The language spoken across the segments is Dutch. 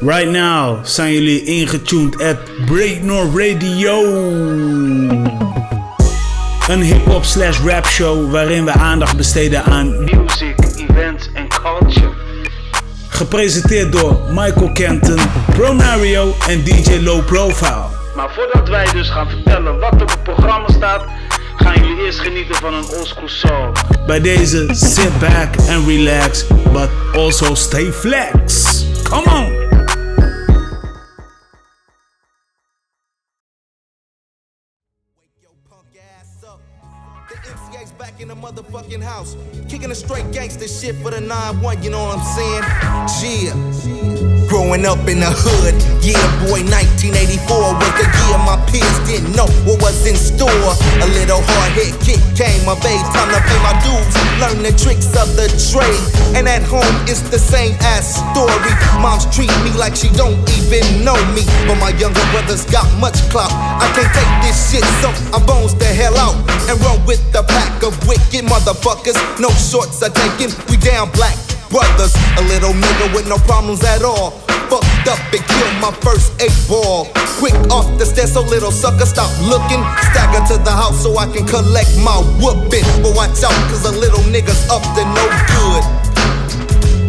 Right now zijn jullie ingetuned at Breaknor Radio. Een hip-hop slash rap show waarin we aandacht besteden aan music, events en culture. Gepresenteerd door Michael Kenton, Pronario en DJ Low Profile. Maar voordat wij dus gaan vertellen wat er op het programma staat, gaan jullie eerst genieten van een oldschool song. Bij deze sit back and relax, but also stay flex. Come on! Motherfucking house. Kicking a straight gangster shit for the 9-1, you know what I'm saying? Yeah. Growing up in the hood, yeah, boy, 1984 was the year my peers didn't know what was in store. A little hard hit kick came of age, time to pay my dues, learn the tricks of the trade. And at home, it's the same ass story. Mom's treat me like she don't even know me, but my younger brothers got much clout. I can't take this shit, so I bones the hell out and run with the pack of wicked motherfuckers. No shorts are taken, we down black brothers. A little nigga with no problems at all. Fucked up and killed my first eight ball. Quick off the stairs, so little sucker stop looking. Stagger to the house so I can collect my whooping. But watch out, cause a little nigga's up to no good.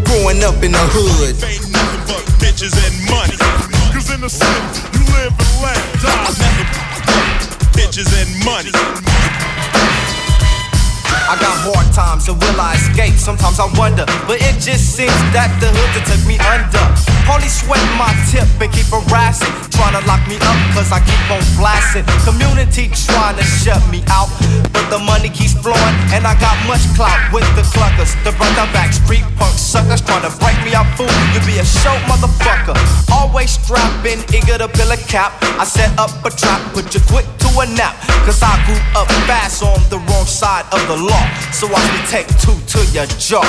Growing up in the hood. Ain't nothing but bitches and money. Cause in the city, you live and let die. Nothing but bitches and money. I got hard times, and will I escape? Sometimes I wonder, but it just seems that the hood that took me under. Police sweat my tip and keep harassing, trying to lock me up cause I keep on blasting. Community trying to shut me out, but the money keeps flowing, and I got much clout with the cluckers. The brother back street punk suckers trying to break me out, fool. You be a show motherfucker. Always strapping, eager to fill a cap. I set up a trap, put you quick to a nap, cause I grew up fast on the wrong side of the law. So I can take two to your jaw.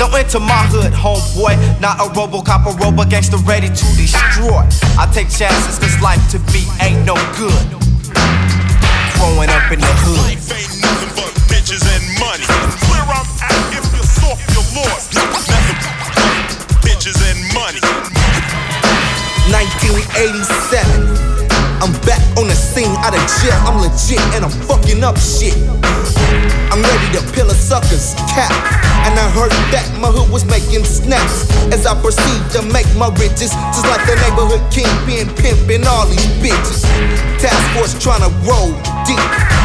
Don't enter my hood, homeboy. Not a Robocop, a robo gangster ready to destroy. I take chances, cause life to me ain't no good. Growing up in the hood. Life ain't nothing but bitches and money. Where I'm at, if you're soft, you're lost. Nothing but bitches and money. 1987. I'm back on the scene out of jail. I'm legit and I'm fucking up shit. I'm ready to peel a sucker's cap. And I heard that my hood was making snaps as I proceed to make my riches. Just like the neighborhood kingpin pimping all these bitches. Task force trying to roll deep.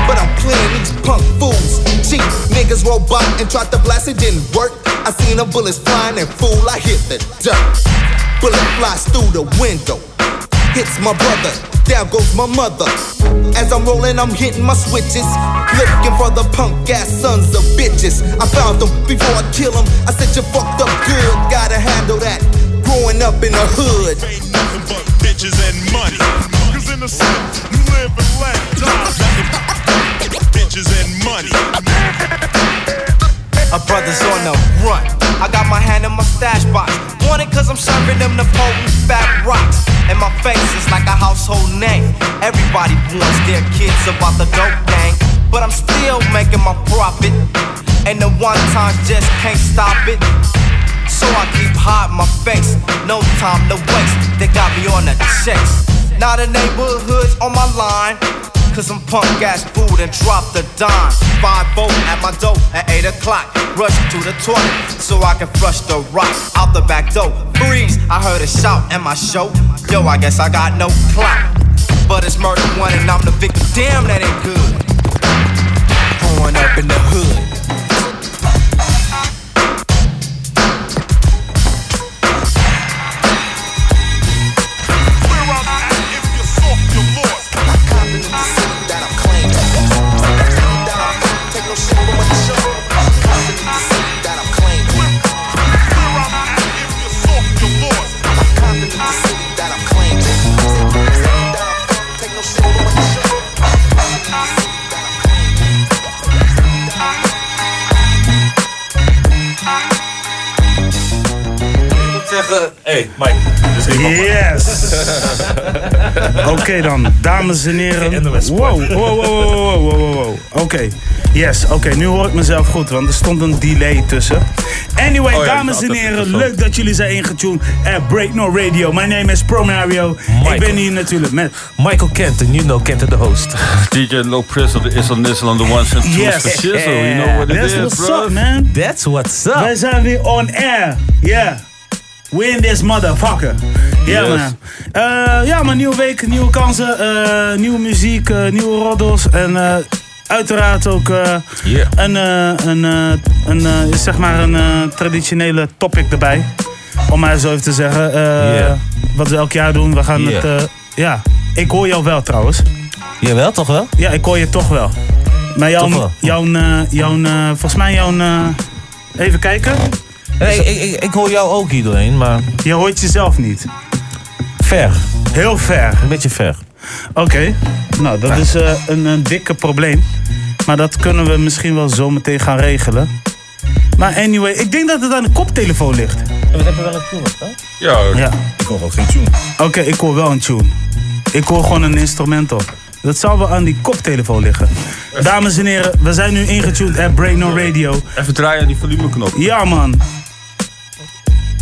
But I'm playing these punk fools cheap. Niggas by and tried to blast, it didn't work. I seen the bullets flying and fool, I hit the dirt. Bullet flies through the window hits my brother, down goes my mother. As I'm rolling, I'm hitting my switches. Looking for the punk ass sons of bitches. I found them before I kill them. I said you fucked up good, gotta handle that. Growing up in the hood. Ain't nothing but bitches and money. Cause in the city, you live and let die. Bitches and money. A brother's on the run. I got my hand in my stash box. Want it cause I'm serving them the potent fat rocks. And my face is like a household name. Everybody warns their kids about the dope gang. But I'm still making my profit. And the one time just can't stop it. So I keep hiding my face. No time to waste. They got me on the chase. Now the neighborhood's on my line. Cause I'm punk ass food and drop the dime. Five volt at my door at 8 o'clock. Rush to the toilet so I can flush the rock out the back door. Freeze, I heard a shout and my show. Yo, I guess I got no clout. But it's murder one and I'm the victim. Damn, that ain't good. Growing up in the hood. Yes! Oké dan, dames en heren. Wow, wow, wow, wow, wow, wow. Oké, yes, oké, nu hoor ik mezelf goed, want er stond een delay tussen. Anyway, Oh ja, dames en heren, leuk dat jullie zijn ingetuned at Break No Radio. My name is Promario. Ik Michael. ben hier natuurlijk met Michael Kenton, you know Kenton the host. DJ Low Prizzle, the Isle Nizzle on the ones and twos Yes. for shizzle. You know what it That's is, what's bro. up, man. That's what's up. Wij zijn weer on air. Yeah. We in this motherfucker. Ja Yes. man. Eh, ja man, nieuwe week, nieuwe kansen, eh, nieuwe muziek, eh, nieuwe roddels. En uiteraard ook Yeah. een, een, een, zeg maar een traditionele topic erbij. Om maar zo even te zeggen. Yeah. Wat we elk jaar doen. We gaan Yeah. het... ja, ik hoor jou wel trouwens. Jawel, toch wel? Ja, ik hoor je toch wel. Maar jouw, jouw, jouw, eh, volgens mij jouw... even kijken. Nee, ik, ik, ik hoor jou ook hier doorheen, maar Je hoort jezelf niet. ver. Heel ver. Een beetje ver. Oké. Nou, dat is eh, een, een dikke probleem. Maar dat kunnen we misschien wel zo meteen gaan regelen. Maar anyway, ik denk dat het aan de koptelefoon ligt. We hebben wel een tune hè? Ja, Ja. Ik hoor ook geen tune. Oké, ik hoor wel een tune. Ik hoor gewoon een instrumental. Dat zal wel aan die koptelefoon liggen. Dames en heren, we zijn nu ingetuned at Brain No Radio. even draaien aan die volumeknop. Ja, man.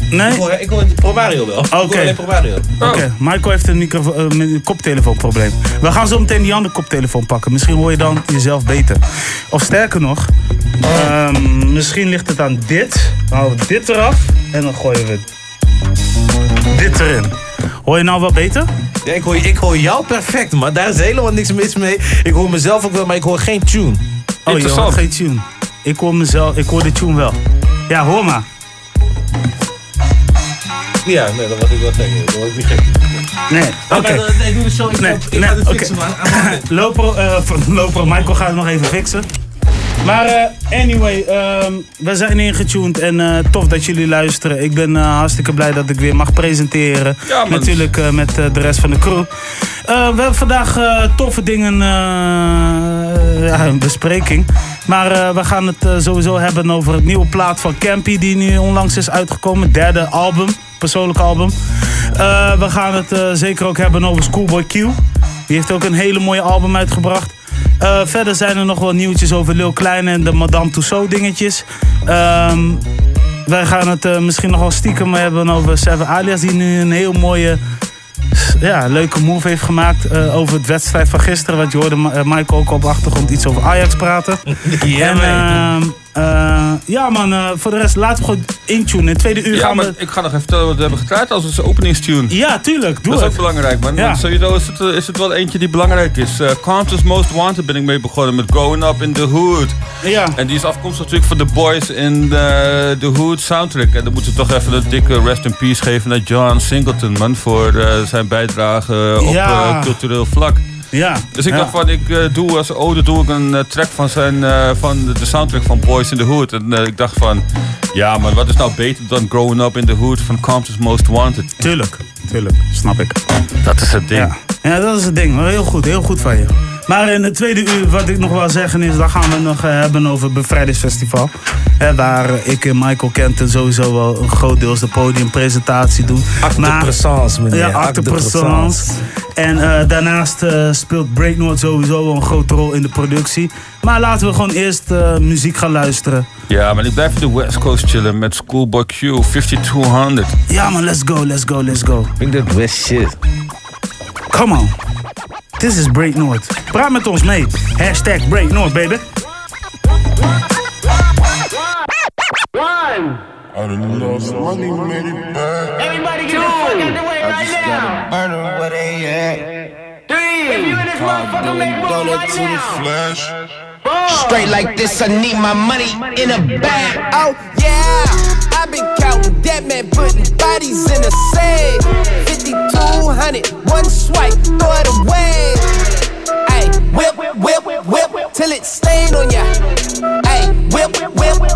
Nee? Ik hoor, ik hoor Promario wel. Ik hoor Oké. Promario. Oké, Michael heeft een, microfo- eh, met een koptelefoonprobleem. We gaan zo meteen die andere koptelefoon pakken. Misschien hoor je dan jezelf beter. Of sterker nog, ehm, misschien ligt het aan dit. Dan halen we dit eraf en dan gooien we dit erin. Hoor je nou wel beter? Ja, ik, hoor, ik hoor jou perfect, maar daar is helemaal niks mis mee. Ik hoor mezelf ook wel, maar ik hoor geen tune. Oh, je Interessant. hoort geen tune. Ik hoor mezelf, ik hoor de tune wel. Ja, hoor maar. Ja, nee, dat wat ik wel zeggen. Dat word ik niet gek. Nee, oké. Ik doe de show, ik, Nee, ik nee, ga het oké. fixen, man. Loper, eh, Loper, Michael gaat het nog even fixen. Maar eh, anyway, ehm, we zijn ingetuned en eh, tof dat jullie luisteren. Ik ben eh, hartstikke blij dat ik weer mag presenteren. Ja. Natuurlijk met de rest van de crew. We hebben vandaag toffe dingen, ja, een bespreking. Maar we gaan het sowieso hebben over het nieuwe plaat van Campy die nu onlangs is uitgekomen. Derde album, persoonlijk album. We gaan het zeker ook hebben over Schoolboy Q. Die heeft ook een hele mooie album uitgebracht. Eh, verder zijn er nog wel nieuwtjes over Lil Kleine en de Madame Tussauds dingetjes. Ehm, wij gaan het eh, misschien nog wel stiekem hebben over Seven Alias, die nu een heel mooie, ja, leuke move heeft gemaakt eh, over het wedstrijd van gisteren. Want je hoorde Michael ook op de achtergrond iets over Ajax praten. Ja, en, eh, ja man, eh, voor de rest laten we gewoon intunen. In tweede uur Ja, gaan maar we... ik ga nog even vertellen wat we hebben gedraaid als onze openingstune. Ja, tuurlijk, doe Dat is ook belangrijk, man. Ja. Want sowieso is het, eh, is het wel eentje die belangrijk is. Uh, Compton's Most Wanted ben ik mee begonnen met Growing Up in the Hood. Ja. En die is afkomstig natuurlijk van The Boys in de, The Hood soundtrack. En dan moeten we toch even een dikke rest in peace geven naar John Singleton, man. Voor zijn bijdrage op Ja. cultureel vlak. Ja. Dus ik ja. dacht van, ik eh, doe als ode doe ik een eh, track van, zijn, eh, van de, soundtrack van Boys in the Hood. En ik dacht van, ja maar wat is nou beter dan Growing Up in the Hood van Compton's Most Wanted? Tuurlijk, tuurlijk, snap ik. Dat is het ding. Ja. Ja, dat is het ding. Heel goed, heel goed van je. Maar in het tweede uur, wat ik nog wil zeggen is, dan gaan we het nog eh, hebben over het Bevrijdingsfestival. Hè, waar ik en Michael Kenten sowieso wel een groot deels de podiumpresentatie doen. Acte de présence, meneer. Ja, Acte acte présence. En eh, daarnaast eh, speelt Breaknote sowieso wel een grote rol in de productie. Maar laten we gewoon eerst eh, muziek gaan luisteren. Ja, maar ik blijf op de West Coast chillen met Schoolboy Q 5200. Ja man, let's go, let's go, let's go. Ik denk dat best shit. Come on. This is Break North. Praat met ons mee. Hashtag Break North, baby. I done lost money, made it back. Everybody get the fuck out the way I right just now. gotta where they at. Three. If you in this motherfucker, make Doing move right to the now. flash. Straight like this, I need my money in a bag. Oh, yeah. I've been counting dead man, putting bodies in a safe. 5200, one swipe, throw it away. Ay, whip, whip, whip, till it stain on ya. Ay, whip, whip, whip,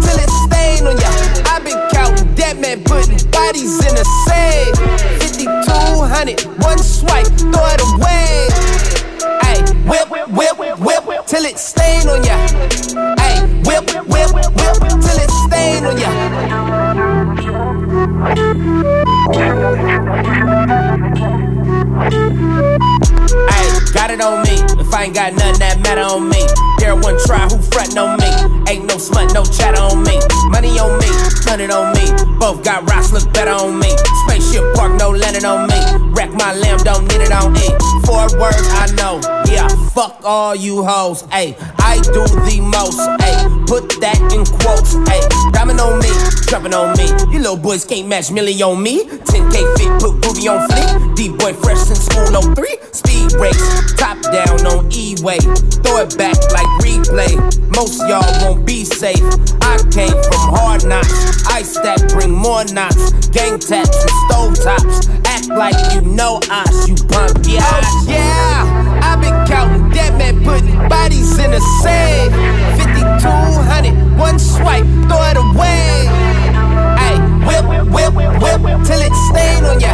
till it stain on ya. I've been counting dead man, putting bodies in a safe. 5200, one swipe, throw it away. Ay, whip, whip, whip, till it stain on ya. Ay, whip, whip, whip, till it stain on ya. Ayy, got it on me. If I ain't got nothing that matter on me. There one try who frontin' on me. Ain't no smut, no chatter on me. Money on me, hundred on me. Both got rocks look better on me. Spaceship park, no landing on me. Wreck my lamb, don't need it on E. Four words I know. Yeah, fuck all you hoes. Ayy, I do the most. Ayy, put that in quotes. Ayy, diamond on me, jumping on me. You little boys can't match Millie on me. 10k fit, put booby on fleek. D boy fresh in school on three. Speed race, top down on E-way. Throw it back like replay. Most y'all won't be safe. I came from hard knocks. Ice stack bring more knots. Gang taps and stove tops. Act like you know us, you punk, yeah. Oh, yeah, i been counting dead men putting bodies in a safe. 5200, one swipe, throw it away. Whip, whip, whip, till it stain on ya.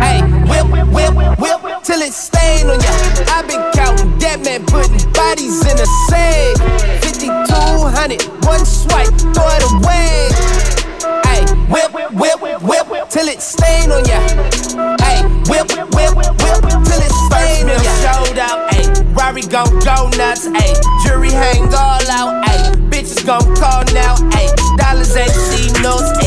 Ay, whip, whip, whip, till it stain on ya. i been counting dead men putting bodies in a safe. 5200, one swipe, throw it away. Ay, whip, whip, whip, till it stain on ya. Ay, whip, whip, whip, till it stain on ya. Showed out, ay, Rari gon' go nuts, ay, jury hang all out, ay, bitches gon' call now, ay, dollars ain't see notes,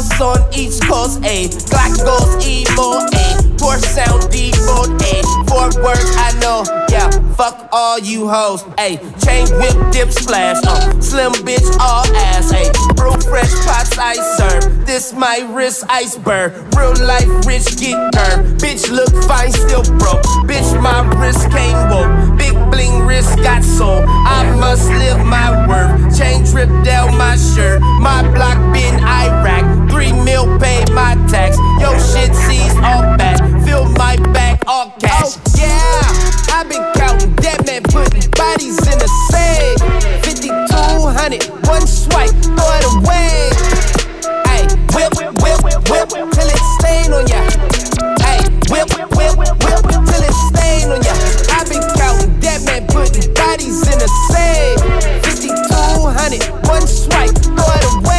house on each coast, A. Glock goes emo, A. Porsche sound default, ay, four words I know, yeah, fuck all you hoes, A. chain whip dip splash, uh, slim bitch all ass, A. brew fresh pots I serve, this my wrist iceberg, real life rich get curved, bitch look fine still broke, bitch my wrist came woke, big bling wrist got soul, I must live my worth, chain drip down my shirt, my block been Iraq, three mil pay my tax, yo shit sees all back, fill my back all cash, oh, yeah, i been counting dead men putting bodies in a safe, 5200, one swipe, throw it away, Ay, whip, whip, whip, till it stain on ya. Ay, whip, whip, whip, till it stain on ya. i been counting dead men putting bodies in a safe. 5200, one swipe, throw it away.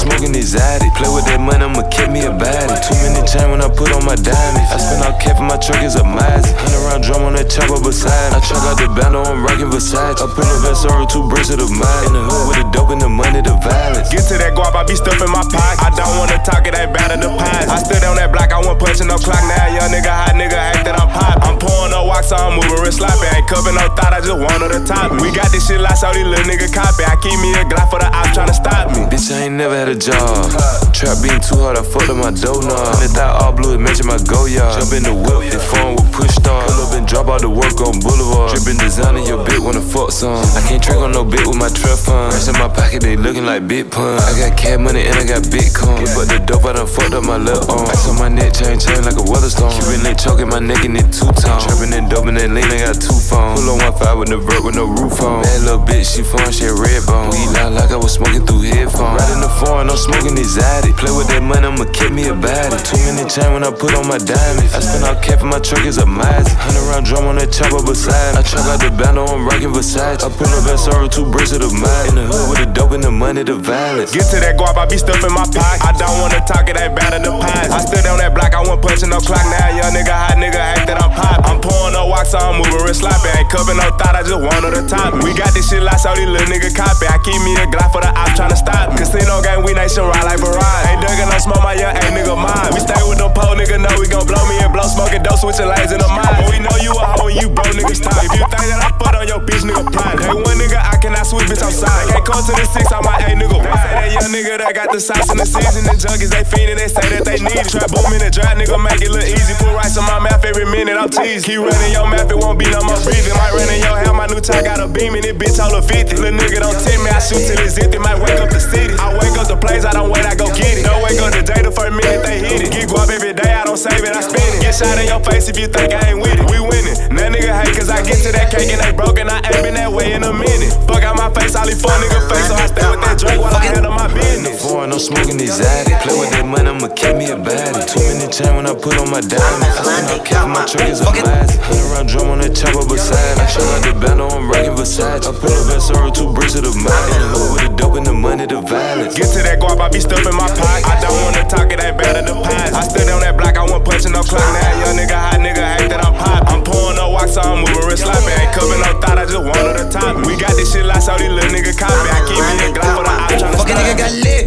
The foreign, I'm. Play with that money, I'ma keep me a baddie. Too many chain when I put on my diamonds. I spend all cap and my truck is a Mazda. Hundred round drum on that chopper beside. I truck out the bando, I'm rocking Versace. I put a vest on two bricks of the mind. In the hood with the dope and the money, the violence. Get to that guap, I be stuffing my pocket. I don't wanna talk, it ain't bad in the past. I stood on that block, I wasn't punching no clock. Now young nigga, hot nigga, act that I'm pop. I'm pouring no wax, so I'm moving real sloppy. Ain't cupping no thought, I just want to top me. We got this shit locked, so these little nigga copy. I keep me a Glock for the ops tryna stop me. Bitch, I ain't never had a job. Trap being too hard, I fucked up my dough knob. And thought all blue, it matching my go yard. Jump in the whip, the phone with push start. Pull up and drop out the work on Boulevard. Drippin' designer, your bitch wanna fuck some. I can't trick on no bit with my trap fund. Rest in my pocket, they looking like big pun. I got cat money and I got Bitcoin. But the dope, I done fucked up my left arm. Ice on my neck, chain chain like a weather storm. Cuban link choking my neck and it two tone. Trapping and dope and that lean, I got two phones. Pull on one five with the vert with no roof on. That little bitch, she fun, she red bone. We loud like I was smoking through headphones. Right in the foreign, I'm smoking exotic. Play with that money, I'ma keep me a baddie. Too many chain when I put on my diamonds. I spend all cap and my truck is a Mazda. Hundred round drum on that chopper beside. I truck out the bando, I'm rocking Versace. I put a vest on two bricks of the mind. In the hood with the dope and the money, the violence. Get to that guap, I be stuffing my pocket. I don't wanna talk, it ain't bad in the past. I stood on that block, I wasn't punching no clock. Now young nigga, hot nigga, act that I'm pop. I'm pouring no wax, so I'm moving real sloppy. Ain't cupping no thought, I just want her to top. We got this shit locked, so these little nigga copy. I keep me a Glock for the ops tryna stop me. Casino game, we nation ride like Barrage. Ain't dugging no smoke, my young ain't nigga mine. We stay with them pole nigga, know we gon' blow me and blow smoking dope, switching lanes in the mind. But we know you a hoe and you bro niggas stop. If you think that I put on your bitch, nigga, blind. Hey, one nigga, I cannot switch, bitch, I'm sorry. Can't come to the six, I'm my A nigga. They say that young nigga that got the sauce in the season. The junkies, they fiendin', they say that they need it. Trap boom in the drop, nigga, make it look easy. Put rice on my mouth every minute, I'm teased. Keep running your mouth, it won't be no more breathing. Might run in your hair, my new tie got a beam in it, bitch, all of 50. Little nigga, don't tempt me, I shoot till it's empty. Might wake up the city. I wake up the place, I don't wait, I go get it. Don't wake up the day, the first minute they hit it. Get guap every day, I don't save it, I spend it. Get shot in your face if you think I ain't with it. We winning. That nigga hate cause I get to that cake and they broken. I ain't been that way in a minute. Fuck out my face, all these fuck nigga face, so I stay with that drink while I handle my business. Foreign, I'm smoking exotic. Play with that money, I'ma keep me a baddie. Too many chain when I put on my diamonds. I spend out cash, my truck is a blast. Hundred round drum on that chopper beside. I show out the bando, I'm rocking Versace. I pull up at Sorrow, two bricks of the mind. In the hood with the dope and the money, the violence. Get to that guap, I be stuffing my pocket. I don't wanna talk, it ain't bad at the pies. I stood on that block, I wasn't punching no clock. Now young nigga, hot nigga, hate that I'm pop. I'm pouring no wax, so I'm moving real sloppy. Ain't cupping no thought, I just wanted the top. We got this shit like so these little nigga copy. I keep me a Glock for the op, tryna Fucking nigga got lit.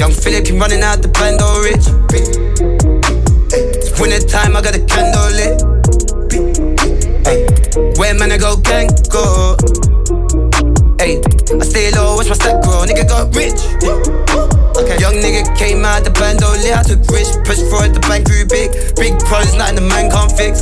Young Philip keep running out the bando rich. It's winter time, I got a candle lit. Where man I go gang go? Stay low, watch my stack grow. Nigga got rich. Okay. Young nigga came out the bando lit. I took risk, pushed for it, the bank grew big. Big problems, nothing the man can't fix.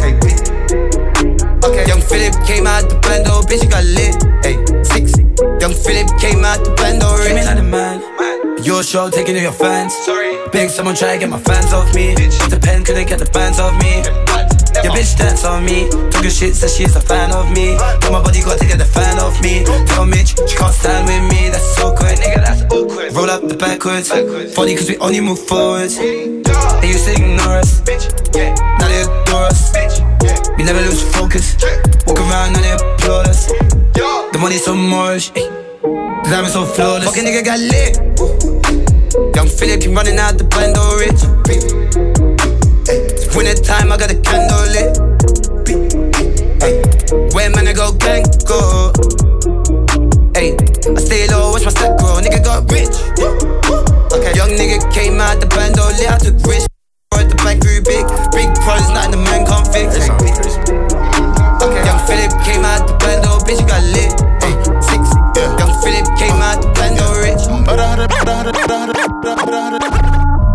Okay. Young Philip came out the bando, bitch, you got lit. Hey, six. Young Philip came out the bando, came in like the man. Your show taking to your fans. Sorry. Big someone try to get my fans off me. Off the pen, couldn't get the bands off me. Your bitch dance on me. Took a shit, said she's a fan of me. Tell my body got to get the fan off me. Tell Mitch, she can't stand with me. That's so quick, nigga, that's awkward. Roll up the backwards. Funny cause we only move forwards. They used to ignore us. Now they adore us. We never lose focus. Walk around, now they applaud us. The money's so moorish. The diamonds so flawless. Fucking nigga got lit. Young Philip keep running out the bando rich. It's winter time, I got a candle lit. Where man I go gang go? Hey, I stay low, watch my stack grow. Nigga got rich. Okay, young nigga came out the bando lit. I took risk. The bank grew big. Big problems, nothing the man can't fix. Okay, young Philip came out the bando, bitch, you got lit.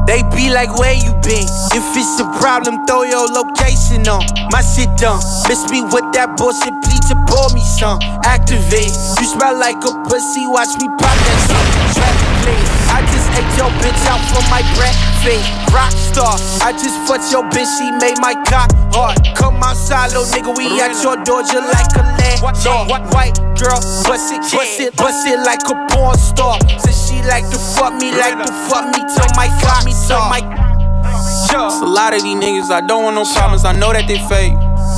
They be like, where you been? If it's a problem, throw your location on. My shit done. Miss me with that bullshit, please to pour me some. Activate. You smell like a pussy, watch me pop that shit. I just ate your bitch out for my breakfast. Rockstar. I just fucked your bitch, she made my cock hard. Come outside, little nigga, we at your door just like a landlord. White girl, bust it, bust it, bust it like a porn star. Said she like to fuck me, like to fuck me till my cock me till my. It's a lot of these niggas, I don't want no problems, I know that they fake.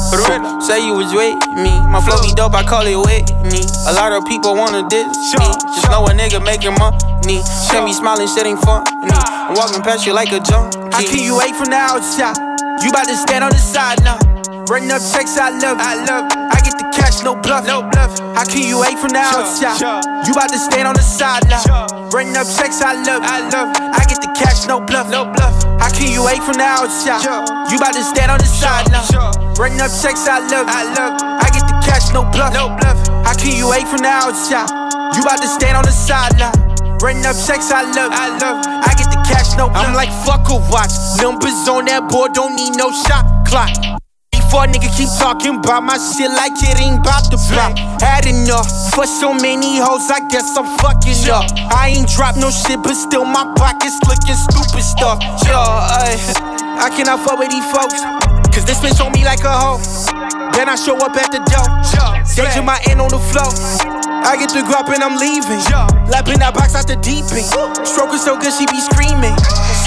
Say you was with me, my flow be dope, I call it Whitney. A lot of people wanna diss me, just know a nigga making money. Send me smiling, shit ain't funny. I'm walking past you like a junkie. I keep you away from the outside, you about to stand on the side now. Running up checks, I love, I love. I get the cash, no bluff, no bluff. I keep you away from the outside. You about to stand on the sideline. Running up checks, I love, I love. I get the cash, no bluff, no bluff. I keep you away from the outside. You about to stand on the sideline. Running up checks, I love, I love. I get the cash, no bluff, no bluff. I keep you away from the outside. You about to stand on the sideline. Running up checks, I love, I love. I get the cash, no bluff. I'm like, fuck a watch. Numbers on that board, don't need no shot clock. Before nigga keep talking about my shit like it ain't bout to flop. Had enough for so many hoes, I guess I'm fucking up. I ain't drop no shit, but still my pockets looking stupid stuff. Yo, ay, I cannot fuck with these folks, cause this bitch on me like a hoe. Then I show up at the door, staging my end on the floor. I get the grub and I'm leaving. Lapping that box out the deep end. Stroking so good, she be screaming.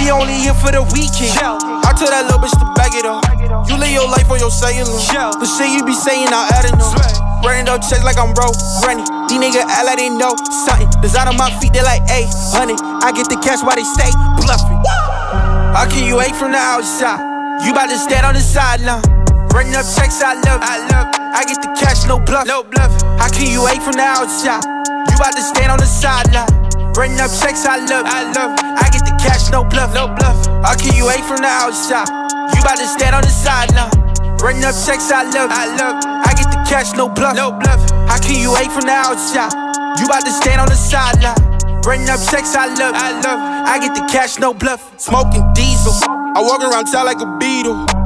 She only here for the weekend. I tell that little bitch to bag it up. You live your life on your cellular. The shit you be saying, I adding up. Running up checks like I'm broke. Running. These niggas act like they know something. Design on my feet, they like, hey, honey. I get the cash while they stay bluffing. I keep you away from the outside. You about to stand on the sideline. Running up checks, I love, I love. I get the cash, no bluff, no bluff. I keep you away from the outside. You about to stand on the sideline. Running up checks, I love, I love. I get the cash, no bluff, no bluff. I keep you away from the outside. You about to stand on the sideline. Running up checks, I love, I love. I get the cash, no bluff, no bluff. I keep you away from the outside. You about to stand on the sideline. Running up checks, I love, I love. I get the cash, no bluff. Smoking diesel. I walk around town like a beetle.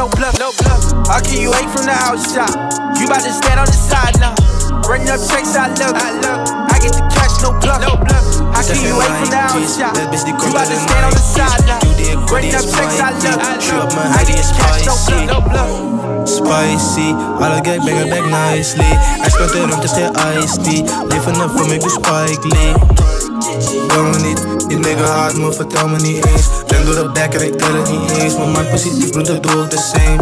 no bluff, no bluff. How can you hate from the outside? You about to stand on the side now. Running up checks, I love, I love. I get the cash, no bluff, no bluff. How can you hate from the outside? You about to stand on the side now. Running up checks, I love, I love. I get the cash, no bluff, no bluff. Spicy, alle gang bang back nicely Hij speelt de rond, is geen iced tea Leven up voor me, doe Spike Lee Bel me niet, die nigga haat me, vertel me niet eens. Ben door de back en ik tel het niet eens. Mijn man positief, broer, dat doe ik the same.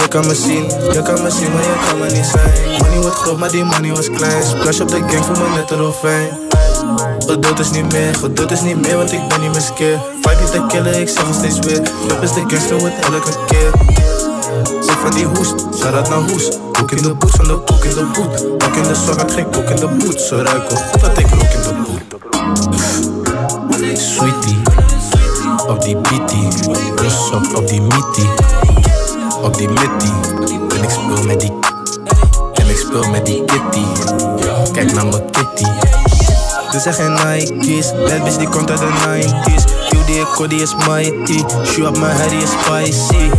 Je kan me zien, je kan me zien, maar je kan me niet zijn. Money wordt groot, maar die money was klein. Splash op de gang, voel me net een dolfijn Geduld is niet meer, geduld is niet meer, want ik ben niet meer scared. Fight niet te killen, ik zeg het steeds weer. Rap is de gangster, wordt elke keer. Zeg van die hoes, dat naar hoes. Koek in de boet, van de koek in de boet Pak in de zak, had geen koek in de boet Ze ruiken goed dat ik rook in de Sweetie, op die beatie Rust op, op die meaty Op die mitty En ik speel met die En ik speel met die kitty. Kijk naar mijn kitty. Ze zeggen Nike's Bad bitch die komt uit de 90s QD Cody is mighty. Shoe op mijn head is spicy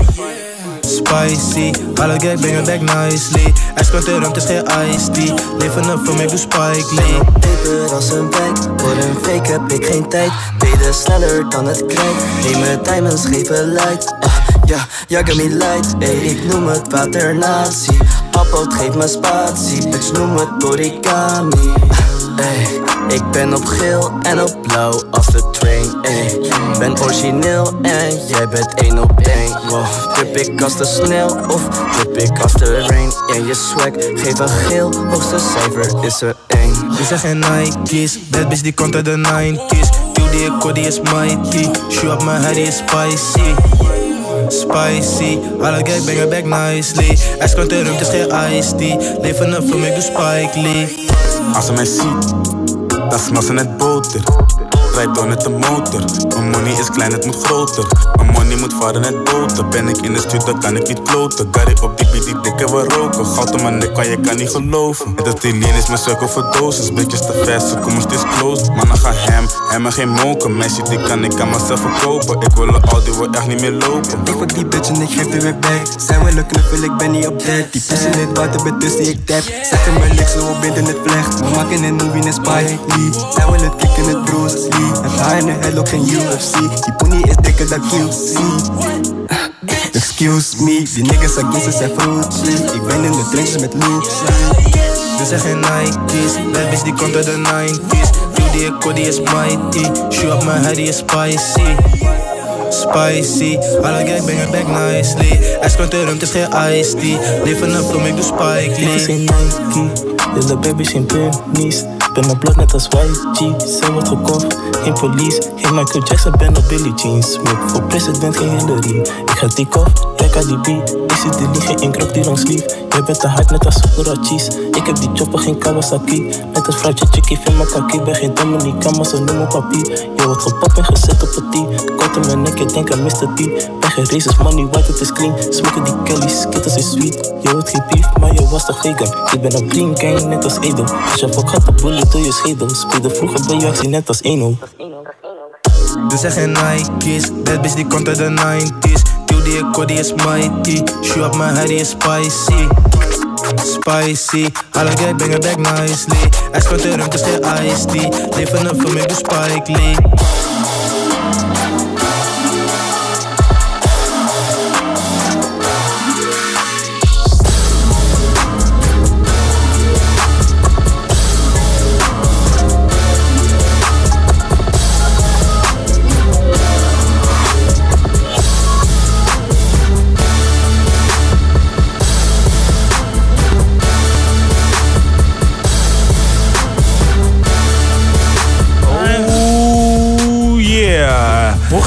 Spicy, alle gang bang back nicely. Speelt de rond, is geen iced tea. Leven up voor mij, doe Spike Lee. Peper als een wijk, voor een fake heb ik geen tijd. Beter sneller dan het krijt, neem mijn diamonds geven light. Ah, Ja, ja, give me light, ey, ik noem het waternatie Appelt geef me spatie, bitch noem het origami Ey, ik ben op geel en op blauw als de train, ey Ben origineel en jij bent één op één. Wow, ik als de sneeuw of trip ik als de rain. En je swag, geef een geel, hoogste cijfer is er één. Ze zeggen Nike's Bad bitch die komt uit de 90s QD en Cody is mighty Shoe op mijn head is spicy Spicy, alle gang bang back nicely speelt de rond, is geen iced tea Leven up voor mij, doe Spike Lee Als ze mij ziet, dan smelt ze net boter. Rijd door met de motor. Mijn money is klein, het moet groter. Mijn money moet varen net boter. Ben ik in de stuur, dan kan ik niet kloten. Gary op die beat, die dikke we roken. Goud om mijn nek, kan je kan niet geloven. Dat die lien is mijn cirkel voor doses. Bitches te fast, ze komen steeds close. Hem, hem en geen moken. Meisje die kan ik aan mezelf verkopen. Ik wil er al, die wil echt niet meer lopen. Ik pak die bitch en ik geef er weer bij. Zijn we lukken, knuffel, ik ben niet op dat. Die pissen in het water, bet dus die ik tap. Zetten mijn lik zo op in het vlecht. We maken een movie in Spike Lee. Zijn we het kicken het Bruce Lee. Het haar in het ook geen UFC. Die pony is dikker dan QC. Excuse me, die niggas against us zijn fruity. Ik ben in de trenches met Lucy. Ze zeggen Nike's Bad bitch die komt uit de 90s QD en Cody is mighty. Shoe op mijn head is spicy. Spicy, alle gang bang back nicely. Hij speelt de rond, is geen iced. Tea Leven up voor mij, doe Spike Dit is Lee geen Nike, Lille baby geen pennies Ben op bloed net als YG, zij wordt gekocht, geen police. Geen Michael Jackson, ben op Billie Jean Smith. Voor president, geen Hillary. Ik ga die off, jij kan die beat. Ik zie die liegen in krok die langs lief Jij bent te hard net als Sakura cheese. Ik heb die chopper, geen Kawasaki. Met een vrouwtje, chickie, vind mijn kaki. Ben geen Dominica, maar ze noemen papier Je wordt gepakt en gezet op het team Kort in mijn nek, ik denk aan Mr. T. Ben geen racist, money white, het is clean. Smoken die Kelly, skittles is sweet. Je wordt geen beef, maar je was toch vegan. Ik ben op clean gang, net als Edo. Als je fuck gaat de door je schedel Speelde vroeger bij UFC net als Eno Ze zeggen Nike's Bad bitch die komt uit de 90s QD en Cody is mighty Shoe op mijn head is spicy. Spicy, alle gang bang back nicely. Hij speelt de is geen iced tea. Leven up voor mij, doe Spike Lee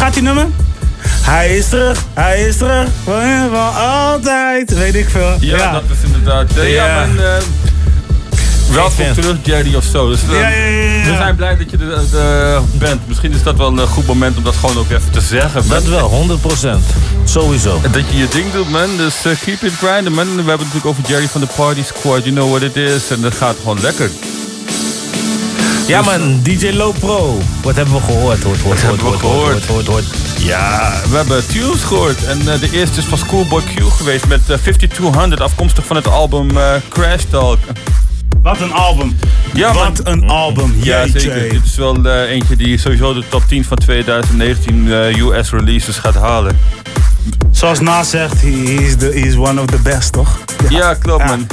gaat die nummer? Hij is terug, hij is terug, van, van altijd, weet ik veel. Ja, dat is inderdaad. ja, Ja. maar, eh, welkom terug, Jerry of zo. Dus, eh, Ja, ja, ja, ja. We zijn blij dat je er eh, bent. Misschien is dat wel een goed moment om dat gewoon ook even te zeggen. Dat wel, 100%. Sowieso. Dat je je ding doet, man. Dus keep it grinding, man. We hebben het natuurlijk over Jerry van de Party Squad. You know what it is. En dat gaat gewoon lekker. Ja man, DJ Low Pro. Wat hebben we gehoord? Hoort, hoort, hoort, hoort, hoort, gehoord. hoort, hoort. Ja, we hebben tunes gehoord. En eh, de eerste is van Schoolboy Q geweest met eh, 5200, afkomstig van het album eh, Crash Talk. Wat een album. Ja, Wat een album. Ja, zeker. Dit is wel eh, eentje die sowieso de top 10 van 2019 eh, US releases gaat halen. Zoals Nas zegt, he is, the, he is one of the best, toch? Ja, klopt man.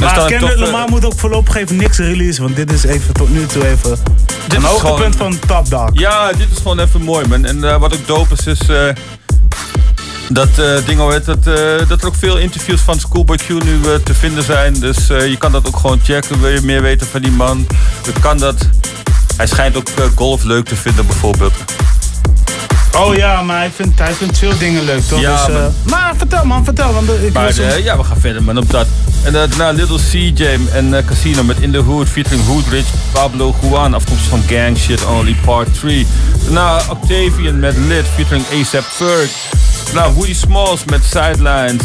Maar Kendrick Lamar moet ook voorlopig even niks releasen, want dit is even tot nu toe even Dit een hoogtepunt van Top Dog. Ja, dit is gewoon even mooi, man. En eh, wat ook dope is, is eh, dat, eh ding al dat, dat er ook veel interviews van Schoolboy Q nu te vinden zijn. Dus je kan dat ook gewoon checken. Wil je meer weten van die man? Dan kan dat. Hij schijnt ook golf leuk te vinden, bijvoorbeeld. Oh ja, maar hij vindt, hij vindt veel dingen leuk, toch? Ja, dus, eh, maar vertel man, vertel. Want ik Maar was eh, ja, we gaan verder man op dat. En uh, daarna Little CJ en eh, Casino met In The Hood featuring Hoodrich, Pablo Juan, afkomstig van Gang Shit Only Part 3. Daarna Octavian met Lit featuring ASAP Ferg. Daarna Woody Smalls met Sidelines.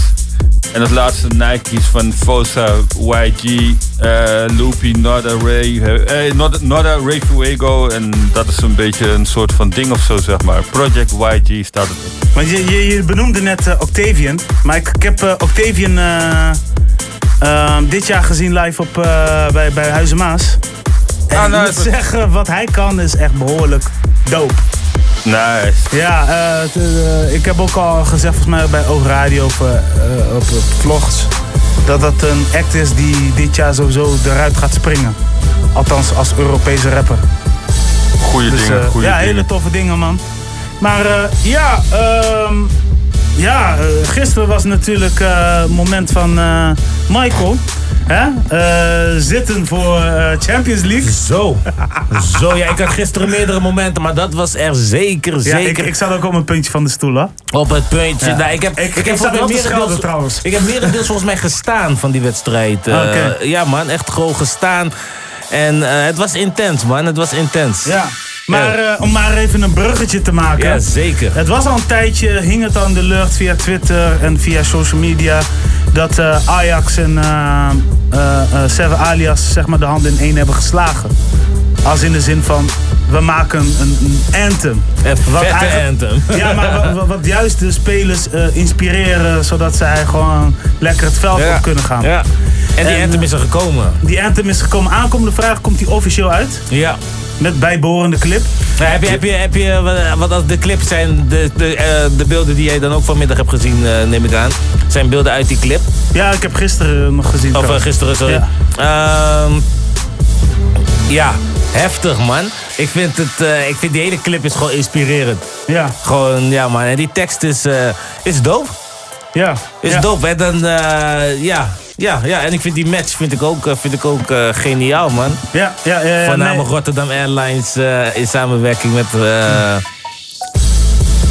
En het laatste Nike's van Fosa, YG, eh Loopy, Nada Ray, eh, Nada, Nada Ray Fuego. En dat is een beetje een soort van ding of zo, zeg maar. Project YG staat het op. Want je, je, je benoemde net eh, Octavian. Maar ik, ik heb eh, Octavian eh, eh, dit jaar gezien live op, eh, bij, bij Huizen Maas. En Ah, ik nou, moet het- zeggen, wat hij kan is echt behoorlijk dope. Nice. Ja, eh, eh, ik heb ook al gezegd volgens mij bij Oog Radio eh, op, op vlogs... dat dat een act is die dit jaar sowieso eruit gaat springen. Althans, als Europese rapper. Goeie Dus, dingen, goeie ja, dingen. hele toffe dingen, man. Maar ja, ehm, ja gisteren was natuurlijk het moment van Michael. Hè? Eh, zitten voor eh, Champions League. Zo. Zo, ja, ik had gisteren meerdere momenten, maar dat was er zeker, Ja, zeker. ik, ik zat ook op een puntje van de stoel, hè? Op het puntje. Ja. Nou, ik heb, Ik- ik, ik heb zat merendeels- trouwens. Ik heb merendeels volgens mij gestaan van die wedstrijd. Eh. Ja, man, echt gewoon gestaan. En het was intens, man. Het was intens. Ja. Maar Ja. om maar even een bruggetje te maken. Ja, zeker. Het was al een tijdje, hing het al in de lucht via Twitter en via social media. Dat eh, Ajax en eh eh, Seven Alias zeg maar, de handen in één hebben geslagen. Als in de zin van, we maken een, een anthem. Een Wat anthem. Ja, maar wat, juist de spelers inspireren, zodat zij gewoon lekker het veld Ja. op kunnen gaan. Ja. En die anthem is er gekomen. Die anthem is gekomen. Aankomende vrijdag komt die officieel uit. Ja. Met bijbehorende clip. Ja, heb je, heb je, heb je wat- wat als de clips zijn, de, de, eh, de beelden die jij dan ook vanmiddag hebt gezien, eh, neem ik aan. Zijn beelden uit die clip? Ja, ik heb gisteren nog gezien. Of eh, gisteren, sorry. Ja. Ehm, ja, heftig man. Ik vind, het, eh, ik vind die hele clip is gewoon inspirerend. Ja. Gewoon, ja man. En die tekst is, eh, is dope. Ja. Is ja. dope. En dan, eh, ja. Ja, ja, en ik vind die match vind ik ook, eh, vind ik ook eh, geniaal, man. Ja, ja, ja. ja Voornamelijk nee. Rotterdam Airlines eh, in samenwerking met eh,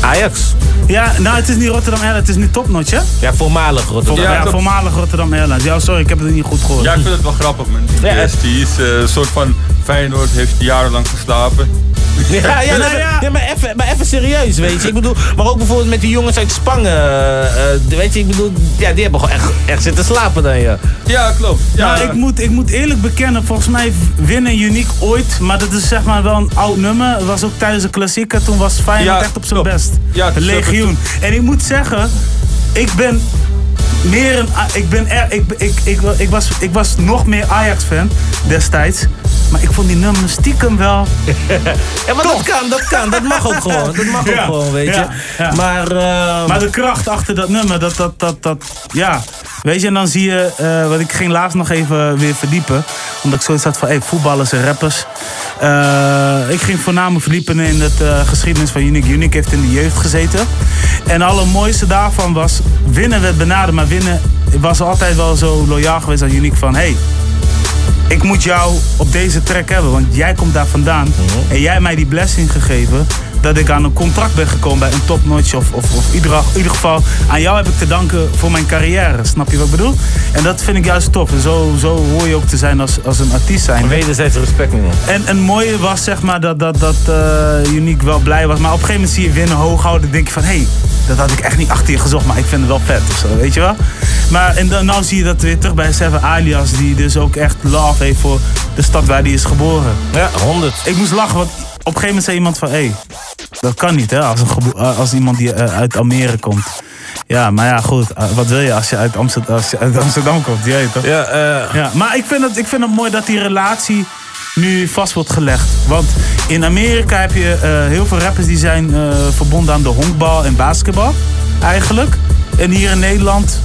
Ajax. Ja, nou, het is niet Rotterdam Airlines, het is nu Topnotch, hè? Ja, voormalig Rotterdam. Ja, voormalig Rotterdam Airlines. Ja, sorry, ik heb het niet goed gehoord. Ja, ik vind het wel grappig, man. Die Ja. DS, die is een soort van Feyenoord, heeft jarenlang geslapen. Ja, ja, ja. maar, even, maar even serieus, weet je. Ik bedoel, maar ook bijvoorbeeld met die jongens uit Spangen. eh, eh, weet je, ik bedoel, ja, die hebben gewoon echt, echt zitten slapen dan, ja. Ja, klopt. Ja. Nou, ik moet, ik moet eerlijk bekennen, volgens mij winnen Uniek ooit, maar dat is zeg maar wel een oud nummer. Het was ook tijdens de klassieker, toen was Feyenoord Ja, echt op zijn klopt. best. Ja, legioen. En ik moet zeggen, ik ben meer een, ik ben er, ik, ik, ik, ik, was, ik was nog meer Ajax-fan destijds. Maar ik vond die nummer stiekem wel. Ja, maar dat kan, dat kan. Dat mag ook gewoon. Dat mag ook Ja, gewoon, weet je. ja. Maar, ehm, Maar de kracht achter dat nummer, dat, dat, dat, dat, ja. Weet je, en dan zie je, eh, wat ik ging laatst nog even weer verdiepen. Omdat ik zoiets had van, hey, voetballers en rappers. Eh, ik ging voornamelijk verdiepen in het eh, geschiedenis van Unique. Unique heeft in de jeugd gezeten. En het allermooiste daarvan was, winnen werd benaderd. Maar winnen was altijd wel zo loyaal geweest aan Unique van, hey, ik moet jou op deze track hebben, want jij komt daar vandaan. En jij hebt mij die blessing gegeven dat ik aan een contract ben gekomen bij een topnotch. Of, of, of in ieder, in ieder geval, aan jou heb ik te danken voor mijn carrière. Snap je wat ik bedoel? En dat vind ik juist tof. En zo, zo hoor je ook te zijn als, als een artiest zijn. wederzijds respect, man. En een mooie was zeg maar dat, dat, dat eh, Unique wel blij was. Maar op een gegeven moment zie je winnen hoog houden. Dan denk je van, hé, hey, dat had ik echt niet achter je gezocht, maar ik vind het wel vet of zo, weet je wel? Maar en dan nou zie je dat weer terug bij Seven Alias, die dus ook echt love heeft voor de stad waar hij is geboren. Ja, 100. Ik moest lachen, want een gegeven moment zei iemand van, hé, hey, dat kan niet hè, als, een eh, als iemand die eh, uit Almere komt. Ja, maar ja, goed. eh, wat wil je als je uit Amsterdam, als je uit Amsterdam komt? Je weet toch? Ja, Ja, maar ik vind, het, ik vind het mooi dat die relatie nu vast wordt gelegd. Want in Amerika heb je heel veel rappers die zijn verbonden aan de honkbal en basketbal. Eigenlijk. En hier in Nederland,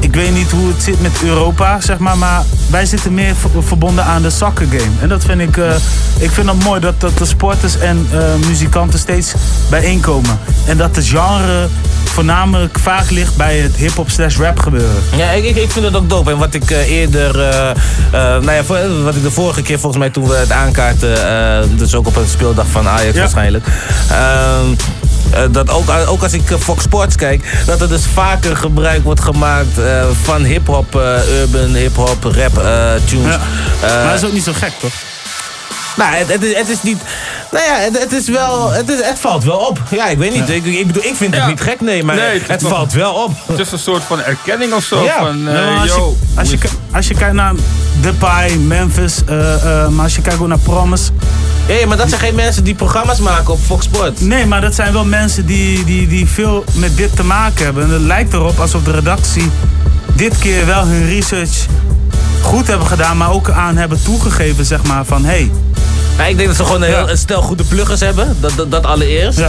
ik weet niet hoe het zit met Europa, zeg maar. Maar wij zitten meer ver- verbonden aan de soccer game. En dat vind ik, eh, ik vind het mooi dat, dat de sporters en eh, muzikanten steeds bijeenkomen. En dat de genre voornamelijk vaak ligt bij het hip-hop slash rap gebeuren. Ja, ik, ik, vind het ook dope. En wat ik eh, eerder, nou ja, wat ik de vorige keer volgens mij toen we het aankaarten, dus ook op een speeldag van Ajax waarschijnlijk. Eh, dat ook, ook als ik eh, Fox Sports kijk, dat er dus vaker gebruik wordt gemaakt eh, van hip-hop, eh, urban hip-hop, rap eh, tunes. Ja. Eh, maar dat is ook niet zo gek, toch? nou, het, het, is, het is niet. Nou ja, het, het is wel. Het, is, het valt wel op. Ja, ik weet niet. Ik, ik bedoel, ik vind het Ja. niet gek, nee, maar Nee, het, het is nog- valt wel op. Het is een soort van erkenning of zo. Ja. Van, eh, maar als, yo, je, als, je, als je kijkt naar Depay, Memphis, eh, eh, maar als je kijkt ook naar Promise. Hé, maar dat zijn geen mensen die programma's maken op Fox Sports. Nee, maar dat zijn wel mensen die, die, die veel met dit te maken hebben. En het lijkt erop alsof de redactie dit keer wel hun research goed hebben gedaan, maar ook aan hebben toegegeven, zeg maar, van hé. Hey, Nou, ik denk dat ze gewoon een, heel, een stel goede pluggers hebben. Dat, dat, dat allereerst.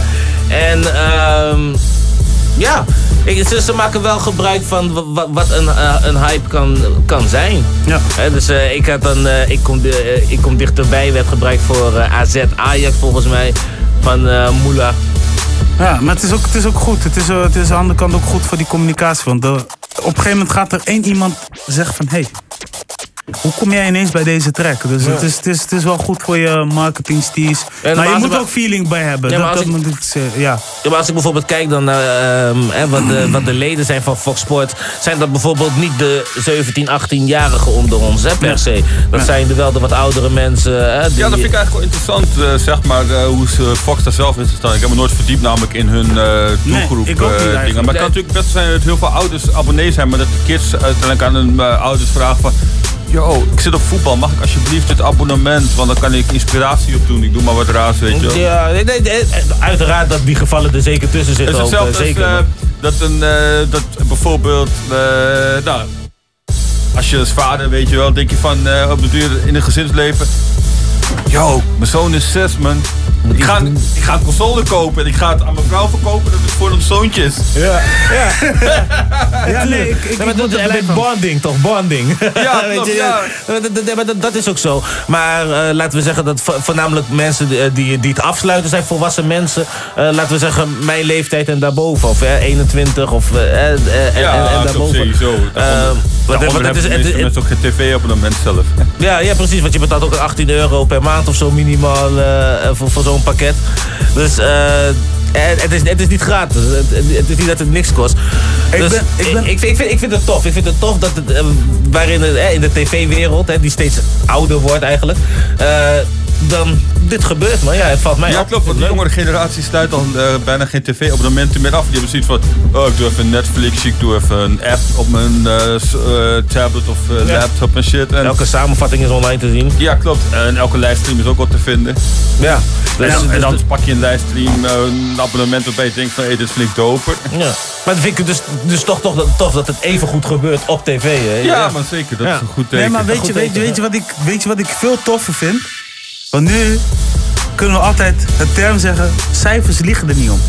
En ehm ja, ik, ze, ze maken wel gebruik van wa- wa- wat een, eh, een hype kan, kan zijn. Ja. Dus eh, ik, had dan, eh, ik, kom ik kom dichterbij, werd gebruikt voor AZ Ajax volgens mij. Van Moula. Ja, maar het is ook, het is ook goed. Het is, het is aan de andere kant ook goed voor die communicatie. Want de- op een gegeven moment gaat er één iemand zeggen van... Hé, hey, hoe kom jij ineens bij deze track? Dus Ja. het, is, het, is, het is wel goed voor je marketing steez. En maar je moet ook feeling bij hebben. Ja, maar dat, als dat ik- moet ik zeggen, ja. Ja, maar als ik bijvoorbeeld kijk dan naar ehm, hè, wat, de, wat de leden zijn van Fox Sports, zijn dat bijvoorbeeld niet de 17, 18-jarigen onder ons, hè, per se. Dat zijn de, wel de wat oudere mensen. Hè, die... Ja, dat vind ik eigenlijk wel interessant, eh, zeg maar, eh, hoe ze Fox daar zelf in staan. Ik heb me nooit verdiept namelijk in hun eh doelgroep ik ook niet eh, eigenlijk. dingen. Maar het kan natuurlijk best zijn dat heel veel ouders abonnees zijn, maar dat de kids uiteindelijk aan hun ouders vragen van... Yo, ik zit op voetbal, mag ik alsjeblieft dit abonnement? Want dan kan ik inspiratie op doen. Ik doe maar wat raars, weet je wel. Ja, nee, nee, nee, uiteraard dat die gevallen er zeker tussen Het zitten. is ook, hetzelfde eh, als zeker. eh, dat, een, eh, dat bijvoorbeeld, eh, nou, als je als vader, weet je wel, denk je van eh, op de duur in een gezinsleven. Yo, mijn zoon is zes, man. Ik ga, ik ga een console kopen en ik ga het aan mijn vrouw verkopen dat het voor ons zoontjes. Ja, ja. Ja, nee, ik, ik, Ja, maar ik dat, ja, van. bonding, toch? Bonding. Ja, Weet klopt, je, ja. dat- dat- dat- maar dat, dat is ook zo. Maar eh, laten we zeggen dat vo- voornamelijk mensen die, eh, die, die het afsluiten zijn volwassen mensen. Eh, laten we zeggen mijn leeftijd en daarboven. Of eh, 21 of en, Ja, en, en dat daarboven. want het is- mensen ook geen tv-abonnement zelf. ja, ja, precies. Want je betaalt ook 18 euro per maand of zo minimaal eh, voor, voor zo'n pakket. Dus eh, het, is, het is niet gratis. Het, is niet dat het niks kost. Ik dus ben- ik ben- ik, vind, ik, vind, ik vind het tof. Ik vind het tof dat het, eh, waarin eh, in de tv-wereld, die steeds ouder wordt eigenlijk, eh, dan dit gebeurt. Maar ja, het valt mij Ja, op. klopt. Want de jongere generatie sluit al eh, bijna geen tv-abonnementen meer af. Die hebben zoiets van, oh, ik doe even Netflix, ik doe even een app op mijn eh, eh, tablet of Ja. laptop en shit. En, Elke samenvatting is online te zien. ja, klopt. En elke livestream is ook wat te vinden. Ja. En Dus- dan, en dus- dan pak je een livestream, een abonnement waarbij je denkt van, hé, dit vind ik doper. ja. Maar dan vind ik het dus, dus toch, toch tof dat het even goed gebeurt op tv. Hè? Ja, maar zeker. Dat Ja. is een goed teken. Nee, maar weet je, weet, je wat ik, weet je wat ik veel toffer vind? Want nu kunnen we altijd het term zeggen, cijfers liegen er niet om.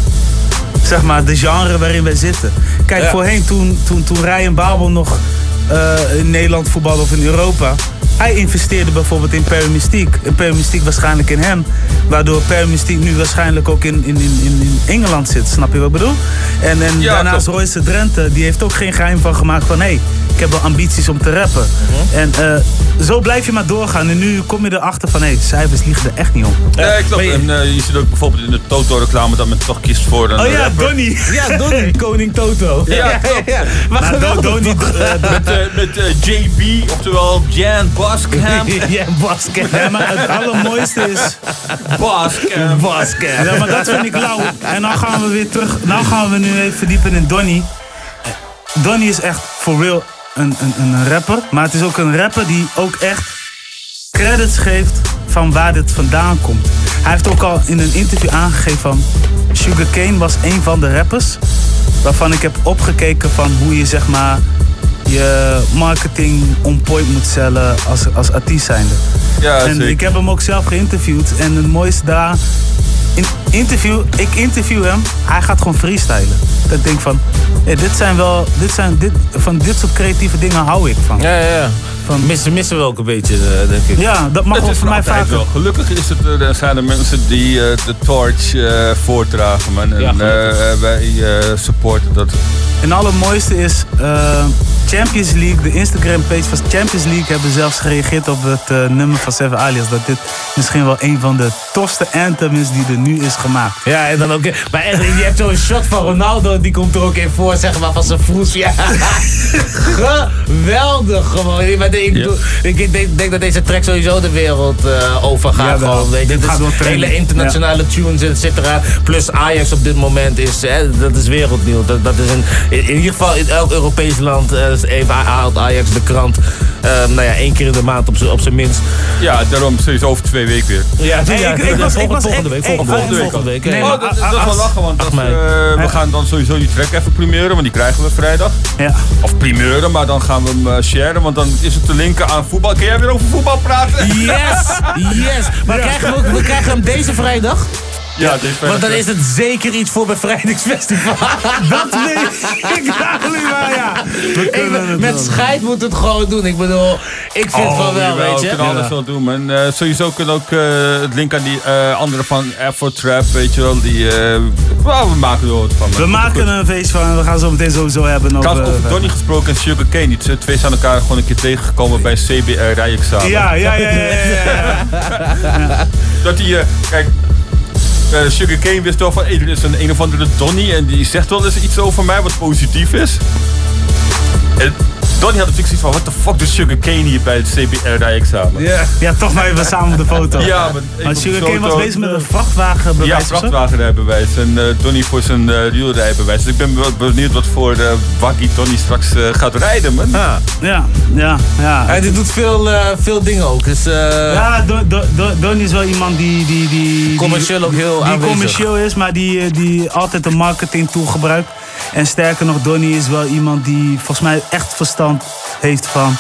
Zeg maar, de genre waarin wij zitten. Kijk, Ja. voorheen toen, toen, toen Ryan Babel nog eh, in Nederland voetbalde of in Europa... Hij investeerde bijvoorbeeld in Perry Mystique. En Perry Mystique waarschijnlijk in hem. Waardoor Perry Mystique nu waarschijnlijk ook in, in, in, in in Engeland zit. Snap je wat ik bedoel? En, en Ja, daarnaast. Royce Drenthe, die heeft ook geen geheim van gemaakt van... hé, hey, heb wel ambities om te rappen. En eh, zo blijf je maar doorgaan. En nu kom je erachter van, hé, hey, cijfers liegen er echt niet om. Ja, ik snap. En eh, je ziet ook bijvoorbeeld in de Toto-reclame dat men toch kiest voor een Oh ja, rapper. Donnie. Ja, Donnie. Koning Toto. Ja, klopt. Maar Maar Donnie... eh, Met, eh, met eh, JB, oftewel Jan Boskamp. ja, Basket. Ja, maar het allermooiste is... Boskamp. Basket. Ja, maar dat vind ik lauw. En dan gaan we weer terug. Nou gaan we nu even verdiepen in Donny. Donny is echt for real een, een, een rapper. Maar het is ook een rapper die ook echt credits geeft van waar dit vandaan komt. Hij heeft ook al in een interview aangegeven van... Sugar Kane was een van de rappers waarvan ik heb opgekeken van hoe je zeg maar je marketing on point moet stellen als, als artiest zijnde. Ja, en zeker. ik heb hem ook zelf geïnterviewd en het mooiste daar in interview, ik interview hem, hij gaat gewoon freestylen. Dat ik denk van, hé, dit zijn wel, dit zijn, dit, van dit soort creatieve dingen hou ik van. Ja, ja, ja. Missen, missen we ook een beetje, eh, denk ik. Ja, dat mag is voor mij wel. Gelukkig is het, er er zijn er mensen die eh, de torch eh, voortdragen, man. En Ja, eh, wij eh, supporten dat. En het allermooiste is, eh, Champions League, de Instagram page van Champions League hebben zelfs gereageerd op het eh, nummer van Seven Alias. Dat dit misschien wel een van de tofste anthems is die er nu is gemaakt. Ja, en dan ook. Maar echt, je hebt zo'n shot van Ronaldo, die komt er ook in voor, zeg maar, van zijn vroes. Ja. Geweldig gewoon. Maar ik, bedoel, ik denk, denk dat deze track sowieso de wereld eh overgaat. Ja, wel. gewoon, weet je. Dit gaat wel hele internationale tunes, et cetera. Plus Ajax op dit moment is, hè, dat is wereldnieuws. Dat, dat is een, in, in ieder geval in elk Europees land, eh, even haalt Ajax de krant. eh, nou ja, één keer in de maand op op zijn minst. Ja, daarom sowieso over twee weken weer. Ja, Hey, ja, ik- ik ja, was- ik volgende, was- volgende ik- week. Volgende, volgende week volgende week. Nee, Oh, dat, dat is wel lachen, want dat, eh, we gaan dan sowieso die track even primeuren, want die krijgen we vrijdag. Ja. Of primeuren, maar dan gaan we hem sharen, want dan is het te linken aan voetbal. Kun jij weer over voetbal praten? Yes, yes. Maar krijgen we, ook- we krijgen hem deze vrijdag? Ja, dit is Want dan is het zeker iets voor bevrijdingsfestival. Dat weet ik eigenlijk maar ja. We Ik het met wel. scheid moet het gewoon doen. Ik bedoel, ik vind Oh, van wel, jawel, weet we je. kunnen alles wel doen, man. Eh, sowieso kunnen ook eh, het link aan die eh, andere van Afro Trap, weet je wel. Die, well, we maken er wat van. man. We maken er een feest van en we gaan zo meteen sowieso hebben over... Trouwens, over Donny gesproken en Sugar Cane. Die twee- zijn elkaar gewoon een keer tegengekomen bij een CBR rijexamen. Ja, ja, ja, ja, ja, ja. Dat hij, eh, kijk, eh Sugar Cane wist wel van, hey, er is een een of andere Donny en die zegt wel eens iets over mij wat positief is. Donny had natuurlijk zoiets van, what the fuck doet Sugar Cane hier bij het CBR rijexamen? Ja. ja, toch maar even samen op de foto. Ja, maar ik Maar op Sugar de Cane was bezig met een vrachtwagenbewijs Ja, vrachtwagenrijbewijs. En eh Donny voor zijn eh wielrijbewijs. Dus ik ben wel benieuwd wat voor eh waggie Donny straks gaat rijden, man. Ja, ja, ja. Hij doet veel, eh, veel dingen ook. Dus, eh, Ja, Don- Don- Don- Donnie is wel iemand die... die, die Commercieel die- ook heel Die aanwezig. commercieel is, maar die, die altijd een marketing tool gebruikt. En sterker nog, Donnie is wel iemand die volgens mij echt verstand heeft van...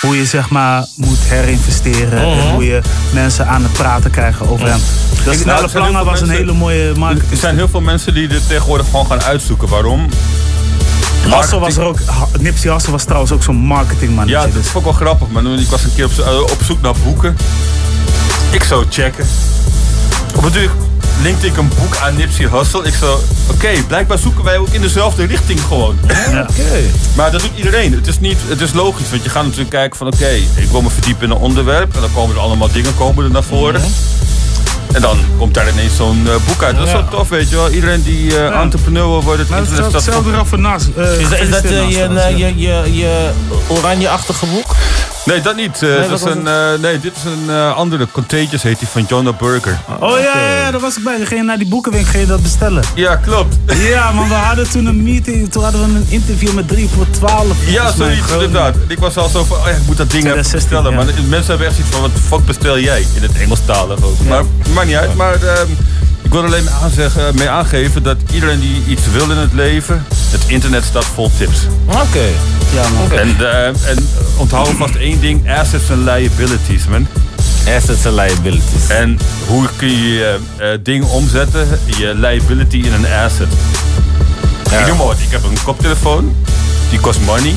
Hoe je zeg maar moet herinvesteren. En Mhm. hoe je mensen aan het praten krijgen over hem. Dus nou, Snelle Plannen was een hele mooie marketing. Er zijn heel veel mensen die dit tegenwoordig gewoon gaan uitzoeken. Waarom? Hassel was er ook, Nipsey Hassel was trouwens ook zo'n marketingman. Ja, dat is ook wel grappig, man. Ik was een keer op, eh, op zoek naar boeken. Ik zou checken. Of natuurlijk linkte ik een boek aan Nipsey Hussle. Ik zou, oké, blijkbaar zoeken wij ook in dezelfde richting gewoon. Maar dat doet iedereen. Het is, niet, het is logisch, want je gaat natuurlijk kijken van oké, ik wil me verdiepen in een onderwerp. En dan komen er allemaal dingen komen er naar voren. En dan komt daar ineens zo'n eh, boek uit. Dat is wel tof, weet je wel. Iedereen die eh, entrepreneur wil worden, het Maar dat is internet staat hetzelfde eraf Nas. eh, is, dat- is dat je, je, je, je oranje-achtige boek? Nee, dat niet. Eh, Nee, dat is een, eh, nee, dit is een eh, andere. Contagious heet die van Jonah Burger. Oh ja, ja, ja, daar was ik bij. Dan ging je naar die boekenwinkel, ging je dat bestellen. Ja, klopt. Ja, man, we hadden toen een meeting. Toen hadden we een interview met 3 voor 12. Ja, zoiets inderdaad. Ik was al zo van, oh ja, ik moet dat ding even 2016, bestellen. ja. Maar mensen hebben echt iets van, wat fuck bestel jij? In het Engelstalig ook. Maar maakt niet uit. Maar ehm, ik wil alleen aanzeggen, mee aangeven dat iedereen die iets wil in het leven, het internet staat vol tips. Oké. Ja, man. En, eh, en onthoud vast één ding, assets en liabilities, man. Assets en liabilities. En hoe kun je je eh, dingen omzetten, je liability in een asset. Ik noem maar wat, ik heb een koptelefoon, die kost money.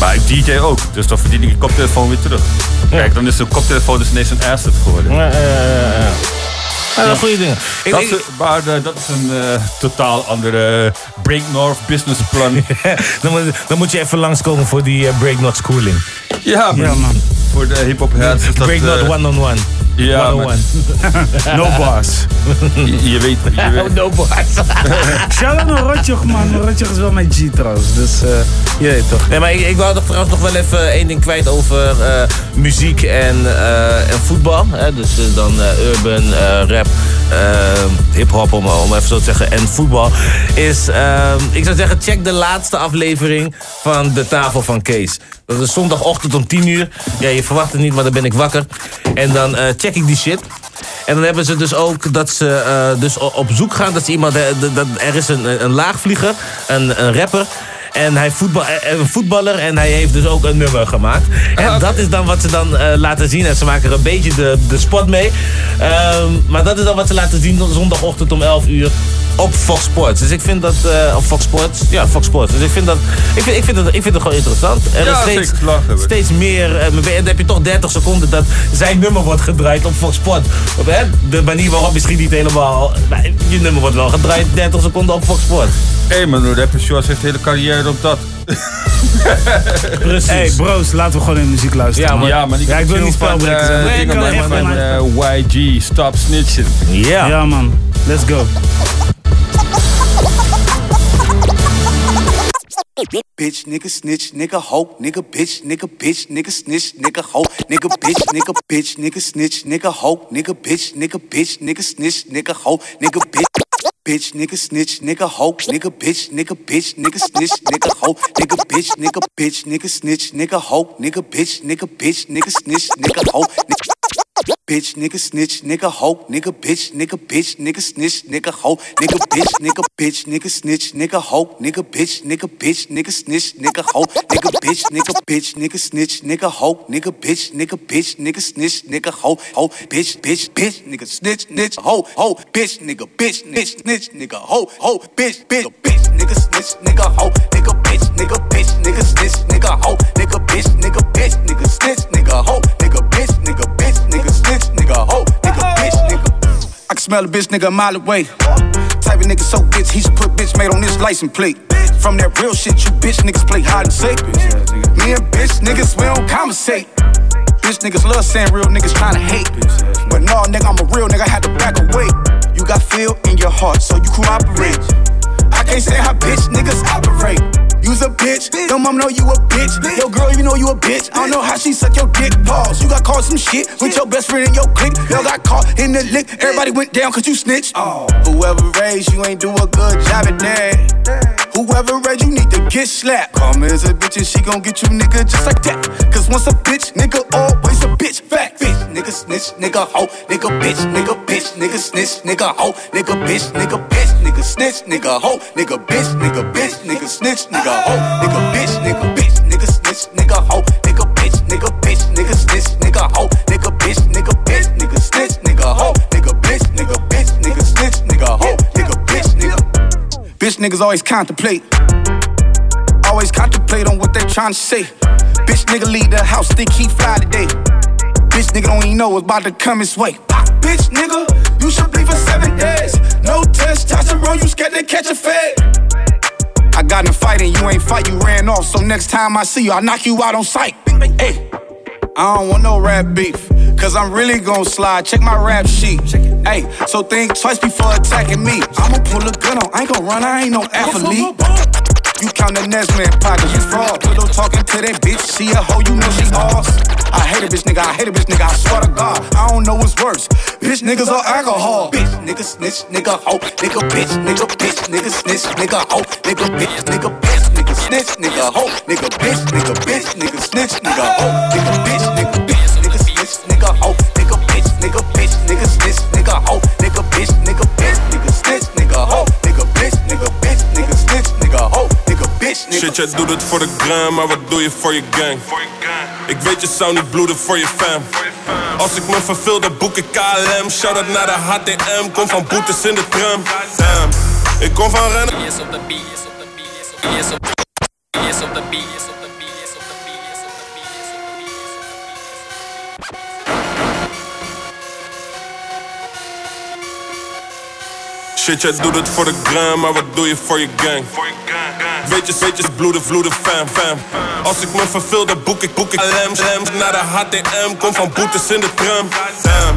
Maar ik DJ ook, dus dan verdien ik die koptelefoon weer terug. Kijk, dan is de koptelefoon dus ineens een asset geworden. Ja, ja, ja, ja. Ja, goede dingen. Ik, dat, ik- is- maar eh, dat is een eh, totaal andere Break North business plan. dan, moet, dan moet je even langskomen voor die eh, Break Not Schooling. ja, maar voor de hip-hop heads is dat... Break Not eh, one-on-one. Ja, maar- 101. No bars. je, je weet... Je weet. no bars. Shout-out naar Rotjoch, man. Rotjoch is wel mijn G trouwens. Dus, eh je weet toch. Nee, maar ik, ik wou trouwens nog wel even één ding kwijt over eh, muziek en, eh, en voetbal. Hè? Dus eh, dan eh, urban, eh, rap, eh, hip-hop, om, even zo te zeggen, en voetbal. Is, eh, ik zou zeggen, check de laatste aflevering van De Tafel van Kees. Dat is zondagochtend om 10 uur. Ja, je verwacht het niet, maar dan ben ik wakker. En dan eh, check ik die shit. En dan hebben ze dus ook dat ze dus op zoek gaan. Dat iemand, er is een, een laagvlieger, een rapper. En hij voetbal, eh, een voetballer en hij heeft dus ook een nummer gemaakt. En dat is dan wat ze dan eh, laten zien. En ze maken er een beetje de, de spot mee. Ehm, maar dat is dan wat ze laten zien zondagochtend om 11 uur op Fox Sports. Dus ik vind dat... eh op Fox Sports? Ja, Fox Sports. Dus ik vind dat... Ik vind, ik vind, het, ik vind het gewoon interessant. Er Ja, is steeds, lachen steeds meer... eh, dan heb je toch 30 seconden dat zijn nummer wordt gedraaid op Fox Sports. Op, hè? De manier waarop misschien niet helemaal... maar je nummer wordt wel gedraaid 30 seconden op Fox Sports. Hé, hey, man, rapper Shores heeft hele carrière op dat. Precies. Hey bros, laten we gewoon in muziek luisteren. Ja, man. Ja, maar Ja, ik wil niet van, spelbreken eh, zijn. Nee, ik wil van, echt van wel eh, YG, Stop Snitching. Ja. Ja man, let's go. Bitch, nigga, snitch, nigga, hoe, nigga, bitch, nigga, bitch, nigga, snitch, nigga, hoe, nigga, bitch, nigga, bitch, nigga, snitch, nigga, hoe, nigga, bitch, nigga, bitch, nigga, snitch, nigga, hoe, nigga, bitch. Bitch, nigga, snitch, nigga, hoe, nigga, bitch, nigga, bitch, nigga, snitch, nigga, hoe, nigga, bitch, nigga, bitch, nigga, snitch, nigga, hoe, nigga, bitch, nigga, bitch, nigga, snitch, nigga, hoe, Bitch, nigga, snitch, nigga, hoe, nigga, bitch, nigga, bitch, nigga, snitch, nigga, hoe, nigga, bitch, nigga, bitch, nigga, snitch, nigga, hoe, nigga, bitch, nigga, bitch, nigga, snitch, nigga, hoe, nigga, bitch, nigga, bitch, nigga, snitch, nigga, hoe, nigga, bitch, nigga, bitch, nigga, snitch, nigga, hoe, hoe, bitch, bitch, bitch, nigga, snitch, snitch, hoe, hoe, bitch, nigga, bitch, snitch, snitch, nigga, hoe, hoe, bitch, bitch, bitch, nigga, snitch, nigga, hoe, nigga, bitch, nigga, bitch, nigga, snitch, nigga, hoe, nigga, bitch, nigga, bitch, nigga, snitch, nigga, hoe, nigga, bitch, nigga, snitch, nigga, hoe, nigga, bitch, nigga. I can smell a bitch nigga a mile away. Type of nigga so bitch, he should put bitch made on his license plate. From that real shit, you bitch niggas play hide and seek. Me and bitch niggas, we don't conversate. Bitch niggas love saying real niggas tryna hate. But no, nigga, I'm a real nigga, I had to back away. You got feel in your heart, so you cooperate. I can't say how bitch niggas operate. You's a bitch, your mom know you a bitch. Yo, girl, you know you a bitch. I don't know how she suck your dick. Pause. You got caught some shit with your best friend in your clique. Yo, got caught in the lick. Everybody went down cause you snitched. Oh. Whoever raised you ain't do a good job at that. Whoever raised you need to get slapped. Me as a bitch and she gon' get you nigga just like that. Cause once a bitch, nigga, always a bitch. Fact. Bitch, nigga, snitch, nigga, hoe, nigga, bitch, nigga, bitch, nigga, snitch, nigga, hoe, nigga, bitch, nigga, bitch, nigga, snitch, nigga, hoe, nigga, bitch, nigga, bitch, nigga, snitch, nigga, hoe, nigga, bitch, nigga, bitch, nigga, snitch, nigga, hoe, nigga, bitch, nigga, bitch, nigga, snitch, nigga, hoe, nigga, bitch, nigga, bitch, nigga, snitch, nigga, hoe, nigga, bitch, nigga, bitch, nigga, snitch, nigga, hoe, nigga, bitch, nigga. Bitch niggas always contemplate. Always contemplate on what they tryna say. Bitch nigga leave the house, think he fly today. Bitch nigga don't even know what's about to come his way. Bitch nigga, you should bleed for seven days. No test, testosterone, you scared to catch a fade. I got in a fight and you ain't fight, you ran off. So next time I see you, I knock you out on sight. Hey, I don't want no rap beef. Cause I'm really gon' slide. Check my rap sheet. Hey, so think twice before attacking me. I'ma pull a gun on. I ain't gon' run, I ain't no athlete. You count the next man pockets, you fraud. Pillow talking to that bitch, see a hoe, you know she off. I hate a bitch nigga, I hate a bitch nigga, I swear to God. I don't know what's worse. Bitch niggas or alcohol. Bitch nigga snitch, nigga hoe, nigga bitch, nigga bitch, nigga snitch, nigga hoe, nigga bitch, nigga bitch, nigga snitch, nigga hoe, nigga bitch, nigga bitch, nigga snitch, nigga hoe, nigga bitch, nigga bitch, nigga. Shit, jij doet het voor de gram, maar wat doe je voor je gang? Ik weet je zou niet bloeden voor je fam. Als ik me verveel, dan boek ik KLM. Shout out naar de HTM, kom van boetes in de tram. Damn, ik kom van rennen. Shit, jij doet het voor de gram, maar wat doe je voor je gang? Weet je, weet je, bloeden, vloeden, fam, fam. Als ik me verveel, dan boek ik, boek ik lams, lams naar de HTM. Kom van boetes in de tram. Damn.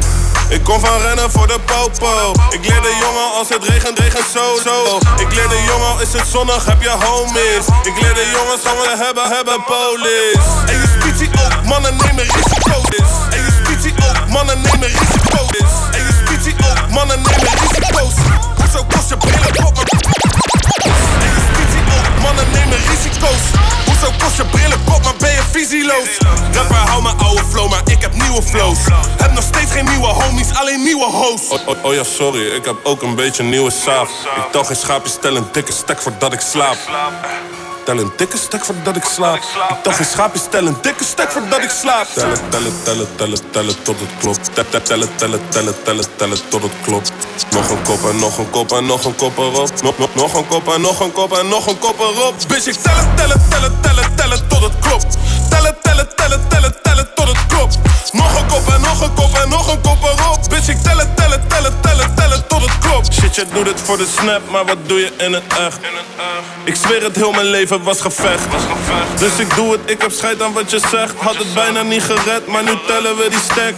Ik kom van rennen voor de popo. Ik leer de jongen als het regent, regent zo, zo. Ik leer de jongen, is het zonnig, heb je homies. Ik leer de jongens, gaan we hebben, hebben police. En je spitie ook, mannen nemen risico's. En je spitie ook, mannen nemen risico's. En je spitie ook, mannen nemen risico's. Kost je brillen ook, mannen nemen risico's. Hoezo kost je brillen pop, maar ben je visieloos? Rapper, hou mijn oude flow, maar ik heb nieuwe flows. Heb nog steeds geen nieuwe homies, alleen nieuwe hosts. Oh, oh, oh ja, sorry, ik heb ook een beetje nieuwe saaf. Ik tel geen schaapjes, tel een dikke stek voordat ik slaap. Tel een dikke stek voordat ik slaap. Ik tel geen schaapjes, tel een dikke stek voordat ik slaap. Tellen, tellen, tellen, tellen, tellen tot het klopt. Tel- tel- Tellen, tellen, tellen, tellen, tellen tot het klopt. Nog een kop en nog een kop en nog een kop erop. Nog, nog, nog een kop en nog een kop en nog een kop erop. Bitch, ik tellen, tellen, tellen, tellen, tellen tot het klopt. Tellen, tellen, tellen, tellen, tellen tot het klopt. Nog een kop en nog een kop en nog een kop erop. Bitch, ik tellen, tellen, tellen, tellen, tellen tot het klopt. Shit, je doet het voor de snap, maar wat doe je in het echt? Ik zweer het, heel mijn leven was gevecht. Dus ik doe het, ik heb scheid aan wat je zegt. Had het bijna niet gered, maar nu tellen we die stack.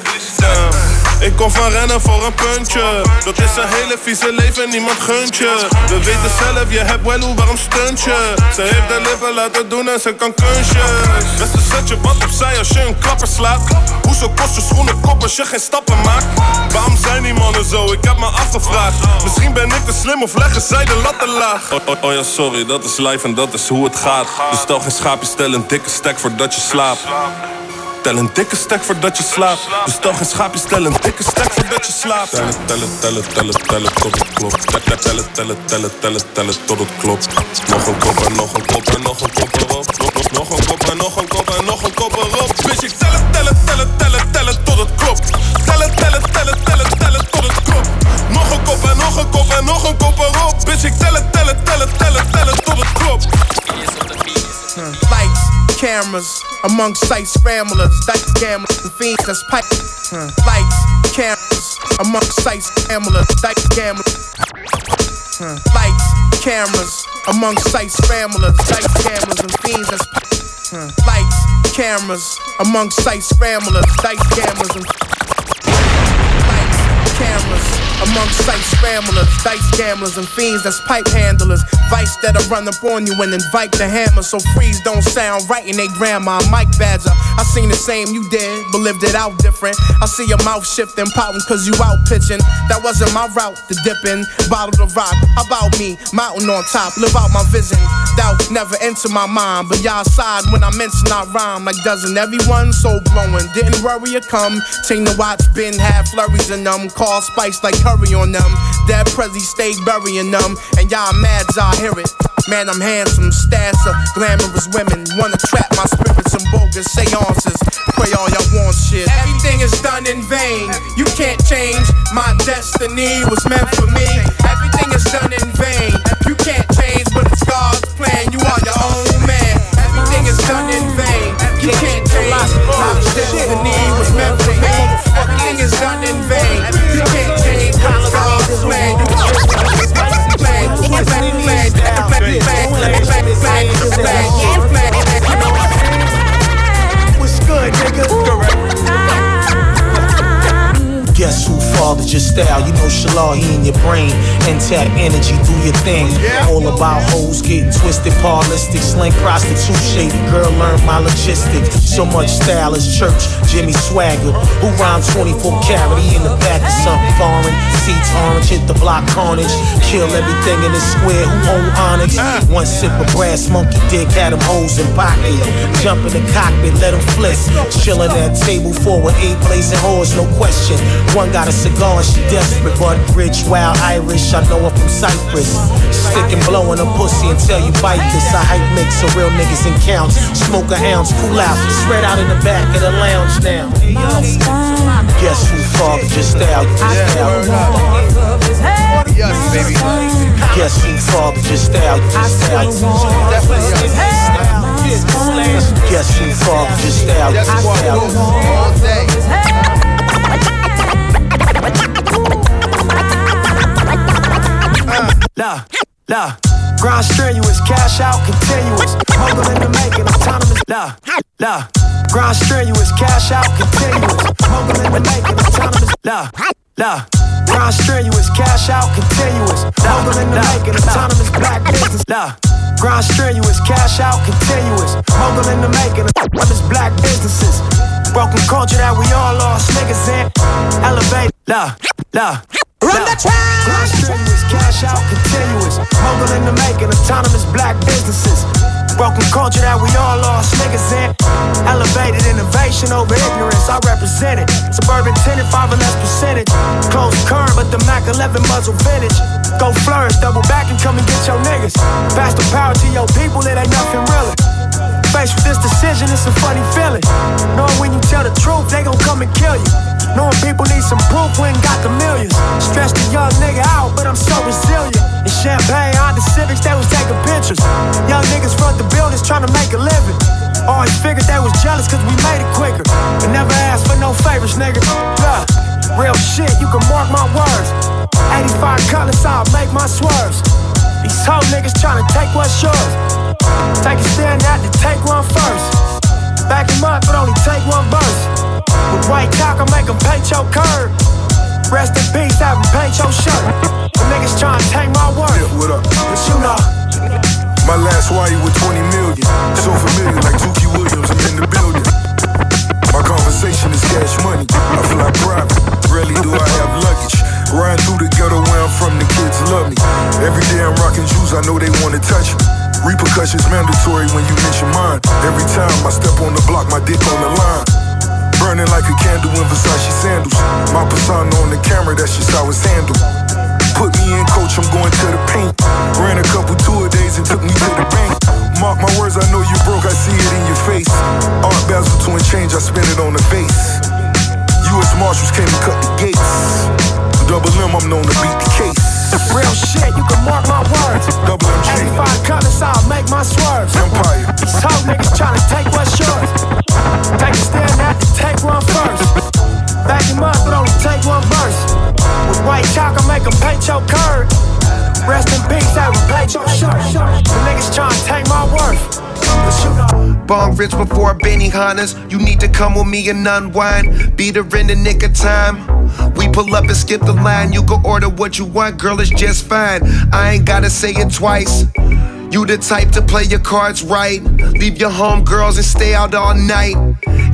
Ik kom van rennen voor een puntje. Dat is een hele vieze leven, niemand gunt je. We weten zelf, je hebt wel hoe, waarom stunt je? Ze heeft de lippen laten doen en ze kan kunstjes. Beste zet je wat opzij als je een klapper slaat. Hoezo kost je schoenen kop als je geen stappen maakt? Waarom zijn die mannen zo? Ik heb me afgevraagd. Misschien ben ik te slim of leggen zij de lat te laag. Oh, oh, oh ja, sorry, dat is live en dat is hoe het gaat. Dus stel geen schaapjes, stel een dikke stek voordat je slaapt. Tel een dikke stek voordat je slaapt. Dus tel geen schaapjes, tel een dikke stek voordat je slaapt. Tellen, tellen, tellen, tellen, tellen tot het klopt. Tellen, tellen, tellen, tellen, tellen, tellen tot het klopt. Nog een kop en nog een kop en nog een kop erop. Nog een kop en nog een kop en nog een kop erop. Bitch, ik tellen, tellen, tellen, tellen, tellen tot het klopt. Tellen, tellen, tellen, tellen, tellen tot het klopt. Nog een kop en nog een kop en nog een kop erop. Bitch, ik tellen, tellen, tellen, tellen, tellen tot het klopt. Cameras, amongst sight scramblers, dice gamblers, and fiends that's pipe. Huh. Lights, cameras, amongst sight scramblers, dice gamblers. Huh. Lights, cameras, amongst sight scramblers, dice gamblers, and fiends that's pipe. Huh. Lights, cameras, amongst sight scramblers, dice gamblers, and lights, cameras amongst sight scramblers, dice gamblers, and fiends that's pipe handlers. Vice that'll run up on you and invite the hammer. So freeze don't sound right in they grandma. Mike Badger, I seen the same you did, but lived it out different. I see your mouth shifting, pouting cause you out pitching. That wasn't my route to dipping. Bottle of rock, how about me? Mountain on top, live out my vision. Doubt never enter my mind, but y'all side when I mention I rhyme. Like doesn't everyone so blowing? Didn't worry or come. Ting the watch, been had flurries in them. Call spice like curry on them. Dead Prezi stay burying them. And y'all mads, I hear it. Man, I'm handsome, stats of glamorous women. Wanna trap my spirits in bogus seances. Pray all y'all want shit. Everything is done in vain. You can't change. My destiny was meant for me. Everything is done in vain. You can't change, but it's God's plan. You are your own style? You know Shalal, he in your brain. Intact energy, do your thing. All about hoes getting twisted, parlistic, slang prostitute, shady girl, learn my logistics. So much style is church. Jimmy Swagger, who rhymes 24 carat, he in the back of something foreign. Seats orange, hit the block carnage. Kill everything in the square, who own Onyx? One sip of brass monkey dick, had him hoes in pocket. Jump in the cockpit, let him flip. Chill at table forward, eight blazing whores, no question. One got a cigar, she desperate, but rich, wild Irish. I know her from Cyprus. Stick and blowing a pussy until you bite this. I hype mix so real niggas and counts. Smoke a ounce, cool out, spread out in the back of the lounge just now. Guess who fucked just now? Just now. Yes, baby. Guess who fucked just now? Just now. Guess who fucked just now? Just now. All day. La, la. Grind strenuous, cash out continuous. Mogul in the making, autonomous. La, la. Grind strenuous, cash out continuous. Mogul in the making, autonomous. Look, look. Grind strenuous, cash out continuous. Mogul in the making, autonomous black business. Look. Grind strenuous, cash out continuous. Mogul in the making, autonomous black businesses. Broken culture that we all lost niggas in. Elevate, look, look. Run the track! Grind strenuous, cash out continuous. Mogul in the making, autonomous black businesses. Broken culture that we all lost niggas in. Elevated innovation over ignorance, I represent it. Suburban tenant, five or less percentage. Close current, but the Mac 11 muzzle vintage. Go flourish, double back and come and get your niggas. Pass the power to your people, it ain't nothing really. Faced with this decision, it's a funny feeling. Knowing when you tell the truth, they gon' come and kill you. Knowing people need some proof, we ain't got the millions. Stressed a young nigga out, but I'm so resilient. In Champagne, on the Civics, they was taking pictures. Young niggas front the buildings trying to make a living. Always figured they was jealous cause we made it quicker. But never asked for no favors, nigga. Real shit, you can mark my words. 85 colors, I'll make my swerves. These hoe niggas tryna take what's yours. Take a stand out to take one first. Back him up, but only take one verse. With white cock, I make him paint your curb. Rest in peace, have him paint your shirt. The niggas tryna take my word. Yeah, what up? But you know. My last wire with 20 million. So familiar, like Dookie Williams, I'm in the building. My conversation is cash money. I fly private. Rarely do I have luggage. Riding through the ghetto where I'm from, the kids love me. Every day I'm rocking shoes, I know they wanna touch me. Repercussions mandatory when you mention mine. Every time I step on the block, my dick on the line. Burning like a candle in Versace sandals. My persona on the camera, that's just how it's handled. Put me in, coach, I'm going to the paint. Ran a couple tour days and took me to the bank. Mark my words, I know you broke, I see it in your face. Art Basel to and change, I spend it on the face. U.S. Marshals came to cut the gates. Double M, I'm known to beat the case. Real shit, you can mark my words. Double M 85 colors, I'll make my swerves. Empire. These hoe niggas tryna take what's yours. Take a stand out to take one first. Back him up, but only take one verse. With white chalk, I make him paint your curb. Rest in peace, have him paint your shirt. The niggas tryna take my worth. Know. Uh, Bong rich before Benny Hannas. You need to come with me and unwind. Beat her in the nick of time. We pull up and skip the line. You can order what you want, girl, it's just fine. I ain't gotta say it twice. You the type to play your cards right. Leave your home girls and stay out all night.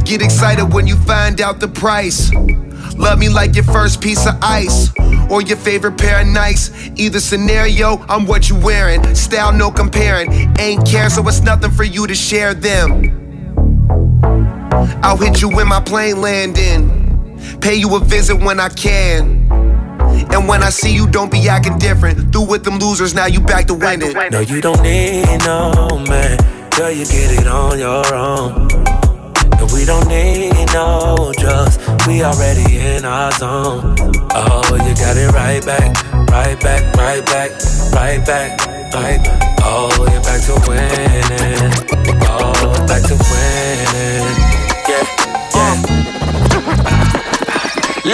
Get excited when you find out the price. Love me like your first piece of ice or your favorite pair of Nikes. Either scenario, I'm what you wearing. Style, no comparing. Ain't care, so it's nothing for you to share them. I'll hit you when my plane landing. Pay you a visit when I can. And when I see you, don't be acting different. Through with them losers, now you back to winning. No, you don't need no man. Girl, you get it on your own. And we don't need no drugs. We already in our zone. Oh, you got it right back, right back, right back, right back, right. Oh, you're back to winning. Oh, back to winning.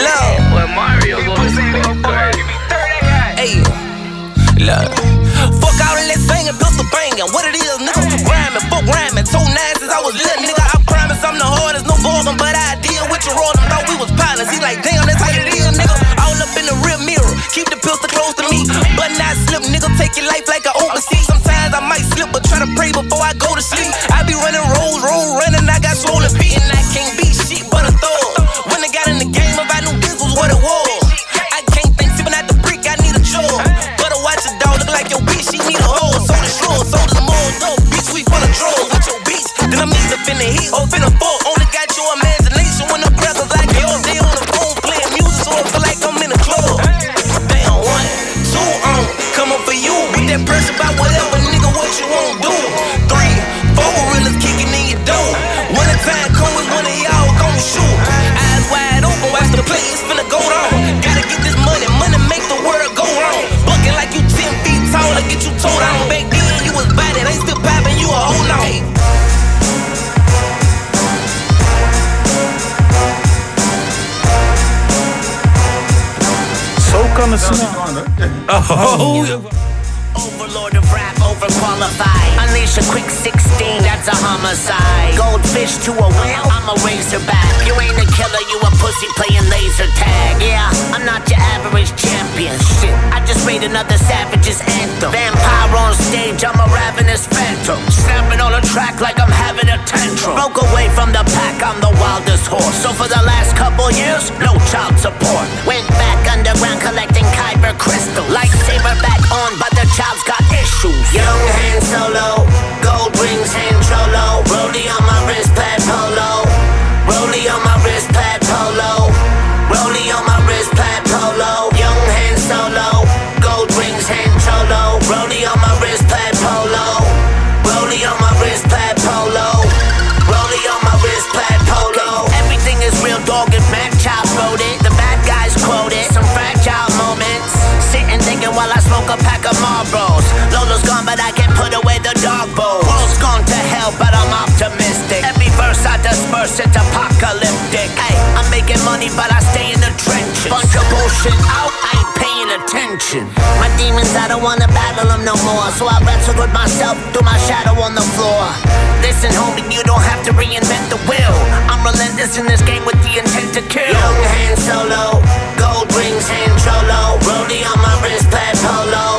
Love. Well, Mario goes Hey, look. Fuck all of that singing, pistol banging. What it is, nigga? Rhyming, fuck rhyming. Two nines since I was little, nigga. I promise I'm the hardest, no bargain, but I deal with your roll. Thought we was partners. He like, damn, that's how it is, nigga. All up in the rear mirror. Keep the pistol close to me, but not slip, nigga. Take your life like an overseas. Sometimes I might slip, but try to pray before I go to sleep. I be running rolls, roll running. I got swollen feet, and I finna hit or finna fall. Zo kan het zijn. Oh, overlord of rap, overqualified. A quick 16, that's a homicide. Goldfish to a whale, I'm a razorback. You ain't a killer, you a pussy playing laser tag. Yeah, I'm not your average champion. Shit, I just made another Savage's anthem. Vampire on stage, I'm a ravenous phantom. Snapping on a track like I'm having a tantrum. Broke away from the pack, I'm the wildest horse. So for the last couple years, no child support. Went back underground collecting Kyber crystal. Lightsaber back on, but the child's got issues. Young Han Solo, gold rings, hand trollo. Rollie on my wrist pad polo. Rollie on my wrist pad polo. Rollie on my wrist pad polo. Young Han Solo, gold rings, hand trollo. Rollie on my wrist pad polo. Rollie on my wrist pad polo. Rollie on my wrist pad polo. Everything is real dog and Mac Child wrote it. The bad guys quoted some fragile moments. Sitting thinking while I smoke a pack of Marlboros. But I can put away the dog bowl. World's gone to hell, but I'm optimistic. Every verse I disperse, it's apocalyptic. Hey, I'm making money, but I stay in the trenches. Bunch of bullshit out, I ain't paying attention. My demons, I don't wanna battle them no more. So I wrestle with myself through my shadow on the floor. Listen, homie, you don't have to reinvent the wheel. I'm relentless in this game with the intent to kill. Young Han Solo, gold rings, hand trollo. Rollie on my wrist pad polo.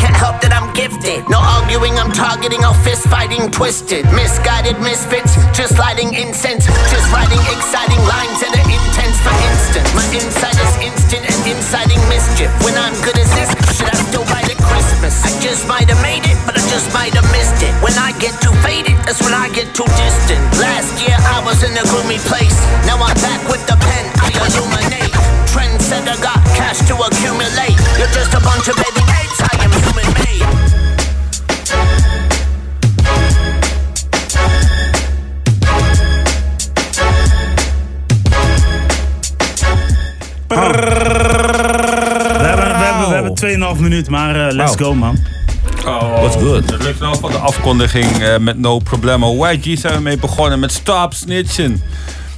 Can't help that I'm gifted. No arguing, I'm targeting, all fist fighting, twisted. Misguided misfits, just lighting incense. Just writing exciting lines that are intense for instance. My insight is instant and inciting mischief. When I'm good as this, should I still write at Christmas? I just might have made it, but I just might have missed it. When I get too faded, that's when I get too distant. Last year I was in a gloomy place. Now I'm back with the pen, I illuminate. Trendsetter got cash to accumulate. You're just a bunch of baby apes, I am human made. We hebben, we hebben, we hebben 2,5 minuut, maar eh, let's go man. Oh, What's good? Dat ligt nou van de afkondiging eh, met No Problemo. YG zijn we mee begonnen met Stop Snitching.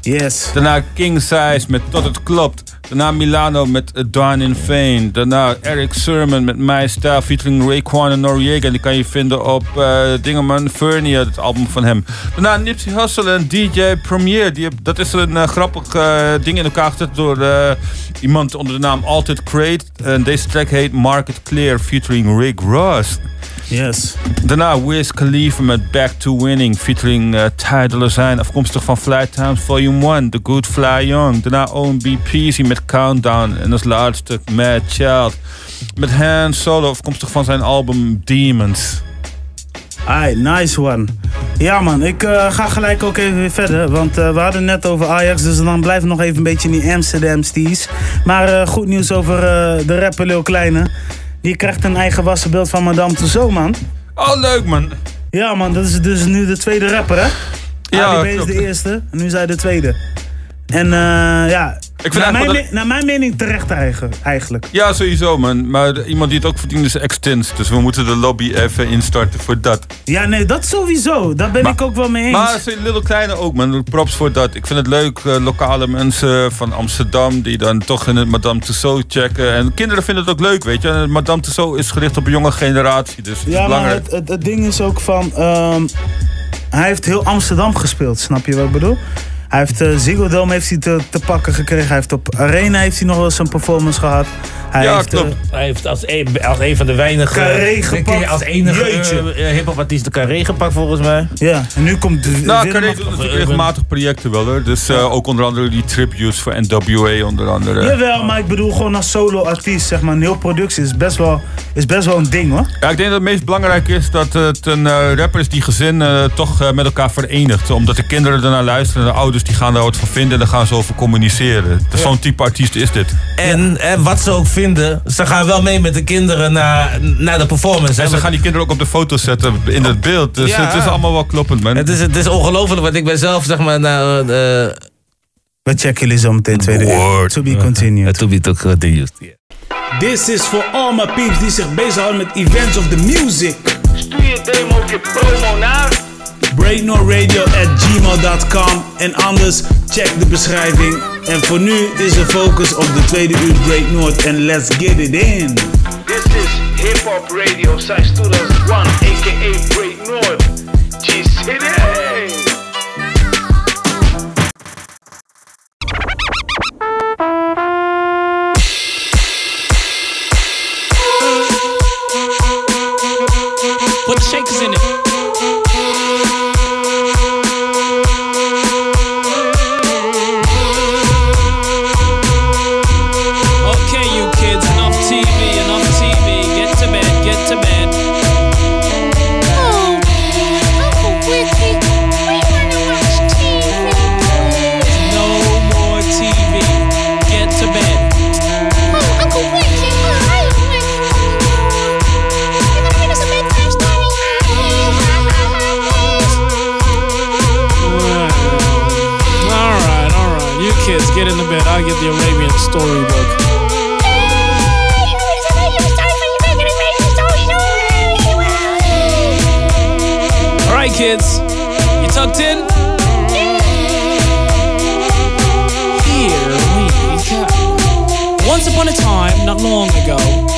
Yes. Daarna King Size met Tot het klopt. Daarna Milano met A Dawn in Vain. Daarna Eric Sermon met My Style featuring Raekwon en Noriega. Die kan je vinden op eh Dingeman Furnia, het album van hem. Daarna Nipsey Hussle en DJ Premier. Die, dat is een eh, grappig eh, ding in elkaar gezet door iemand onder de naam Altered Crate. En deze track heet Market Clear featuring Rick Ross. Yes. Daarna Wiz Khalifa met Back to Winning featuring uh, Ty Dolla Sign, afkomstig van Fly Times Volume 1, The Good Fly Young. Daarna OMB Peasy met Countdown en als laatste Mad Child met Han Solo, afkomstig van zijn album Demons. Ai, nice one. Ja man, ik eh, ga gelijk ook even weer verder. Want eh, we hadden net over Ajax, dus dan blijven we nog even een beetje in die Amsterdam steez. Maar goed nieuws over de rapper Lil Kleine. Die krijgt een eigen wassenbeeld van Madame Tussauds, man. Oh, leuk man. Ja man, dat is dus nu de tweede rapper, hè? Ja, ADB is klopt. de eerste, en nu is hij de tweede. En eh, ja, vind naar, mijn, me- naar mijn mening terecht eigen- eigenlijk. Ja, sowieso man. Maar iemand die het ook verdient is Extins. Dus we moeten de lobby even instarten voor dat. Ja, nee, dat sowieso. Daar ben ik ook wel mee eens. Maar Little Kleine ook, man. Props voor dat. Ik vind het leuk, eh, lokale mensen van Amsterdam... die dan toch in het Madame Tussauds checken. En kinderen vinden het ook leuk, weet je. En Madame Tussauds is gericht op een jonge generatie. Dus het is Ja, maar het, het ding is ook van... ehm, hij heeft heel Amsterdam gespeeld, snap je wat ik bedoel? Hij heeft uh, Ziggo Dome heeft hij te, te pakken gekregen. Hij heeft op Arena heeft hij nog wel eens een performance gehad. Hij heeft, eh, Hij heeft als een, als een van de weinige... Carré gepakt. Als enige uh, hip-hop artiest de Carré gepakt volgens mij. Ja, en nu komt de Nou, Carré doet natuurlijk regelmatig projecten wel, hoor. Dus eh, ook onder andere die tributes voor NWA onder andere. Jawel, maar ik bedoel gewoon als solo-artiest, zeg maar. Een heel productie is best wel, is best wel een ding, hoor. Ja, ik denk dat het meest belangrijk is dat het een eh, rapper is die gezin eh, toch eh, met elkaar verenigt. Omdat de kinderen ernaar luisteren en de ouders die gaan daar wat van vinden en daar gaan ze over communiceren. Dus Zo'n type artiest is dit. En, en wat ze ook vinden, ze gaan wel mee met de kinderen naar, naar de performance. En ze gaan die kinderen ook op de foto zetten in het beeld. Dus Ja. het is allemaal wel kloppend, man. Het is, het is ongelooflijk, want ik ben zelf zeg maar naar, eh, We checken jullie zo meteen tweede uur. To be continued. to be continued, This is voor all my peeps die zich bezighouden met events of the music. Stuur je demo of je promo naar breaknorradio at gmail.com en anders check de beschrijving. En voor nu is de focus op de tweede uur Break North en let's get it in. This is Hip Hop Radio since 2001 aka Break North G-City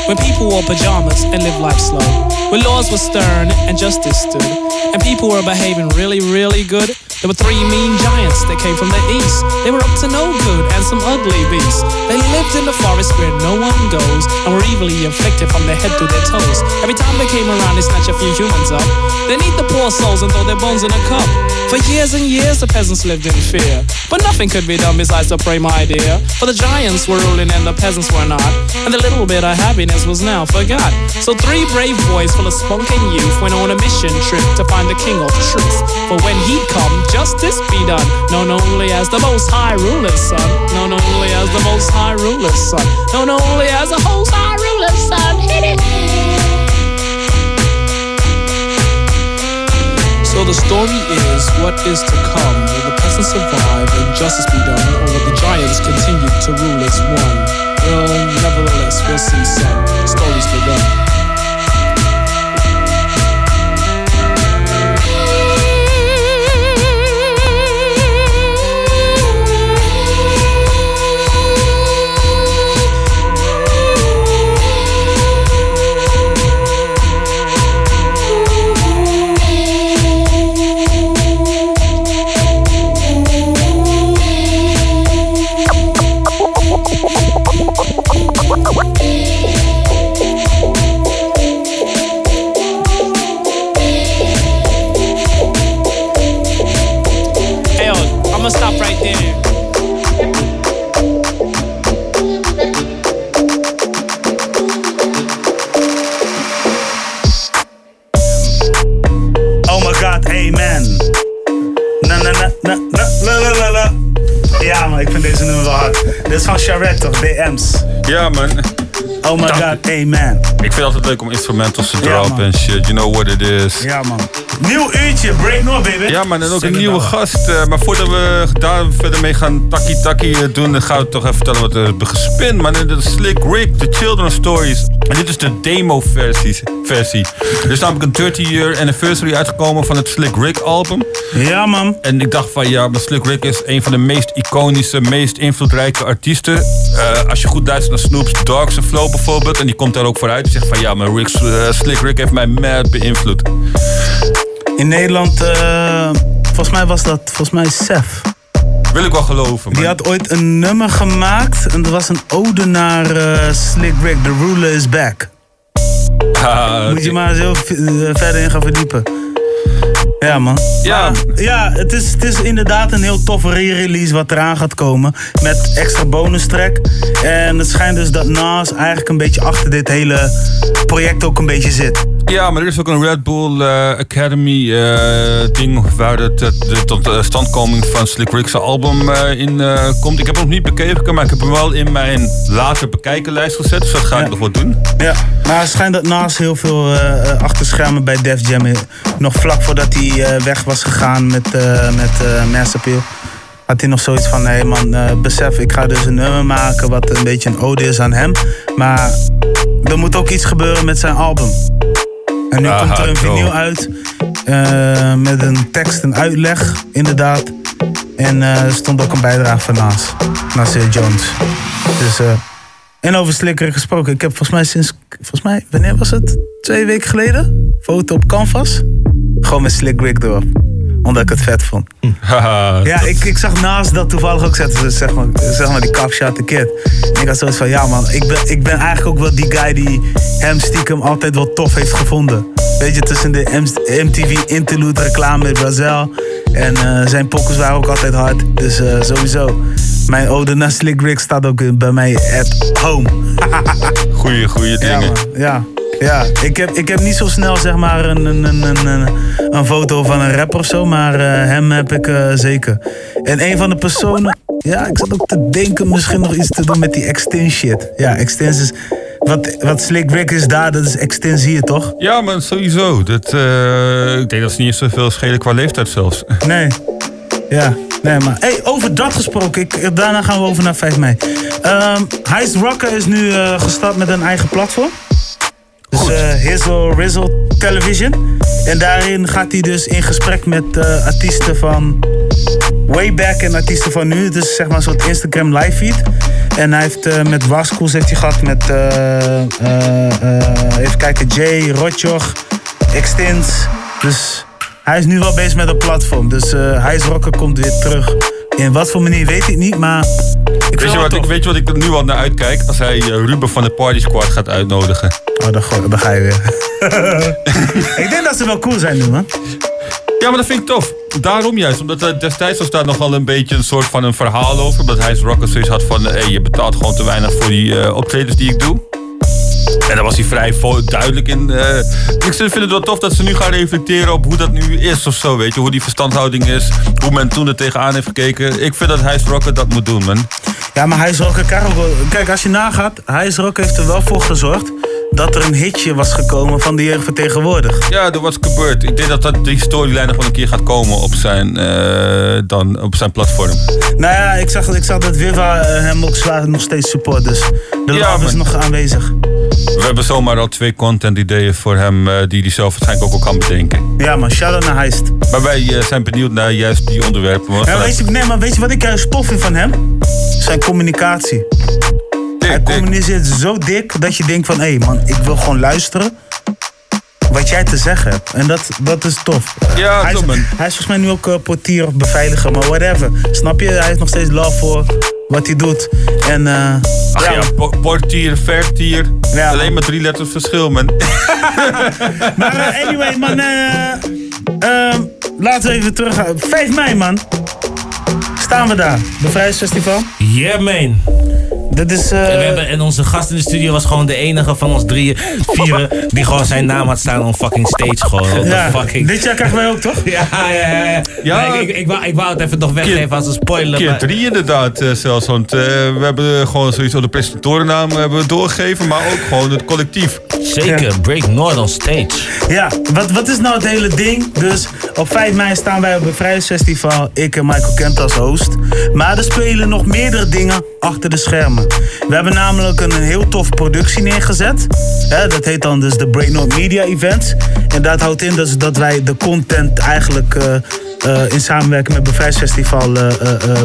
when people wore pajamas and lived life slow, when laws were stern and justice stood, and people were behaving really, really good, there were three mean giants that came from the east. They were up to no good and some ugly beasts. They lived in the forest where no one goes and were evilly inflicted from their head to their toes. Every time they came around, they snatch a few humans up. Then eat the poor souls and throw their bones in a cup. For years and years, the peasants lived in fear. But nothing could be done besides to pray, my dear. For the giants were ruling and the peasants were not. And the little bit of happiness was now forgot. So three brave boys full of spunk and youth went on a mission trip to find the king of truth. For when he'd come, justice be done. Known only as the most high ruler's son. Known only as the most high ruler's son. Known only as the most high ruler's son. Hit it. So the story is what is to come. Will the peasants survive and justice be done? Or will the giants continue to rule as one? Well, nevertheless, we'll see, son. Story's begun. Ja, man. Oh my god, amen. Ik vind het altijd leuk om instrumentals te Ja, droppen en shit. You know what it is. Ja man. Nieuw uurtje, break no baby. Ja, man, en ook een nieuwe nou. gast. eh, maar voordat we daar verder mee gaan takkie-takkie eh, doen, dan gaan we toch even vertellen wat we hebben gespind. Man, de Slick Rick, The Children's Stories. En dit is de demo-versie. Versie. Er is namelijk een 30 year anniversary uitgekomen van het Slick Rick album. Ja, man. En ik dacht van, ja, maar Slick Rick is een van de meest iconische, meest invloedrijke artiesten. Eh, als je goed luistert naar Snoop's Dogs and Flow bijvoorbeeld, en die komt daar ook vooruit. Die zegt van, ja, maar Rick's, eh, Slick Rick heeft mij mad beïnvloed. In Nederland, eh, volgens mij was dat, volgens mij Sef. Wil ik wel geloven. Die had ooit een nummer gemaakt en dat was een ode naar eh, Slick Rick, The Ruler is Back. Moet je maar eens heel verder in gaan verdiepen. Ja, man. Ja. Maar, ja, het is, het is inderdaad een heel toffe re-release wat eraan gaat komen. Met extra bonus track. En het schijnt dus dat Nas eigenlijk een beetje achter dit hele project ook een beetje zit. Ja, maar er is ook een Red Bull eh, Academy eh, ding waar het, de tot de standkoming van Slick Rick's album eh, in eh, komt. Ik heb hem nog niet bekeken, maar ik heb hem wel in mijn later bekijkenlijst gezet. Dus dat ga ik nog wel doen. Ja, maar het schijnt dat Nas heel veel eh eh, achter schermen bij Def Jam... eh, nog vlak voordat hij eh, weg was gegaan met, eh met eh Mass Appeal... had hij nog zoiets van: hé man, eh, besef, ik ga dus een nummer maken wat een beetje een ode is aan hem. Maar er moet ook iets gebeuren met zijn album. En nu Aha, komt er een vinyl uit eh, met een tekst en uitleg, inderdaad. En eh, er stond ook een bijdrage van Nas, Nasir Jones. Dus, eh, en over Slikker gesproken. Ik heb volgens mij sinds, volgens mij, wanneer was het? Twee weken geleden? Foto op Canvas. Gewoon met Slick Rick erop. Omdat ik het vet vond. Ja, ik, ik zag naast dat toevallig ook zetten ze zeg maar, zeg maar die Capshot the Kid. En ik had zoiets van, ja man, ik ben, ik ben eigenlijk ook wel die guy die hem stiekem altijd wel tof heeft gevonden. Weet je, tussen de MTV interlude reclame met Brazil. En eh, zijn pokkers waren ook altijd hard. Dus eh, sowieso. Mijn ode naar Slick Rick staat ook bij mij at home. Goeie, goeie dingen. Ja, man. ja. Ja, ik heb, ik heb niet zo snel zeg maar een, een, een, een, een, foto van een rapper of zo, maar eh, hem heb ik eh, zeker. En een van de personen, ja, ik zat ook te denken misschien nog iets te doen met die extens shit. Ja, extens is, wat, wat Slick Rick is daar, dat is extens hier toch? Ja, maar sowieso. Dat, eh, ik denk dat ze niet eens zoveel schelen qua leeftijd zelfs. Nee. Ja, nee, maar hey, over dat gesproken, ik, daarna gaan we over naar 5 mei. Ehm Heist Rocker is nu gestart met een eigen platform. Dus eh Hizzle Rizzle Television. En daarin gaat hij dus in gesprek met eh, artiesten van way back en artiesten van nu. Dus zeg maar een soort Instagram live feed. En hij heeft eh, met Waskools heeft hij gehad met, even kijken, Jay, Rotjoch, Extins. Dus hij is nu wel bezig met een platform. Dus hij is Rocker komt weer terug. In wat voor manier weet ik niet, maar ik Weet je, wat ik, weet je wat ik er nu al naar uitkijk? Als hij eh, Ruben van de Party Squad gaat uitnodigen. Oh, dan, go- dan ga je weer. ik denk dat ze wel cool zijn nu, man. Ja, maar dat vind ik tof. Daarom juist. Omdat er destijds was daar nogal een beetje een soort van een verhaal over. Omdat hij Rocker zoiets had van... Hey, je betaalt gewoon te weinig voor die eh, optredens die ik doe. En daar was hij vrij duidelijk in. eh. ik vind het wel tof dat ze nu gaan reflecteren op hoe dat nu is of zo. Weet je, hoe die verstandhouding is. Hoe men toen er tegenaan heeft gekeken. Ik vind dat Heist Rocker dat moet doen, man. Ja, maar hij Rocker wel- Kijk, als je nagaat, hij is Rocker heeft er wel voor gezorgd dat er een hitje was gekomen van de jeugd vertegenwoordigd. Ja, er was gebeurd. Ik denk dat, dat die storyline nog wel een keer gaat komen op zijn, eh, dan, op zijn platform. Nou ja, ik zag, ik zag dat Viva eh, hem ook zwaar nog steeds support, dus de Ja, love is nog aanwezig. We hebben zomaar al twee content ideeën voor hem eh, die hij zelf waarschijnlijk ook al kan bedenken. Ja, maar shout-out naar Heist. Maar wij zijn benieuwd naar juist die onderwerpen. Ja, weet je, nee, maar weet je wat ik juist tof vind van hem? Zijn communicatie. Hij communiceert zo dik dat je denkt van... hé hey man, ik wil gewoon luisteren wat jij te zeggen hebt. En dat, dat is tof. Ja, hij, is, hij is volgens mij nu ook eh, portier of beveiliger, maar whatever. Snap je? Hij heeft nog steeds love voor wat hij doet. En eh, Ach ja, po- portier, vertier. Ja, Alleen maar drie letters verschil, man. Maar eh, anyway, man. eh, ehm, laten we even terug gaan. 5 mei, man. Staan we daar. Bevrijdingsfestival. Yeah, man. Dit is... eh, En, we hebben, en onze gast in de studio was gewoon de enige van ons drieën, vieren, die gewoon zijn naam had staan op fucking stage. Gewoon. Ja, fucking... dit jaar krijgen wij ook, toch? Ja, ja, ja. ja. Ja. Nee, ik, ik, ik, wou, ik wou het even nog weggeven als een spoiler. Keer maar- drie inderdaad eh, zelfs. Want eh, we hebben gewoon sowieso de presentatorennaam hebben we doorgegeven. Maar ook gewoon het collectief. Zeker, Break North on stage. Ja, wat, wat is nou het hele ding? Dus op 5 mei staan wij op het Bevrijdingsfestival. Ik en Michael Kent als host. Maar er spelen nog meerdere dingen achter de schermen. We hebben namelijk een heel tof productie neergezet. Hè, dat heet dan dus de Break North Media Event. En dat houdt in dus dat wij de content eigenlijk... eh, eh, in samenwerking met het Bevrijdingsfestival eh,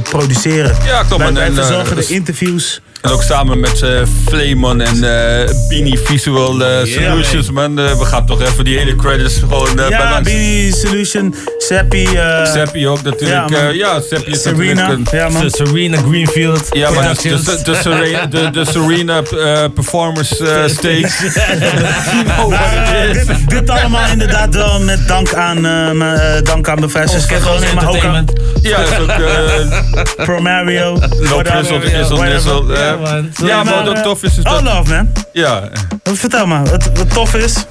produceren. Ja, klopt, Wij, wij En, verzorgen de interviews. En ook samen met eh Flamon en eh Beanie Visual eh, Solutions, man. Eh, we gaan toch even die hele credits gewoon bij ja. Beanie Solution, Seppi. eh, Seppi ook natuurlijk. Ja, Ja, man. ja Seppi is Serena, natuurlijk een... ja, man. Serena Greenfield. Ja, maar de, de, de, Serena, de, de Serena eh, Performance eh, Stage. Oh, dit, dit allemaal inderdaad wel met dank aan, eh, mijn, eh, dank aan Bevrijdingsfestival. Nee, maar ook aan Ja, dat is ook... eh Pro Mario. No Prizzle, Izzle, Nizzle. eh. Ja, maar wat ook tof is, is All dat... love, man. Ja, Vertel maar, wat, wat tof is.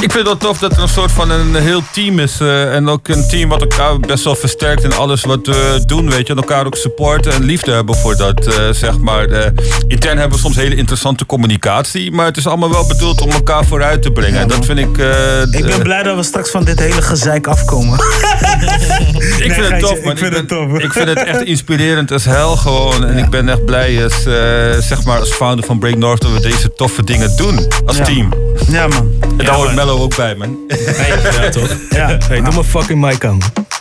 Ik vind het tof dat er een soort van een heel team is. eh, en ook een team wat elkaar best wel versterkt in alles wat we doen. Weet je. En elkaar ook supporten en liefde hebben voor dat. eh, zeg maar. Eh, intern hebben we soms hele interessante communicatie. Maar het is allemaal wel bedoeld om elkaar vooruit te brengen. en dat vind ik. Ik ben blij dat we straks van dit hele gezeik afkomen. Ik vind het tof, man. Ik, ben- ik vind het echt inspirerend als hel gewoon. En ik ben echt blij als, zeg maar, als founder van Break North dat we deze toffe dingen doen. Als Ja. team. Ja, man. En Mello ook bij, man. Ja, toch? Ja. Hey, doe mijn fucking mic aan.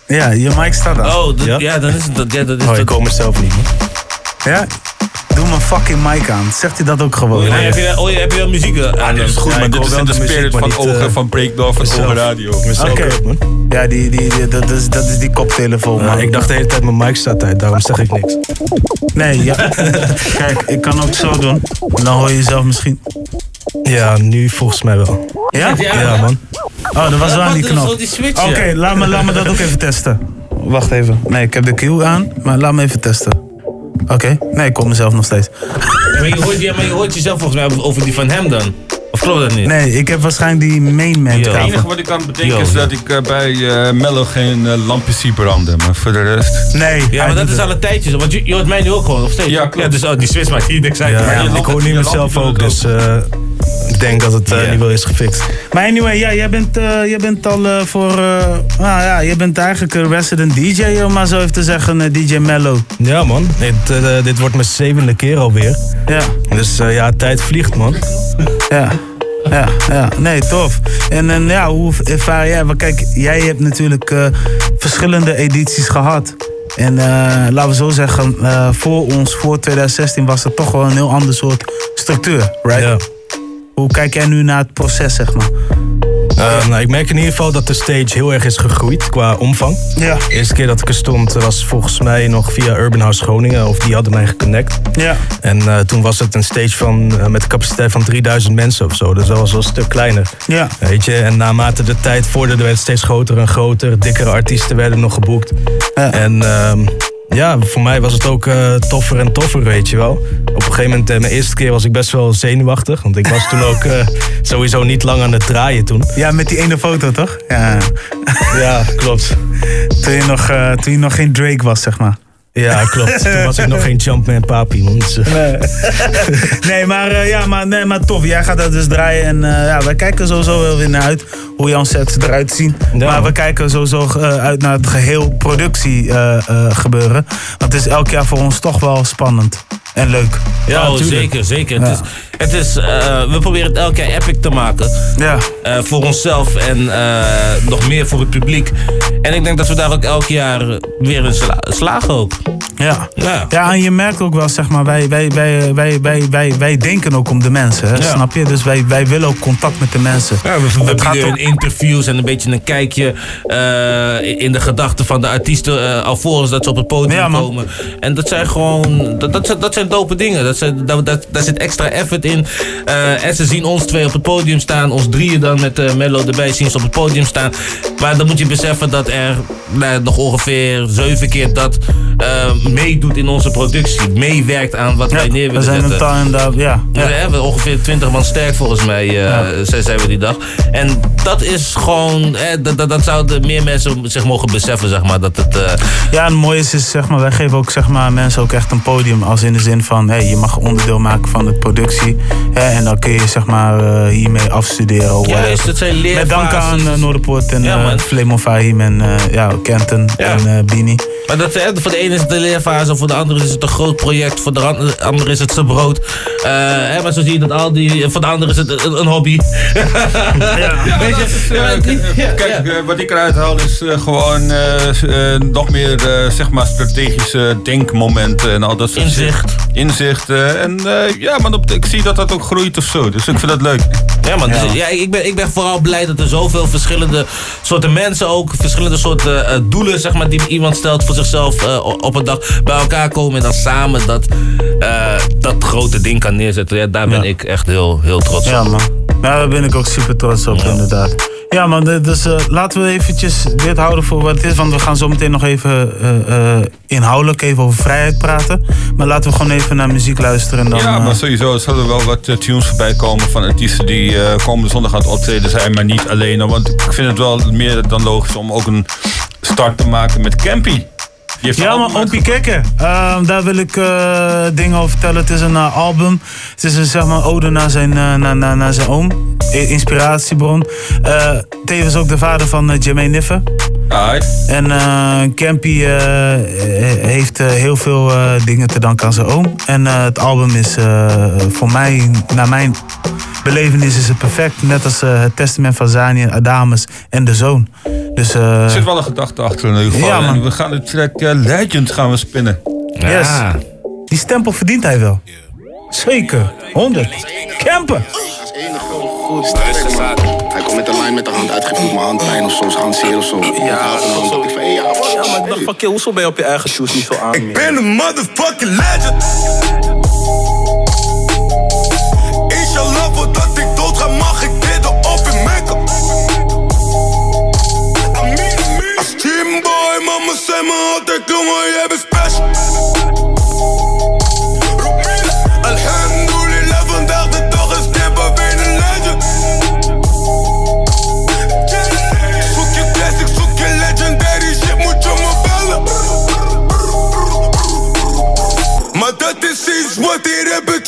Ja, je mic staat aan. Oh, dat- ja? dan is het... dat- Ja, dat is Oh, ik dat- hoor mezelf niet, man. Ja? Doe mijn fucking mic aan. Zegt hij dat ook gewoon? Oh, heb, je, oh, heb je wel muziek aan? dit is goed, Ja, ik Dit is wel in de spirit maar van niet, Ogen van Break North en mezelf. Ogen Radio. Oké. ook, man. Ja, die, die, die- dat, is, dat is die koptelefoon, man. Ja, ik dacht de hele tijd mijn mic staat uit, daarom zeg ik niks. Nee, ja. Kijk, ik kan ook zo doen. Dan hoor je jezelf misschien. Ja, nu volgens mij wel. Ja? Ja, man. Oh, dat was wel aan die knop. Oké, ja? laat, me, laat me dat ook even testen. Wacht even. Nee, ik heb de cue aan, maar laat me even testen. Oké, nee, ik kom mezelf nog steeds. Ja, maar, je hoort, ja, maar je hoort jezelf volgens mij over die van hem dan. Of klopt dat niet? Nee, ik heb waarschijnlijk die main man Het enige wat ik kan bedenken Yo, is dat ik eh, bij eh, Mello geen eh, lampjes zie branden. Maar voor de rest... Nee, Ja, maar dat is al een tijdje zo. Want je, je hoort mij nu ook gewoon, of steeds? Ja, klopt. dus oh, die switch maakt hier niks uit. Ja, ik hoor nu mezelf ook, dus eh, ik denk dat het Ja. nu wel is gefixt. Maar anyway, ja, jij bent, eh, jij bent al eh, voor... eh, nou ja, je bent eigenlijk een resident DJ, om maar zo even te zeggen, DJ Mello. Ja, man. Dit, dit wordt mijn zevende keer alweer. Ja, Dus ja, tijd vliegt, man. ja. Ja, ja, nee, tof. En, en ja, hoe ervaar jij? Want kijk, jij hebt natuurlijk verschillende edities gehad. En laten we zo zeggen, voor ons, voor 2016, was het toch wel een heel ander soort structuur, right? Ja. Hoe kijk jij nu naar het proces, zeg maar? Eh, nou, ik merk in ieder geval dat de stage heel erg is gegroeid qua omvang. Ja. De eerste keer dat ik er stond was volgens mij nog via Urban House Groningen. Of die hadden mij geconnect. Ja. En eh, toen was het een stage van, eh, met een capaciteit van 3000 mensen of zo. Dus dat was wel een stuk kleiner. Ja. Weet je, en naarmate de tijd vorderde werd het steeds groter en groter. Dikkere artiesten werden nog geboekt. Ja. En ehm, ja, voor mij was het ook eh, toffer en toffer, weet je wel. Op een gegeven moment, eh, mijn eerste keer was ik best wel zenuwachtig. Want ik was toen ook eh, sowieso niet lang aan het draaien toen. Ja, met die ene foto, toch? Ja. Ja, klopt. Toen je nog, toen je nog geen Drake was, zeg maar. Ja, klopt. Toen was ik nog geen Jumpman Papi. Dus, eh, Nee, maar, eh, ja, maar, nee, maar tof. Jij gaat dat dus draaien. En eh, ja, wij kijken sowieso wel weer naar uit hoe jouw sets eruit zien. Ja. Maar we kijken sowieso eh, uit naar het geheel productie eh, eh, gebeuren. Want het is elk jaar voor ons toch wel spannend. En leuk. Ja, oh, zeker, zeker. Ja. Het is, het is, eh, we proberen het elk jaar epic te maken. Ja. Eh, voor onszelf en eh, nog meer voor het publiek. En ik denk dat we daar ook elk jaar weer in sla- slagen ook. Ja. Ja. Ja, en je merkt ook wel, zeg maar, wij, wij, wij, wij, wij, wij, wij denken ook om de mensen, hè, Ja. snap je? Dus wij, wij willen ook contact met de mensen. Ja, we, we bieden ook- interviews en een beetje een kijkje in de gedachten van de artiesten alvorens dat ze op het podium Ja, komen. En dat zijn gewoon, dat, dat, zijn, dat zijn dope dingen. Dat zijn, dat, dat, daar zit extra effort in. Eh, en ze zien ons twee op het podium staan, ons drieën dan met eh Mello erbij zien ze op het podium staan. Maar dan moet je beseffen dat er nou, nog ongeveer zeven keer dat eh, meedoet in onze productie. Meewerkt aan wat wij neer we willen zijn zetten. een inderdaad, ja. Ja. We hebben ongeveer 20 man sterk volgens mij, eh, zijn- zijn we die dag. En dat is gewoon, eh, dat, dat, dat zouden meer mensen zich mogen beseffen, zeg maar. Dat het, eh, Ja, en het mooie is, is zeg maar, wij geven ook zeg maar, mensen ook echt een podium. Als in de zin van, hey, je mag onderdeel maken van de productie. En dan kun je zeg maar, eh, hiermee afstuderen. of Juist, whatever. het zijn Met dank aan uh, Noorderpoort en Ja, ja, man. Flemon Fahim en eh, ja, Kenton en eh, Bini. maar dat, voor de ene is het de leerfase, voor de andere is het een groot project, voor de an- andere is het zijn brood. Eh, hè, maar zo zie je dat al die, voor de andere is het een, een hobby. Ja, Weet je, dat is, ja, ja, kijk, wat ik eruit haal is gewoon nog meer eh, zeg maar strategische denkmomenten en al dat soort Inzicht. Inzicht. en eh, ja, man, op, ik zie dat dat ook groeit of zo. Dus ik vind dat leuk. Ja, man. Dus, ja, ik, ben, ik ben vooral blij dat er zoveel verschillende soorten mensen ook, verschillende soorten eh, doelen, zeg maar, die iemand stelt voor zichzelf eh, op een dag bij elkaar komen en dan samen dat, eh, dat grote ding kan neerzetten. Ja, daar ben ik echt heel, heel trots op. Ja, man. Ja, daar ben ik ook super trots op, inderdaad. Ja, man, dus eh, laten we eventjes dit houden voor wat het is. Want we gaan zo meteen nog even eh, eh, inhoudelijk even over vrijheid praten. Maar laten we gewoon even naar muziek luisteren. En dan, ja, maar sowieso zullen wel wat eh, tunes voorbij komen van artiesten die eh, komende zondag aan het optreden zijn, maar niet alleen. Want ik vind het wel meer dan logisch om ook een start te maken met Campy. Ja, maar Opie Kekke, ehm, daar wil ik eh, dingen over vertellen. Het is een eh, album. Het is een zeg maar, ode naar zijn, eh, naar, naar, naar zijn oom. I- Inspiratiebron. Tevens ook de vader van uh, Jermaine Niffer. En Campy heeft heel veel dingen te danken aan zijn oom. En het album is voor mij, naar mijn belevenis, is het perfect. Net als eh, het testament van Zani, Adamus en de zoon. Dus, eh, Er zit wel een gedachte achter in ieder geval. Ja, man. we gaan de track eh, Legend gaan we spinnen. Yes. Die stempel verdient hij wel. Zeker. 100. Camper. Goed, sterk, man. Hij komt met de lijn met de hand uitgevoerd, mijn hand pijn of soms handzeer of zo. Ja, zo. Ik van, ja, maar ik dacht van, kill, hoezo ben je op je eigen shoes niet zo aan? Ik ben een motherfucking legend.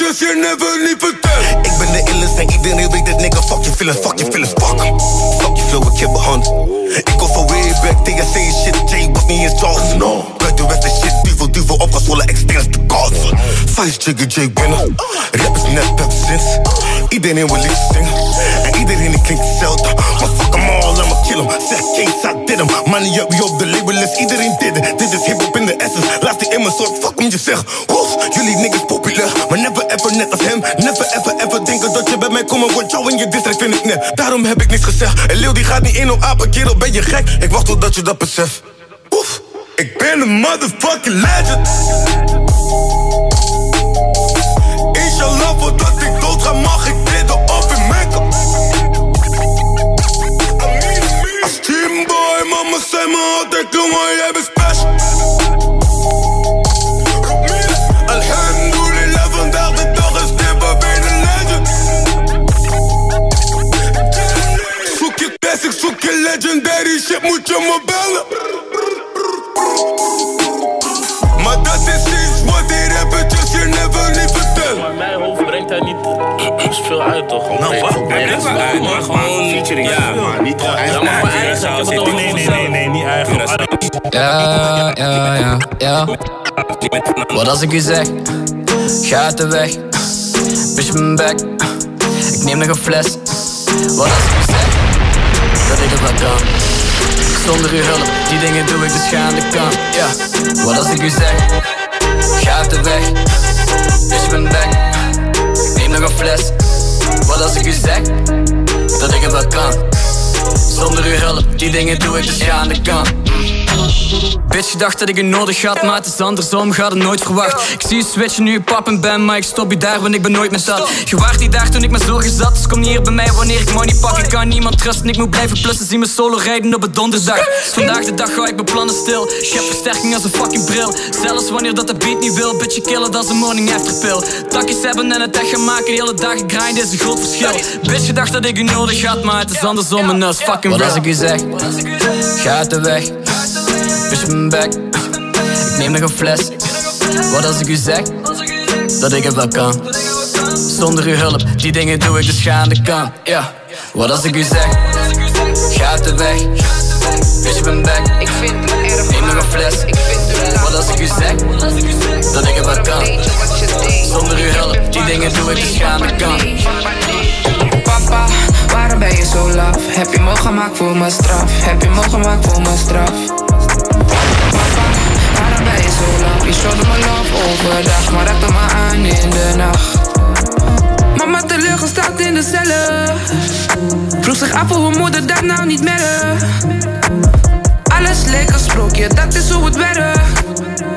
Rappertjes je never niet vertellen. Ik ben de illest en iedereen weet het, nigga. Fuck je feelings, fuck je feelings, fuck. Fuck je flow, ik heb een hand. Ik kom van way back, TSC shit, J was niet eens Jaws. No. Buiten westen shit, duvel, duvel, opgezwollen, extens de gods. Oh. Vice Jigger J binnen. Rap is net dat sinds. Iedereen wil lief zingen. En iedereen die klinkt hetzelfde. Maar fuck 'em all, kill 'em. Zeg Kees, I did 'em. Money up, op de iedereen dit. het. Dit is hip-hop in de essence. Laat die mijn soort fuck om je zeg. Woef, jullie niggas populair. Maar never ever net als hem. Never ever ever denken dat je bij mij komt. Want jou in je district vind ik net. Daarom heb ik niks gezegd. En Leeuw die gaat niet in op apen, kerel ben je gek. Ik wacht totdat je dat beseft. Woef, ik ben een motherfucking legend. Inshallah, voordat ik dood ga, mag mama zei me altijd, jongen, jij bent special. Alhamdulillah, vandaag de dag is Kimba weer een legend. Zoek je classic, zoek je legendary shit, moet je me bellen. Maar dat is iets wat die rappertjes je never niet vertellen. Maar mijn hoofd brengt hij niet veel uit, toch? Nou, wat? Hij brengt wel uit, maar gewoon... Featuring, ja, maar niet gewoon eigen. Ja, maar eigen. Nee, nee, nee, nee, niet eigen. Ja, ja, ja, ja. Wat als ik u zeg, ga uit de weg. Bitch, mijn bek. Ik neem nog een fles. Wat als ik u zeg, dat ik het wel kan. Zonder uw hulp, die dingen doe ik dus ga aan de kant. Ja, wat als ik u zeg, ga uit de weg. Bitch, mijn bek. Ik neem nog een fles. Wat als ik u zeg, dat ik het wel kan. Zonder uw hulp, die dingen doe ik dus ga aan de kant. Bitch, je dacht dat ik je nodig had, maar het is andersom, gaat het nooit verwacht. Ik zie je switchen nu je pap en ben, maar ik stop je daar, want ik ben nooit meer zat. Je waart niet daar toen ik me zorgen zat, dus kom niet hier bij mij wanneer ik money pak. Ik kan niemand trusten, ik moet blijven plussen, zie me solo rijden op het donderdag. Vandaag de dag ga ik mijn plannen stil, ik heb versterking als een fucking bril. Zelfs wanneer dat de beat niet wil, bitch, je killen als een morning after pill. Takjes hebben en het echt gaan maken, de hele dag grind is een groot verschil. Bitch, je dacht dat ik je nodig had, maar het is andersom en dat is fucking real. Wat als ik je zeg, ga uit de weg. Bitch, mijn bek. Ik neem nog een fles. Wat als ik u zeg dat ik het wel kan? Zonder uw hulp, die dingen doe ik dus ga aan de kant. Ja, wat als ik u zeg, ga uit de weg. Bitch, mijn bek. Ik neem nog een fles. Wat als ik u zeg dat ik het wel kan? Zonder uw hulp, die dingen doe ik dus ga aan de kant. Papa, waarom ben je zo laf? Heb je me gemaakt voor mijn straf? Heb je me gemaakt voor mijn straf? Papa, waarom ben je zo laf? Je showde me love overdag, maar raakte me aan in de nacht. Mama teleurgesteld in de cellen. Vroeg zich af hoe moeder dat nou niet merkt. Alles leek een sprookje, dat is hoe het werkt.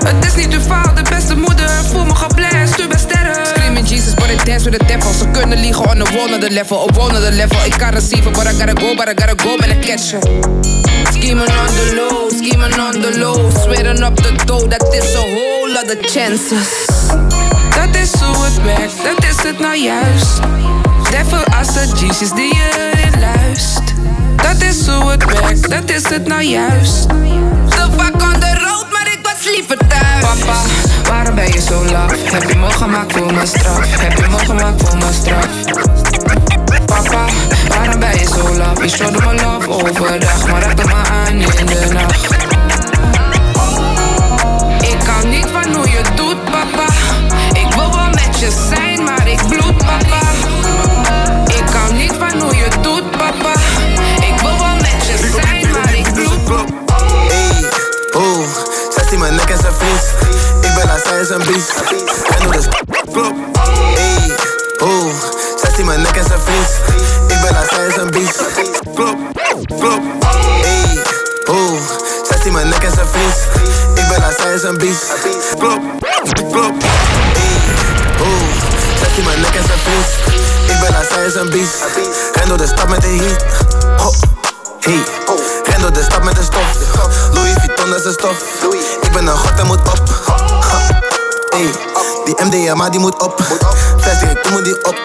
Het is niet uw fout, de beste moeder. Voel me geblest, u bent sterren. Screaming Jesus, but I dance with the devil. Ze kunnen liegen on the wall the level. Op of the level. Ik kan receiven, but I gotta go, but I gotta go. Ben ik catchen. Scheming on the low, scheming on the low. Swearing up the dough, dat is a whole of chances. Dat is hoe het werkt, dat is het nou juist. Devil als het Jesus die erin luistert. Dat is hoe het werkt, dat is het nou juist. Te the was Papa, waarom ben je zo laf? Heb je me gemaakt voor mijn straf? Heb je me gemaakt voor mijn straf? Papa, waarom ben je zo laf? Je showde me love overdag, maar raakte me aan in de nacht. Ik kan niet van hoe je doet, papa. Ik wil wel met je zijn, maar ik bloed, papa. Ik ben haar, zij is een beest. En doe dus klop. Ey, oeh, zij ziet mijn nek en zijn vries. Ik ben haar, zij is een beest. Klop, klop. Ey, oeh, zij ziet mijn nek en zijn vries. Ik ben haar, zij is een beest. Klop, klop. Ey, oeh, zij ziet mijn nek en zijn vries. Ik ben haar, zij is een beest. En door de stad met de heat. Ho. Hey, ren door de stad met de stof. Louis Vuitton, is de stof. Ik ben een god en moet op. Hey, die MDMA die moet op. Vestig, ik moet die op.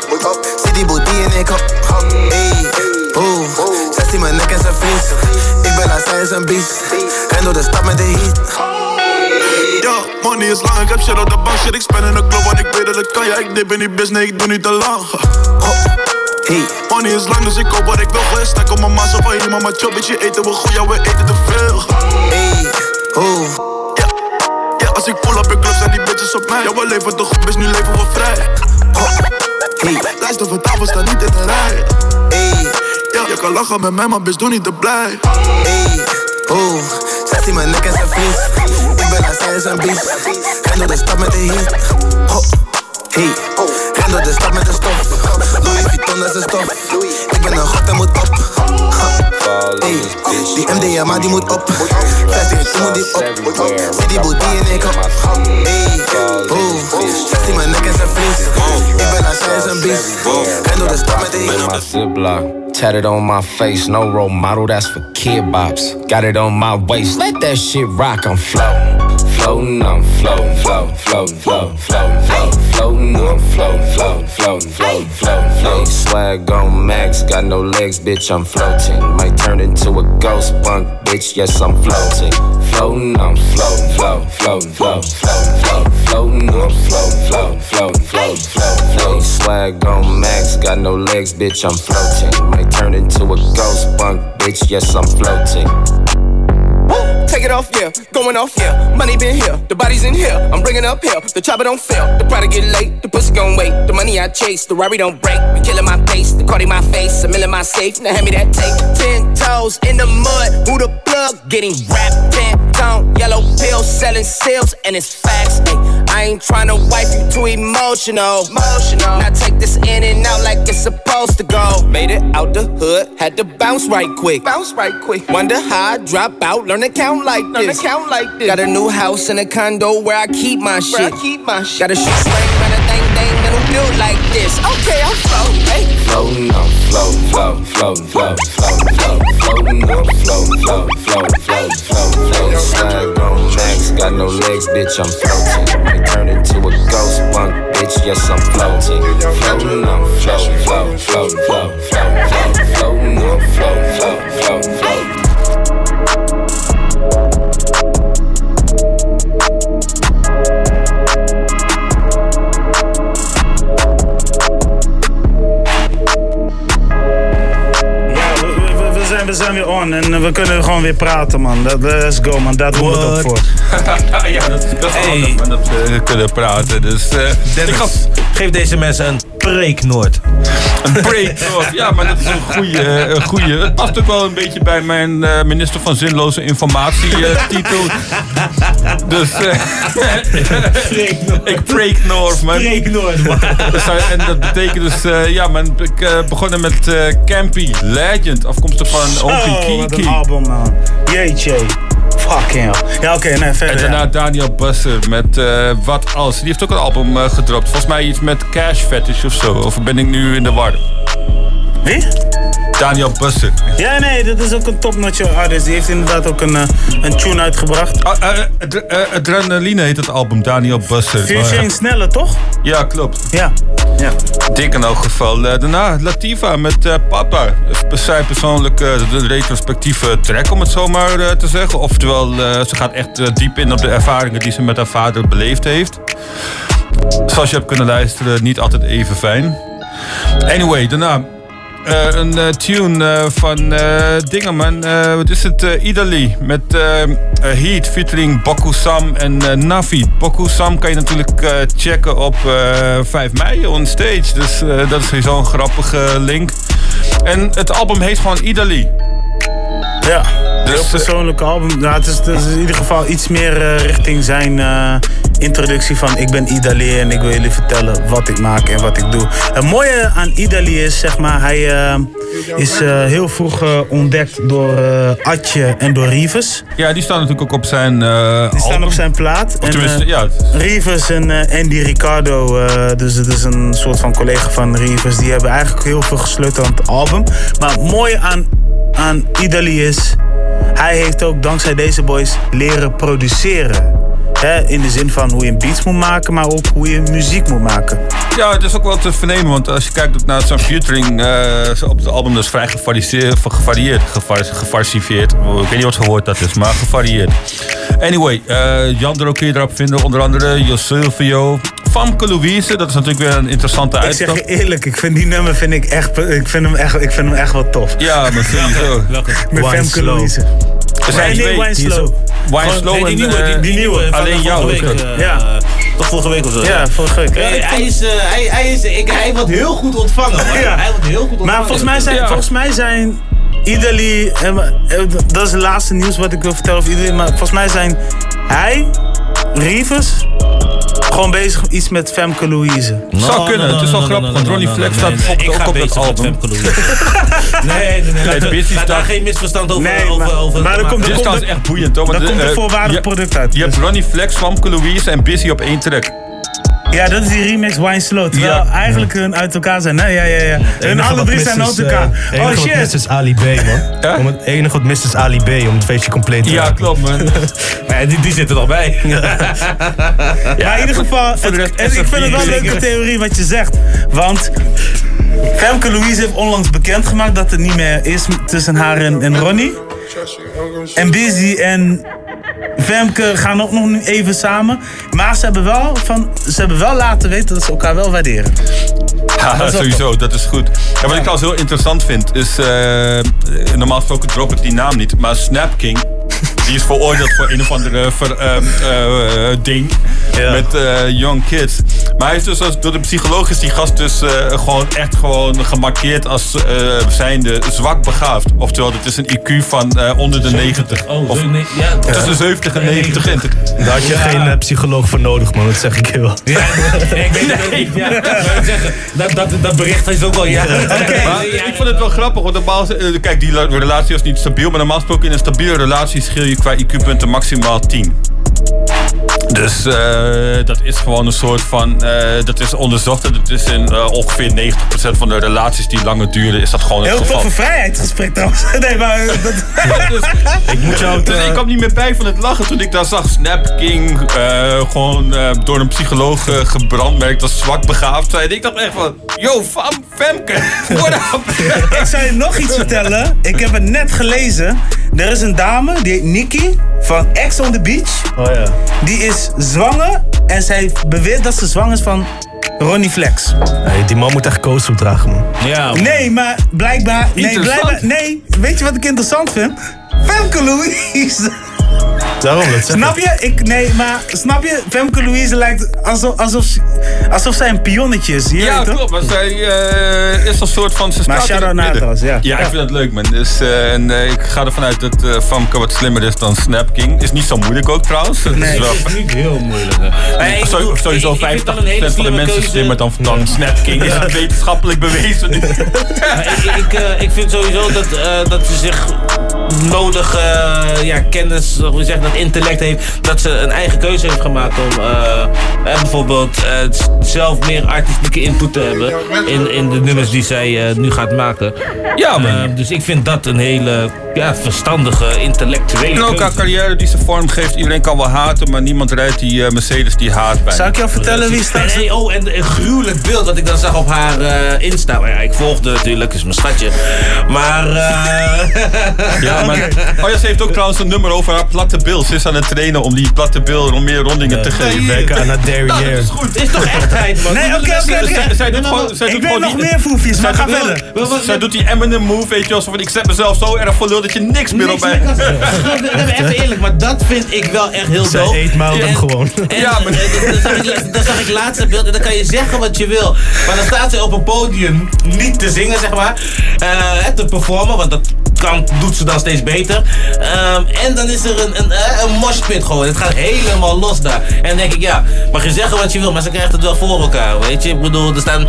Zie die booty en ik op. Hey, oeh, zij ziet mijn nek en zijn vries. Ik ben haar, zij is een beest. Ren door de stad met de heat. Ja, money is lang, ik heb shit op de bank, shit, ik spend in de club, want ik weet dat ik kan. Ja, ik dip in die business, ik doe niet te lang. Hey. Money is lang, dus ik koop wat ik wil. Stek op mijn maas of hier, mama chop, beetje eten we goed, ja, we eten te veel. Hey, oeh. Ja, ja, als ik pull up in clubs en die bitches op mij. Ja, we leven toch goed, bitch, nu leven we vrij. Hey. Luister van tafel, sta niet in de rij. Hey. Ja, je kan lachen met mij, maar bitch, doe niet te blij. Hey, zij ziet mijn nek en zijn vries. Ik ben haar, zij is een beest. Ren door de stad met de heat. Ho. Hey, ren door de stad met de stof. Louis Vuitton, dat is stof. Ik ben een god en moet op. Hey, die MDMA die moet op. Vestig, ik moet die op. Zie die booty en ik op. Hey, zij ziet mijn nek en zijn vries. Ik ben haar, zij is een beest. Ren door de stad met de ziplock. Tatted on my face, no role model, that's for kid bops. Got it on my waist, let that shit rock, I'm floating. Floating, I'm floating, floating, floating, floating, floating, floating, floating, I'm floating, floating, floating, floating, floating, floating. Swag on max, got no legs, bitch, I'm floating. Might turn into a ghost punk, bitch, yes, I'm floating. Floating, I'm floating, floating, floating, floating, floating, floating, floating, I'm floating, floating, floating, floating, floating, floating. Swag on max, got no legs, bitch, I'm floating. Might turn into a ghost punk, bitch, yes, I'm floating. Take it off, yeah. Going off, yeah. Money been here. The body's in here. I'm bringing up here. The chopper don't fail. The product get late. The pussy gon' wait. The money I chase. The Rari don't break. Be killing my face. The card in my face. A mill in my safe. Now hand me that tape. Ten toes in the mud. Who the plug? Getting wrapped. Ten tone. Yellow pill. Selling sales. And it's facts. Ay, I ain't tryna wipe you too emotional. Emotional. Now take this in and out like it's supposed to go. Made it out the hood. Had to bounce right quick. Bounce right quick. Wonder how I drop out. Learn to count like this. Learn to count like this. Got a new house and a condo where I keep my shit. I keep my shit. Got a shoe slang, a thing, thing, and a built like this. Okay, I'm floating. Floating, I'm floating, floating, floating, floating, floating, floating, floating, I'm floating, floating, floating, floating, floating, floating. Swag on max, got no legs, bitch, I'm floating. Might turn into a ghost punk, bitch, yes, I'm floating. Floating, I'm floating, floating, floating, floating, floating, floating, I'm floating, floating, floating, floating. We- zijn, we zijn weer on en eh, we kunnen gewoon weer praten, man. Dat, let's go, man. Daar doen we het ook voor. ja, dat, dat is Hey. handig, man, dat we kunnen praten. Dus, eh, ik ga, Geef deze mensen een preek Noord. Een break. Ja, maar dat is een goede. Een goeie. Het past ook wel een beetje bij mijn eh, minister van zinloze informatie eh, titel. Dus eh, ik break North, man. Break North, man. Dus, eh, en dat betekent dus, eh, ja, man, ik eh, begonnen met eh, Campy Legend, afkomstig van Oh, wat een Kiki. album, man. Jeetje. Fucking hell. Ja, oké, nee, verder. En daarna ja. Daniel Busser met eh, Wat Als. Die heeft ook een album eh, gedropt. Volgens mij iets met Cash Fetish of zo. Of ben ik nu in de war? Wie? Daniel Busser. Ja, nee, dat is ook een topnotch artist. Die heeft inderdaad ook een, eh, een tune uitgebracht. Ah, eh, eh, Adrenaline heet het album, Daniel Busser. Vier Shane Snelle, toch? Ja, klopt. Ja. ja. Dik in elk geval. Eh, daarna Latifa met eh, Papa. Is zij persoonlijk eh, de retrospectieve track, om het zo maar eh, te zeggen. Oftewel, eh, ze gaat echt eh, diep in op de ervaringen die ze met haar vader beleefd heeft. Zoals je hebt kunnen luisteren, niet altijd even fijn. Anyway, daarna eh, een eh, tune eh, van Dingeman. wat is het? Idali met Heat featuring Boku Sam en Navi. Boku Sam kan je natuurlijk checken op eh 5 mei on stage. Dus dat is sowieso een grappige link. En het album heet gewoon Idali. Ja, Dus, heel persoonlijk album. Nou, het, is, het is in ieder geval iets meer eh, richting zijn eh, introductie van ik ben Idali en ik wil jullie vertellen wat ik maak en wat ik doe. Het mooie aan Idali is, zeg maar, hij eh, is eh, heel vroeg eh, ontdekt door eh, Atje en door Rivers. Ja, die staan natuurlijk ook op zijn eh Die staan op zijn plaat. Of eh, ja. Rivers en eh, Andy Ricardo, eh, dus het is een soort van collega van Rivers, die hebben eigenlijk heel veel gesleuteld aan het album. Maar het mooie aan, aan Idali is, hij heeft ook dankzij deze boys leren produceren. Hè, in de zin van hoe je een beats moet maken, maar ook hoe je muziek moet maken. Ja, het is ook wel te vernemen, want als je kijkt naar zijn featuring eh, op het album, dat is vrij gevarieerd, gevarieerd, Ik weet niet wat voor dat is, maar gevarieerd. Anyway, eh Jandro kun je erop vinden, onder andere Jos Silvio, Famke Louise, dat is natuurlijk weer een interessante Ik zeg uitstap. je eerlijk, ik vind die nummer vind ik echt, ik vind hem echt, ik vind hem echt wel tof. Ja, maar sowieso. Met Femke Louise. Er zijn Nee, nee, twee. Wine Slow. Wine Slow Nee, die en, nieuwe, die, eh, die nieuwe van alleen jou. week. eh, Ja. Toch vorige week of zo? Ja, vorige week. Ja, hij, is, eh, hij, hij, is, ik, hij wordt heel goed ontvangen. Ja. Hij wordt heel goed ontvangen. Maar volgens mij zijn, Ja. volgens mij zijn Idali, dat is het laatste nieuws wat ik wil vertellen over Idali, maar volgens mij zijn hij, Rivers, gewoon bezig met iets met Femke Louise. Zou kunnen, het is wel grappig, want Ronnie Flex staat bijvoorbeeld ook op het album. Nee, nee, nee. Nee, laat- Busy laat daar geen misverstand over. Nee, over, maar- over maar er maken. komt- er Dit is echt boeiend hoor. Dan komt een eh, voorwaardig je- product uit. Je hebt Dus- Ronnie Flex, Famke Louise en Busy op één track. Ja, dat is die remix Wine Slow. Terwijl Ja. eigenlijk hun uit elkaar zijn. Nee, ja, ja, ja. Hun enige alle wat drie zijn is, uit eh, elkaar. Het enige Oh wat shit. is Ali B, man. Om het enige wat mist is Ali B, om het feestje compleet te Ja, maken. klopt man. Nee, die, die zit er nog bij. maar in ieder geval, het- voor de rest en ik vind het wel een leuke theorie wat je zegt. Want Femke Louise heeft onlangs bekendgemaakt dat het niet meer is tussen haar en, en Ronnie. En Busy en Femke gaan ook nog nu even samen. Maar ze hebben wel, van, ze hebben wel laten weten dat ze elkaar wel waarderen. Ja, Dat sowieso, dat is goed. Ja, wat ik trouwens heel interessant vind, is... eh, normaal gesproken drop ik die naam niet, maar Snap King... Die is veroordeeld voor een of andere ver, ehm, eh, eh, ding met eh, young kids. Maar hij is dus als, door de psycholoog is die gast dus gewoon echt gewoon gemarkeerd als zijnde zwak begaafd. Oftewel, het is een IQ van eh, onder de 90. Oh, of nee, ja. tussen 70 en 90. En Daar had je geen eh, psycholoog voor nodig, man. Dat zeg ik je wel. Ja, ik weet het ook niet. Ja, zeggen, dat, dat, dat bericht is ook wel. Ja. Maar ik vond het wel grappig, want normaal, eh, kijk, die la- relatie was niet stabiel, maar normaal gesproken in een stabiele relatie schil je qua IQ-punten maximaal 10. Dus eh, dat is gewoon een soort van, eh, dat is onderzocht en dat is in eh, ongeveer 90% van de relaties die langer duren, is dat gewoon Heel geval. toffe vrijheidsgesprek trouwens. Nee, maar... Dat... dus, ik moet jou, dus ik kwam niet meer bij van het lachen toen ik daar zag Snap King eh, gewoon door een psycholoog gebrandmerkt als zwak begaafd zijn. Ik dacht echt van, yo, fam, Femke, what up? Ik zou je nog iets vertellen. Ik heb het net gelezen. Er is een dame, die heet Nikki, van Ex on the Beach. Oh ja. Die is zwanger en zij beweert dat ze zwanger is van Ronnie Flex. Nee, die man moet echt koos dragen, man. Ja, Nee, maar blijkbaar... Nee, blijkbaar... Nee, weet je wat ik interessant vind? Femke Louise Daarom, dat zeg Snap je? Ik, nee, maar snap je? Femke Louise lijkt alsof, alsof, alsof zij een pionnetje is. Je Ja, weet toch? klopt. Maar zij eh, is een soort van... Ze Maar shout-out naar trouwens, ja. Ja, ik vind dat leuk, man. Dus, eh, en eh, ik ga ervan uit dat eh Famke wat slimmer is dan Snap King. Is niet zo moeilijk ook, trouwens. Nee, is wel- het is niet heel moeilijk. hè. Nee, ik sowieso ik- ik vind 50% dat een hele van de mensen. Slimmer dan, dan Snap King. Is het wetenschappelijk bewezen nu? Maar ik, ik, eh, ik vind sowieso dat, eh, dat ze zich nodig eh, ja, kennis, hoe zeg dat intellect heeft, dat ze een eigen keuze heeft gemaakt om bijvoorbeeld zelf meer artistieke input te hebben in, in de nummers die zij nu gaat maken. Ja, man. Eh, dus ik vind dat een hele ja, verstandige, intellectuele En ook haar carrière die ze vorm geeft. Iedereen kan wel haten, maar niemand rijdt die eh, Mercedes die haat bij. Zou ik jou vertellen wie En, straks... hey, oh, en een gruwelijk beeld dat ik dan zag op haar eh Insta. Maar ja, ik volgde natuurlijk, is mijn schatje. Maar... eh, Ja, maar, oh ja, ze heeft ook trouwens een nummer over haar platte bil. Ze is aan het trainen om die platte bil om meer rondingen te geven. werken aan derrière. Nou, dat is goed. is toch echtheid, man? Nee, oké, oké, Zij- oké. zij doet gewoon- zij Ik weet nog meer foefjes, maar zij ga doet- verder. Zij doet die Eminem move, weet je wel. van, Ik zet mezelf zo erg voor lul dat je niks meer op mij... Even eerlijk, maar dat vind ik wel echt heel Zij dope. eet hem En- gewoon. En, ja, maar... dan, zag ik, dan zag ik laatst een beeld en dan kan je zeggen wat je wil. Maar dan staat ze op een podium niet te zingen, zeg maar. eh, te performen, want dat kan, doet ze dan steeds beter. Ehm, en dan is er een, een, eh, een moshpit gewoon. Het gaat helemaal los daar. En dan denk ik, ja, mag je zeggen wat je wil, maar ze krijgt het wel voor elkaar, weet je. Ik bedoel, er staan,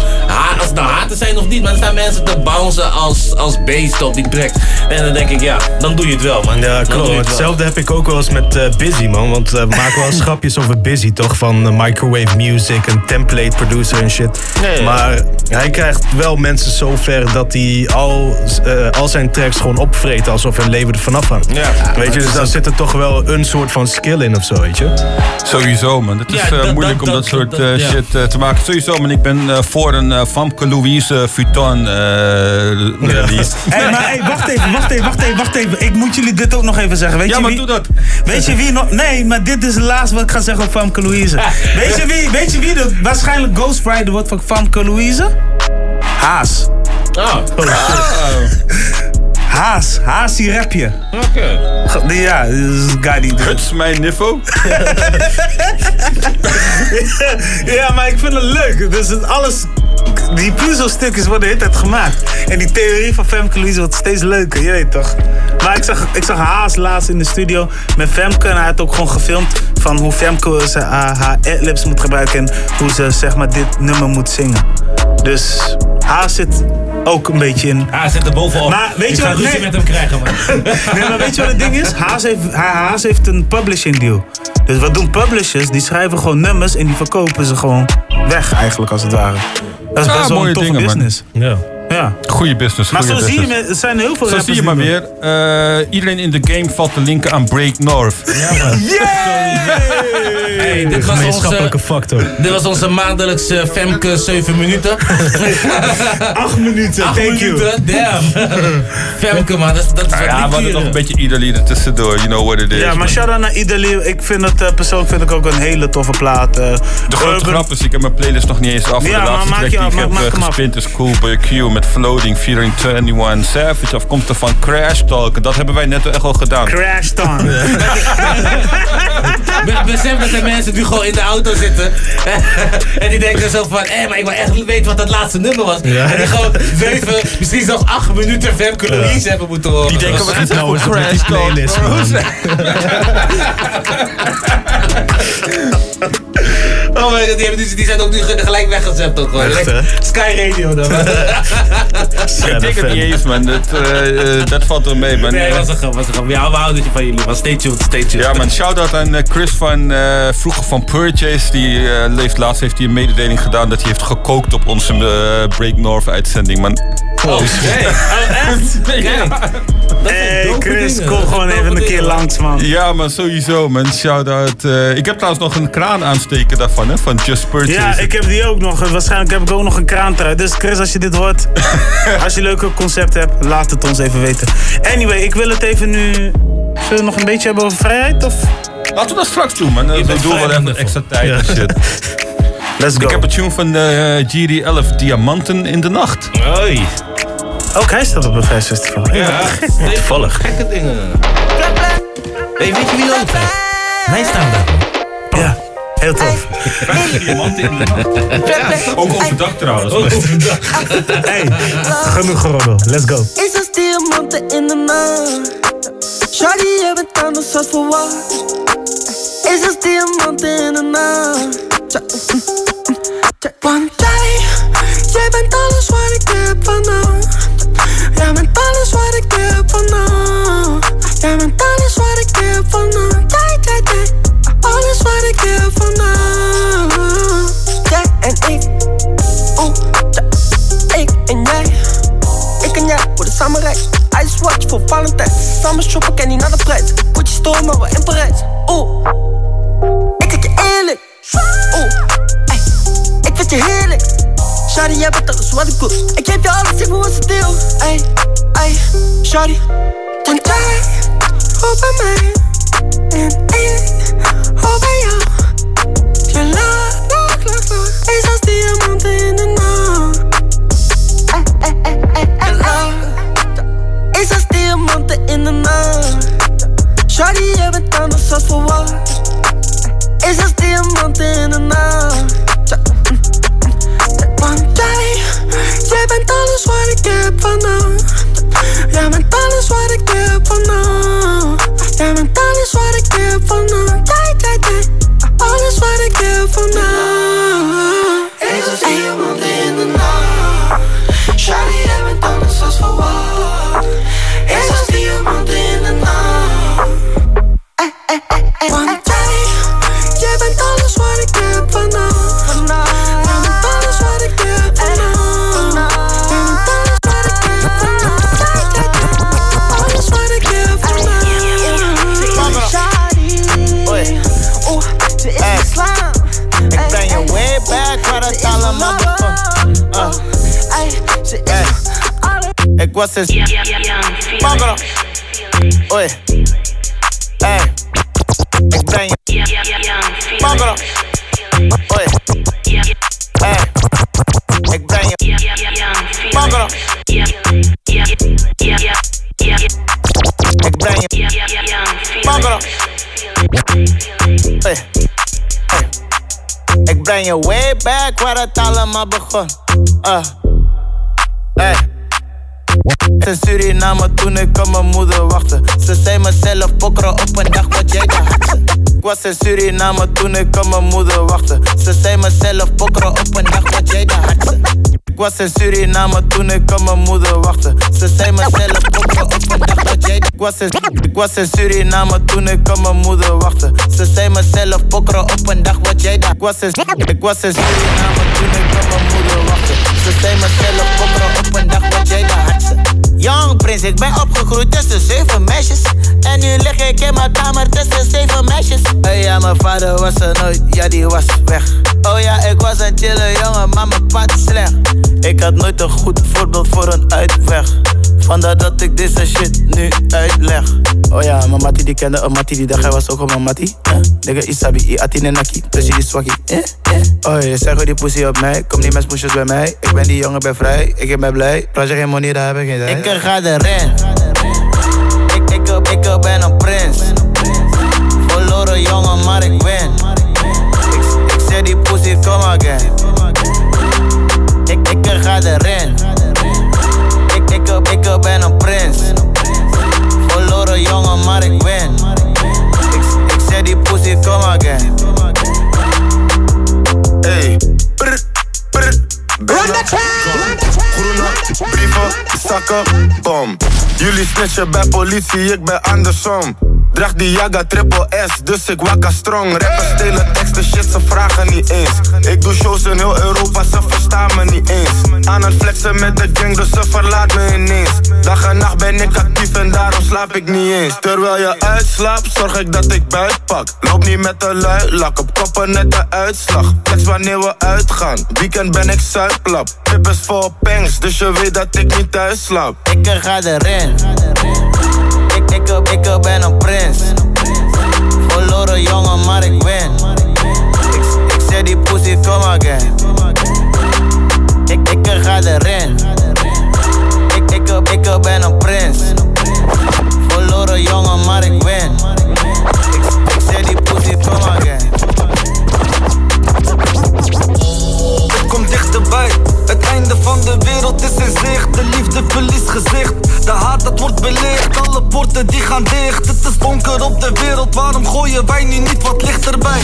als het nou haten zijn of niet, maar er staan mensen te bouncen als, als beesten op die track. En dan denk ik, ja, dan doe je het wel, man. Ja, klopt. Hetzelfde heb ik ook wel eens met eh, Busy, man. Want eh, we maken wel eens grapjes over Busy, toch? Van microwave music en template producer en shit. Ja. Maar hij krijgt wel mensen zo ver dat hij al, al zijn tracks gewoon opvreet alsof hun leven ervan afhangt. Ja. Weet je, dus daar zit er toch wel een soort van skill in of zo, weet je? Sowieso, man. Het is Ja, eh, dat- moeilijk dat- om dat, dat- soort dat- eh, shit eh, te maken. Sowieso, man. Ik ben eh, voor een eh, Famke Louise Vuitton eh, release. Hé, maar hey, wacht even, wacht even, wacht even, wacht even. Ik moet jullie dit ook nog even zeggen. Weet Ja, je maar wie, doe dat. Weet je wie nog... Nee, maar dit is het laatste wat ik ga zeggen op Famke Louise. Weet je wie, weet je wie de waarschijnlijk Ghost Rider wordt van Famke Louise? Haas. Oh. Haas. Haas die rap je. Oké. Ja, dat is een guy die... Huts, mijn niffo. ja, maar ik vind het leuk. Dus het alles... Die puzzelstukjes worden de hele tijd gemaakt. En die theorie van Femke Louise wordt steeds leuker, je weet toch? Maar ik zag, ik zag Haas laatst in de studio met Femke. En hij had ook gewoon gefilmd van hoe Femke ze, uh, haar adlibs moet gebruiken. En hoe ze zeg maar dit nummer moet zingen. Dus Haas zit ook een beetje in... Hij zit er bovenop. Maar weet ik je ga wat- ruzie nee. met hem krijgen, man. Nee, maar weet je wat het ding is? Haas heeft, Ha- Haas heeft een publishing deal. Dus wat doen publishers? Die schrijven gewoon nummers en die verkopen ze gewoon weg eigenlijk als het ware. Dat is Ja, best wel een toffe dingen, man. business. Ja. Ja. Goeie business, Maar goeie zo zie je, me- er zijn heel veel Zo zie je maar weer. eh, iedereen in de game valt te linken aan Break North. Hey, dit, was onze, factor. dit was onze maandelijkse Femke 7 minuten. Acht minuten, Acht thank you. minuten, damn. Femke, man, dat, is- dat is Nou wat ja, we hadden nog een beetje ieder lieder tussendoor. You know what it is. Ja, maar shout-out naar ieder Ik vind het eh, persoonlijk vind ik ook een hele toffe plaat. eh. De grote Urban- grap is, ik heb mijn playlist nog niet eens af. Ja, de maar maak track je ik heb maak- maak eh, hem af. gespint is Cool by Q met Floating featuring 21 Savage. Afkomstig van Crash Talk. En dat hebben wij net echt al gedaan. Crash. Be- Besef dat er mensen nu gewoon in de auto zitten. en die denken zo van, hé, maar ik wil echt weten wat dat laatste nummer was. Ja. En die gewoon zeven, misschien zelfs acht minuten Femke Louise hebben moeten horen. Die denken, wat is Nou Crash Talk? playlist. Oh my god, die, hebben, die, die zijn ook nu ge- gelijk weggezet ook gewoon. Echt, hè? Sky Radio dan. Ik denk het niet eens, man. Dat, eh, eh, dat valt er mee, man. Nee, was een grap, was een grap. Ja, we houden van jullie, man. Stay tuned, stay tuned. Ja, man. Shout-out aan eh, Chris van eh, vroeger van Purchase. Die eh, leeft laatst heeft hij een mededeling gedaan dat hij heeft gekookt op onze Break North uitzending, man. Oh, oké. Oh, echt? Dat Hey dope Chris, dingen. kom gewoon even een keer langs, man. Ja, maar sowieso, man. Shout-out. eh, ik heb trouwens nog een kraan aansteken daarvan, hè, van Just Purchase. Ja, ik heb die ook nog. Waarschijnlijk heb ik ook nog een kraan eruit. Dus Chris, als je dit hoort, als je een leuke concept hebt, laat het ons even weten. Anyway, ik wil het even nu... Zullen we het nog een beetje hebben over vrijheid? Of? Laten we dat straks doen, man. Ik doe wel even extra tijd en shit. Let's go. Ik heb een tune van eh GD11, Diamanten in de Nacht. Hoi. Ook hij staat op een festival. Ja, Toevallig. Gekke dingen. Hey, weet je wie zijn? Wij staan daar. Ja, heel tof. Diamanten in de nacht. Ook overdag trouwens. Ook overdag. Hey, genoeg geroddel. Let's go. Is als diamanten in de nacht. Shawty, je bent soort van wat. Is als diamanten in de nacht. Want jij, jij bent alles wat ik heb vannacht. Jij bent alles wat ik heb vannacht. Jij bent alles wat ik heb vannacht. Jij, jij, jij. Alles wat ik heb. Jij en ik. Oeh. Ik en jij. Ik en jij worden samen rijk. Ice watch voor Valentijn. Samen shoppen, ken niet naar de prijs. Gucci store, maar we in Parijs. Oeh, ik zeg je eerlijk. Oeh, ey, ik vind je heerlijk. Shawty, jij bent alles wat ik wil. Ik geef je alles, ik wil wat ze deel. Ey, ey, Shawty. Want jij hoort bij mij. En ik hoor bij jou. Je lacht, lacht, lacht, lacht. Is als diamanten in de nacht. Je lacht. Is als diamanten in de nacht. Shawty, je bent anders als voor wat. Is als diamanten in de nacht. Want jij, jij bent alles wat ik heb vannacht. Jij bent alles wat ik heb vannacht. Jij bent alles wat ik heb vannacht. Jij, jij, jij. Alles wat ik heb als diamanten in de nacht. Shawty, Ik was eens. Pagro. Oei. Hey. Ik breng je. Pagro. Oei. Hey. Ik breng je. Pagro. Ik breng je. Pagro. Oei. Hey. Ik breng je way back waar het allemaal begon. Uh. Hey. In Suriname toen ik op mijn moeder wachtte. Ze zei mezelf pokeren op een dag wat jij had. Ik was in Suriname toen ik op mijn moeder wachtte. Ze zei mezelf pokeren op een dag wat jij had. Ik was in Suriname toen ik op mijn moeder wachtte. Ze zei mezelf pokeren op een dag wat jij Ik was in, ik was in Suriname toen ik op mijn moeder wachtte. Ze zei mezelf pokeren op een dag wat jij daar. Ik was in, ik was in Suriname toen ik op mijn moeder wachtte. Ze zei mezelf pokeren op een dag wat jij had. Young Prins, ik ben opgegroeid tussen zeven meisjes. En nu lig ik in mijn kamer tussen zeven meisjes. Oh ja, mijn vader was er nooit, ja, die was weg. Oh ja, ik was een chille jongen, maar mijn pad is slecht. Ik had nooit een goed voorbeeld voor een uitweg. Vandaar dat ik deze shit nu uitleg. Oh ja, mijn mattie die kende een mattie die dag hij was ook een mijn mattie. Eh? Nigga isabi, i atine naki, dus je is swaggy. Eh? Eh? Oh je zeg die pussy op mij, kom niet met smoesjes bij mij. Ik ben die jongen, ben vrij, ik ben blij. Praat je geen money, daar heb ik geen tijd. Ik ga erin. Ik, ik, ik, ik ben een prins. Verloren jongen, maar ik win. Ik, ik zeg die pussy, come again. Ik, ik, ik ga erin. Ik, ben een prins. Verloren jongen, maar ik win. Ik, ik zeg die pussy, come again. Hey, brr, brr, binnen. Groene brieven, zakken, bom. Jullie snitchen bij politie, ik ben andersom. Draag die Jaga triple S, dus ik wakka strong. Rappers stelen teksten, shit, ze vragen niet eens. Ik doe shows in heel Europa, ze verstaan me niet eens. Aan het flexen met de gang, dus ze verlaat me ineens. Dag en nacht ben ik actief en daarom slaap ik niet eens. Terwijl je uitslaapt, zorg ik dat ik buit pak. Loop niet met de lui, lak op koppen net de uitslag. Flex wanneer we uitgaan, weekend ben ik zuiplap. Tip is voor pangs, dus je weet dat ik niet thuis slaap. Ik ga erin. Ik, up, ik ben een prins. Verloren jongen, maar ik win. Ik, ik zet die pussy, come again. Ik, ik ga erin. Ik, ik, ik ben een prins. Verloren jongen, maar ik win. Ik, ik zet die pussy, come again. Gezicht. De haat dat wordt belicht, alle poorten die gaan dicht. Het is donker op de wereld, waarom gooien wij nu niet wat licht erbij?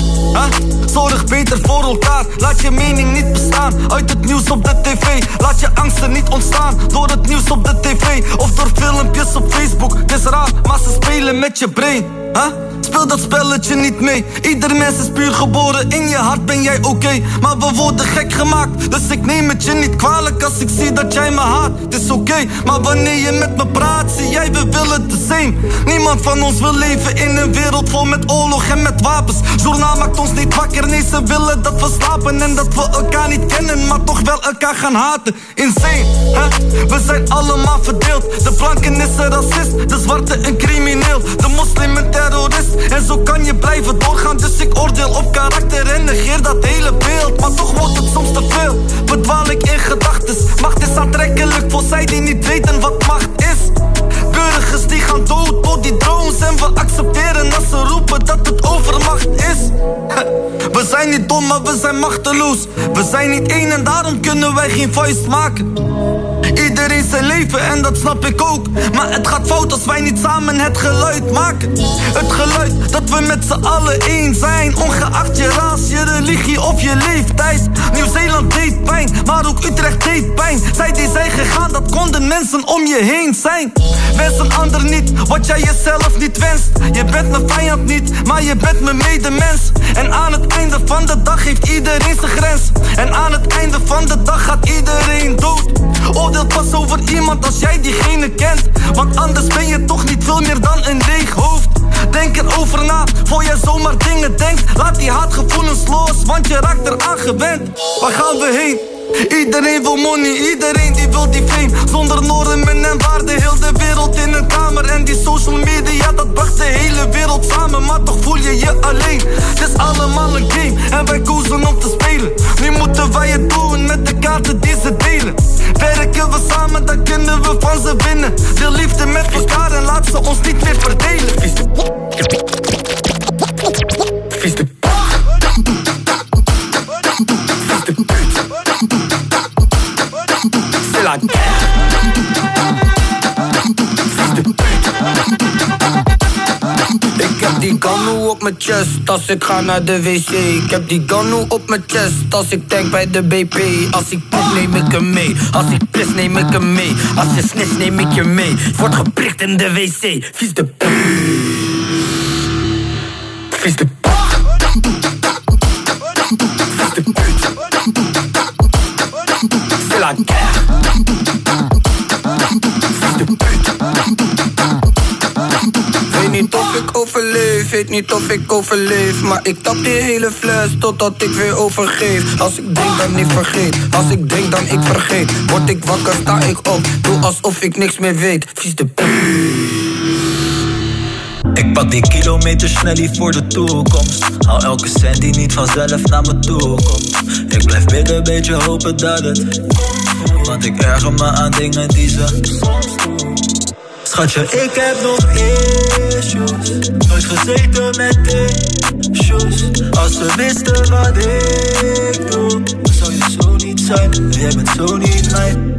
Zorg beter voor elkaar, laat je mening niet bestaan. Uit het nieuws op de tv, laat je angsten niet ontstaan. Door het nieuws op de tv of door filmpjes op Facebook. Het is raar, maar ze spelen met je brain. Huh? Speel dat spelletje niet mee. Ieder mens is puur geboren, in je hart ben jij oké. Maar we worden gek gemaakt, dus ik neem het je niet kwalijk als ik zie dat jij me haat. Het is oké, maar wanneer je met me praat, zie jij we willen the same. Niemand van ons wil leven in een wereld vol met oorlog en met wapens. Journaal maakt ons niet wakker, nee ze willen dat we slapen en dat we elkaar niet kennen, maar toch wel elkaar gaan haten. Insane, hè? We zijn allemaal verdeeld. De blanken is een racist, de zwarte een crimineel, de moslim een terrorist. En zo kan je blijven doorgaan, dus ik oordeel op karakter en negeer dat hele beeld. Maar toch wordt het soms te veel, verdwaal ik in Macht is aantrekkelijk voor zij die niet weten wat macht is. Burgers die gaan dood door die drones en we accepteren als ze roepen dat het overmacht is. We zijn niet dom, maar we zijn machteloos. We zijn niet één en daarom kunnen wij geen vuist maken. Iedereen zijn leven en dat snap ik ook. Maar het gaat fout als wij niet samen het geluid maken. Het geluid dat we met z'n allen één zijn. Ongeacht je ras, je religie of je leeftijd. Nieuw-Zeeland deed pijn, maar ook Utrecht deed pijn. Zij die zijn gegaan, dat konden mensen om je heen zijn. Wens een ander niet wat jij jezelf niet wenst. Je bent mijn vijand niet, maar je bent mijn medemens. En aan het einde van de dag heeft iedereen zijn grens. En aan het einde van de dag gaat iedereen dood. Oordeel pas over iemand als jij diegene kent. Want anders ben je toch niet veel meer dan een leeg hoofd. Denk erover na, voor je zomaar dingen denkt. Laat die haatgevoelens los, want je raakt eraan gewend. Waar gaan we heen? Iedereen wil money, iedereen die wil die fame. Zonder normen en waarden, heel de wereld in een kamer. En die social media, dat bracht de hele wereld samen. Maar toch voel je je alleen, het is allemaal een game En wij kozen om te spelen. Nu moeten wij het doen met de kaarten die ze delen. Werken we samen, dan kunnen we van ze winnen. Deel liefde met elkaar en laat ze ons niet meer verdelen Ik heb die ganu op mijn chest als ik ga naar de wc. Ik heb die ganu op mijn chest als ik tank bij de BP. Als ik poep neem ik hem mee. Als ik pis neem ik hem mee. Als je snitch neem ik je mee. Word geprikt in de wc. Vies de p. Vies de. Ik overleef, weet niet of ik overleef Maar ik tap die hele fles totdat ik weer overgeef Als ik drink dan niet vergeet, als ik drink dan ik vergeet Word ik wakker, sta ik op, doe alsof ik niks meer weet Vies de p. Ik pak die kilometer snellie voor de toekomst. Hou elke cent die niet vanzelf naar me toe komt. Ik blijf bidden, beetje hopen dat het. Want ik erger me aan dingen die ze soms doen. Schatje, ik heb nog issues. Nooit gezeten met issues. Als ze wisten wat ik doe, zou je zo niet zijn. Jij bent zo niet mijn.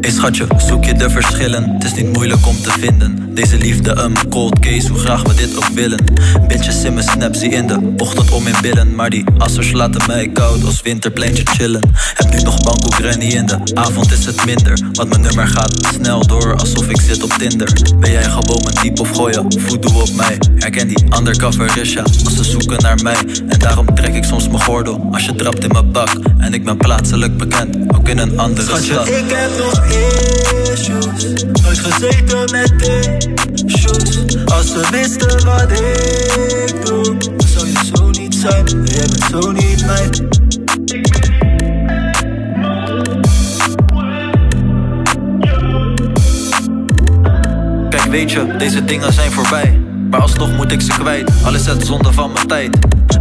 Hey schatje, zoek je de verschillen? Het is niet moeilijk om te vinden. Deze liefde een cold case, hoe graag we dit ook willen. Bitches in mijn snap, zie in de ochtend om in billen. Maar die assers laten mij koud als winterpleintje chillen. Heb nu nog banko granny in de avond is het minder. Want mijn nummer gaat snel door, alsof ik zit op Tinder. Ben jij gewoon mijn type of gooi je voodoo op mij? Herken die undercover Risha als ze zoeken naar mij. En daarom trek ik soms mijn gordel als je trapt in mijn bak. En ik ben plaatselijk bekend, ook in een andere Schatje, stad. ik heb nog issues. Nooit gezeten met issues. Als ze wisten wat ik doe, dan zou je zo niet zijn. Jij bent zo niet mijn. Kijk, weet je, deze dingen zijn voorbij. Maar alsnog moet ik ze kwijt. Alles het zonde van mijn tijd.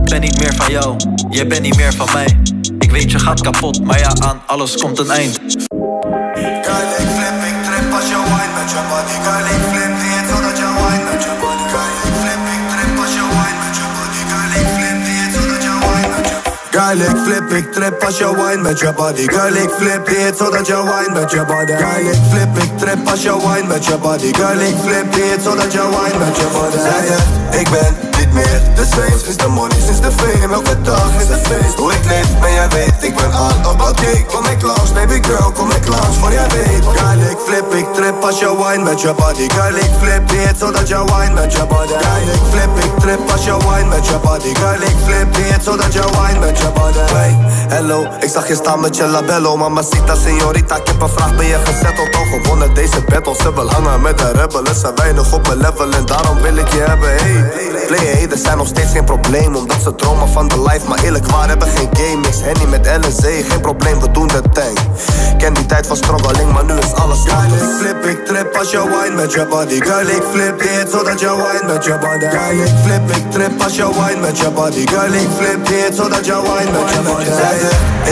Ben niet meer van jou, jij bent niet meer van mij. Ik weet je gaat kapot, maar ja, aan alles komt een eind. Girl, ik flip, ik trip als je wine met je body. Girl, Girl, ik flip, ik trip als je wine met je body. Girl, ik flip niet zodat je wine met je body. Girl, ik flip. Ik trip als je wine met je body. Girl, ik flip, heet zodat je wine met je body. Zij zegt, ik ben niet meer de same met je body. Girl, ik flip, heet zodat je wine met je body. Girl, ik flip, ik trip als je wine met je body. Girl, ik flip, heet zodat je wine met je body. Hey, hello, ik zag je staan met je labello. Mamacita, señorita, ik heb een vraag, ben je gezetteld Al gewonnen? Deze battle, ze wil hangen met de rebellen. Ze weinig op mijn level en daarom wil ik je hebben, hey. Player haters zijn nog steeds geen probleem Omdat ze dromen van de life. Maar eerlijk waar hebben geen game Mix Henny met LSD, geen probleem, we doen de thing Ken die tijd van struggling, maar nu is alles Girl, ik flip, ik trip als je wine met je body Girl, ik flip, heet zodat je wine met je body Girl, ik flip, ik trip als je wine met je body Girl, ik flip, heet zodat je wine met je body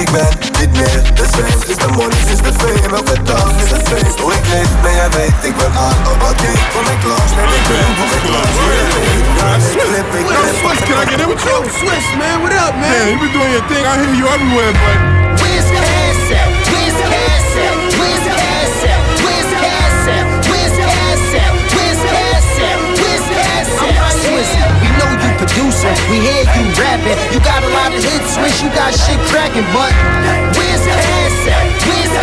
ik ben niet meer de same Is de money, is de fame, elke dag is een feest Hoe ik leef, ben jij weet, ik ben aan op wat ik Kom ik langs, neem ik ben, kom ik trip Swiss? Man, what up, man? Man, you been doing your thing. I hear you everywhere, but. Where's cash at? Where's cash at? We hear you rapping. You got a lot of hits, Swiss. You got shit cracking, but where's cash at? Where's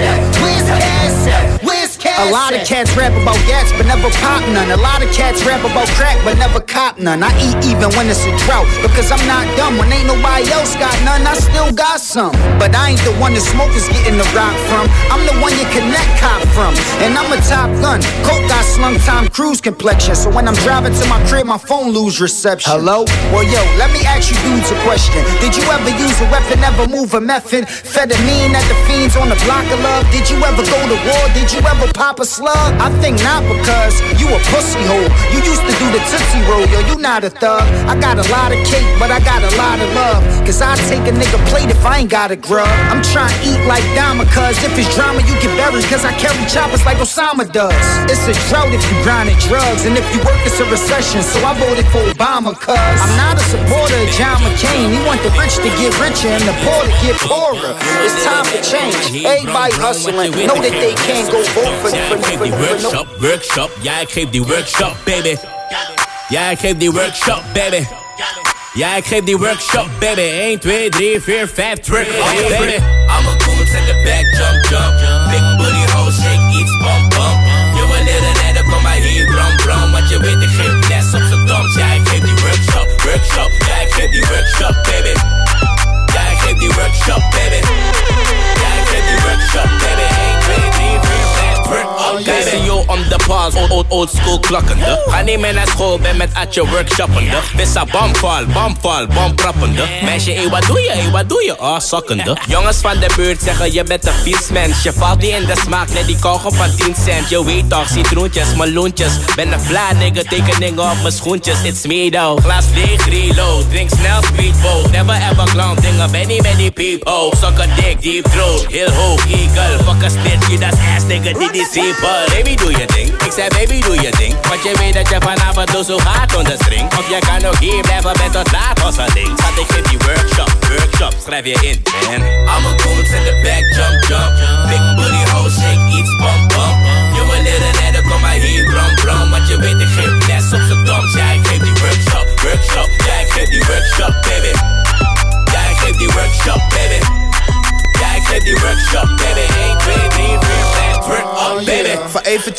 at? Where's at? Where's cash A lot of cats rap about gas, but never pop none. A lot of cats rap about crack, but never cop none. I eat even when it's a drought, because I'm not dumb. When ain't nobody else got none, I still got some. But I ain't the one the smokers getting the rock from. I'm the one you connect cop from. And I'm a top gun. Coke got slung Tom Cruise complexion. So when I'm driving to my crib, my phone lose reception. Hello? Well, yo, let me ask you dudes a question. Did you ever use a weapon, ever move a method? Amphetamine at the fiends on the block of love? Did you ever go to war? Did you ever pop a slug? I think not because you a pussy hole. You used to do the Tootsie Roll, yo, you not a thug. I got a lot of cake, but I got a lot of love. Cause I take a nigga plate if I ain't got a grub. I'm trying to eat like Dama, cause if it's drama, you get buried. Cause I carry choppers like Osama does. It's a drought if you grinding drugs, and if you work, it's a recession. So I voted for Obama, cause I'm not a supporter of John McCain. He want the rich to get richer and the poor to get poorer. It's time for change. Everybody hustling. Know that they can't go vote for, for, for, for, die workshop, workshop. Ja, ik geef die workshop, baby. Ja, ik geef die workshop, baby. Ja, ik geef die workshop, baby. 1, 2, 3, 4, 5, trick, baby. I'm a goon, take a back, jump, jump. Big booty hole, shake, iets, bump, bump. Je wil leren en dan kom maar hier, bram, bram. Want je weet, ik geef les op z'n doms. Ja, ik geef die workshop, workshop. Ja, ik geef die workshop, baby. Ja, ik geef die workshop, baby. Trick, up, Guys baby. en yo om de pals, old, old, old school klokkende. Ga niet meer naar school, ben met atje workshoppende. Vissa bomval, bomval, bomprappende. Meisje, ey, wat doe je, ey, wat doe je? Oh, sokkende. Jongens van de buurt zeggen je bent een vies mens. Je valt niet in de smaak, net die kogel van 10 cent. Je weet toch, citroentjes, meloentjes. Ben een fly nigga, tekeningen op mijn schoentjes. It's me though. Glas leeg, reload. Drink snel, speedboat. Never ever clown, dingen ben niet met die peep. Oh, suck a dick, deep throat. Heel hoog, eagle. Fuck a snitch, you dat ass nigga, dit is Baby, doe je ding. Ik zei, baby, doe je ding. Want je weet dat je vanavond dus zo gaat onder string. Of je kan ook hier blijven met tot laat als een ding. Schat, ik geef die workshop, workshop. Schrijf je in, man. I'm a goon, take a back, jump, jump. Big booty hole, shake, iets, bump,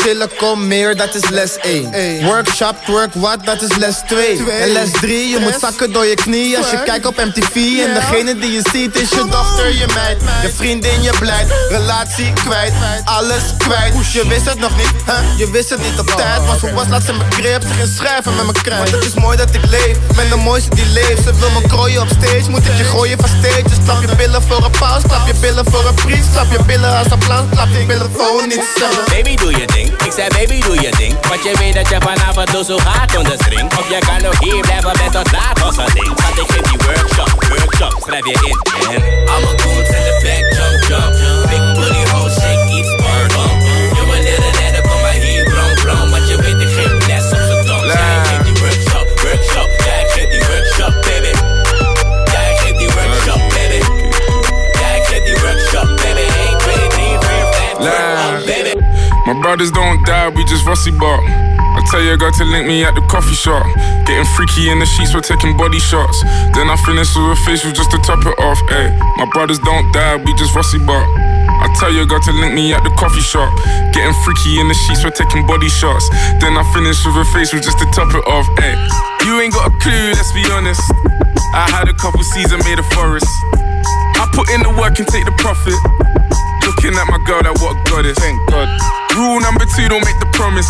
chillen, kom meer, dat is les 1. Workshop, twerk wat, dat is les 2. En les 3, je moet zakken door je knieën als je kijkt op MTV. En degene die je ziet is je dochter, je meid. Je vriendin, je blijft. Relatie kwijt, alles kwijt. Je wist het nog niet, hè? Je wist het niet op tijd. Maar ze was laatst in mijn crib, zich inschrijven met mijn kruid. Maar het is mooi dat ik leef, ben de mooiste die leeft. Ze wil me krooien op stage, moet ik je gooien van stage. Dus klap je billen voor een paus, klap je billen voor een priest. Klap je billen als een plan, klap je billen voor niet zelf. Baby, doe je ding. Ik zei, baby, doe je ding. Want je weet dat je vanavond dus zo gaat onder string. Of je kan ook hier blijven met tot laat als ding. Schat, ik geef die workshop, workshop. Schrijf je in, man. I'm a goon, take a back, jump, jump. Don't die, we just rusty bark. I tell your girl to link me at the coffee shop. Getting freaky in the sheets, we're taking body shots. Then I finish with a facial just to top it off. Ayy, my brothers don't die, we just rusty bark. I tell your girl to link me at the coffee shop. Getting freaky in the sheets, we're taking body shots. Then I finish with a facial just to top it off. Ayy, you ain't got a clue, let's be honest. I had a couple seasons made a forest. I put in the work and take the profit. Looking at my girl, that what a goddess. Thank God. Rule number two, don't make the promise.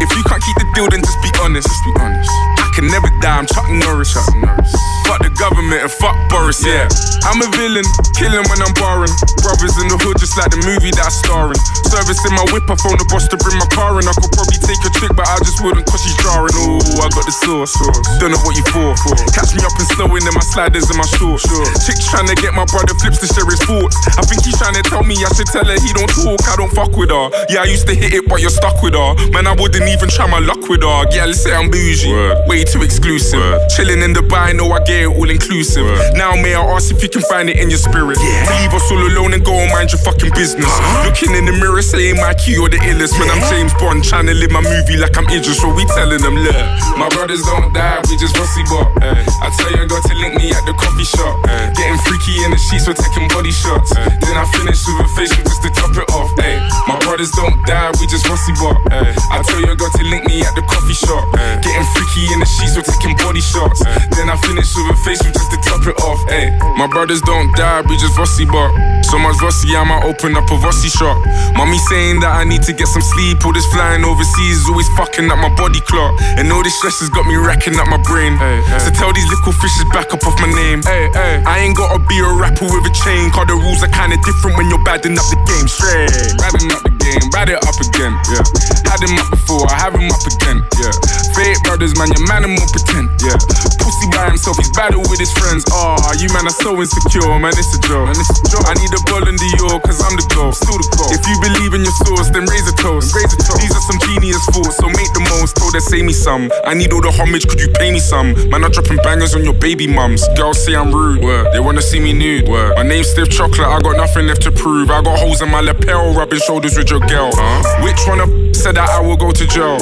If you can't keep the deal, then just be honest. Just be honest. Can never die, I'm Chuck Norris. Chuck Norris. Fuck the government and fuck Boris, yeah. I'm a villain, killing when I'm barring. Brothers in the hood, just like the movie that I star in. Service in my whip, I phone the boss to bring my car in. I could probably take a trick, but I just wouldn't cause she's jarring. Ooh, I got the sauce. Don't know what you for. Catch me up and slowing in my sliders and my shorts. Chick trying to get my brother flips to share his thoughts. I think he's trying to tell me I should tell her he don't talk, I don't fuck with her. Yeah, I used to hit it, but you're stuck with her. Man, I wouldn't even try my luck with her. Yeah, let's say I'm bougie. Way too exclusive. Chilling in Dubai, know I get it all inclusive. Now, may I ask if you can find it in your spirit? To leave us all alone and go and mind your fucking business. Uh-huh. Looking in the mirror, saying my key or the illest. When I'm James Bond, trying to live my movie like I'm Idris. So we telling them, look, my brothers don't die, we just rusty bop. I tell you, I got to link me at the coffee shop. Getting freaky in the sheets, we're taking body shots. Then I finish with a facial just to top it off. Ay. My brothers don't die, we just rusty bop. I tell you, I got to link me at the coffee shop. Getting freaky in the sheets, we're taking body shots. Then I finish with a facial just to top it off. Ay. My brothers don't die, we just rusty bop. So much rusty, I might open up a rusty shop. Mommy saying that I need to get some sleep. All this flying overseas is always fucking up my body clock. And all this stress has got me racking up my brain. So tell these little fishes back up off my name. I ain't gotta be a rapper with a chain. Cause the rules are kinda different when you're badding up the game. Straight. Badding up the game, bad it up again. Yeah. Had him up before, I have him up again. Yeah. Fake brothers, man, your man more pretend. Yeah. Pussy by himself, he's battle with his friends. Ah, you man are so insecure, man, it's a joke. Man, it's a joke. I need a ball in the York, cause I'm the goal. Still the goal. If you believe in your source, then raise a toast. Raise a toast. These are some genius thoughts, so make the most. Told her, say me some. I need all the homage, could you pay me some? Man, I'm dropping bangers on your baby mums. Girls say I'm rude. Word. They wanna see me nude. Word. My name's Stiff Chocolate, I got nothing left to prove. I got holes in my lapel, rubbing shoulders with your girl. Huh? Which one of said that I will go to jail?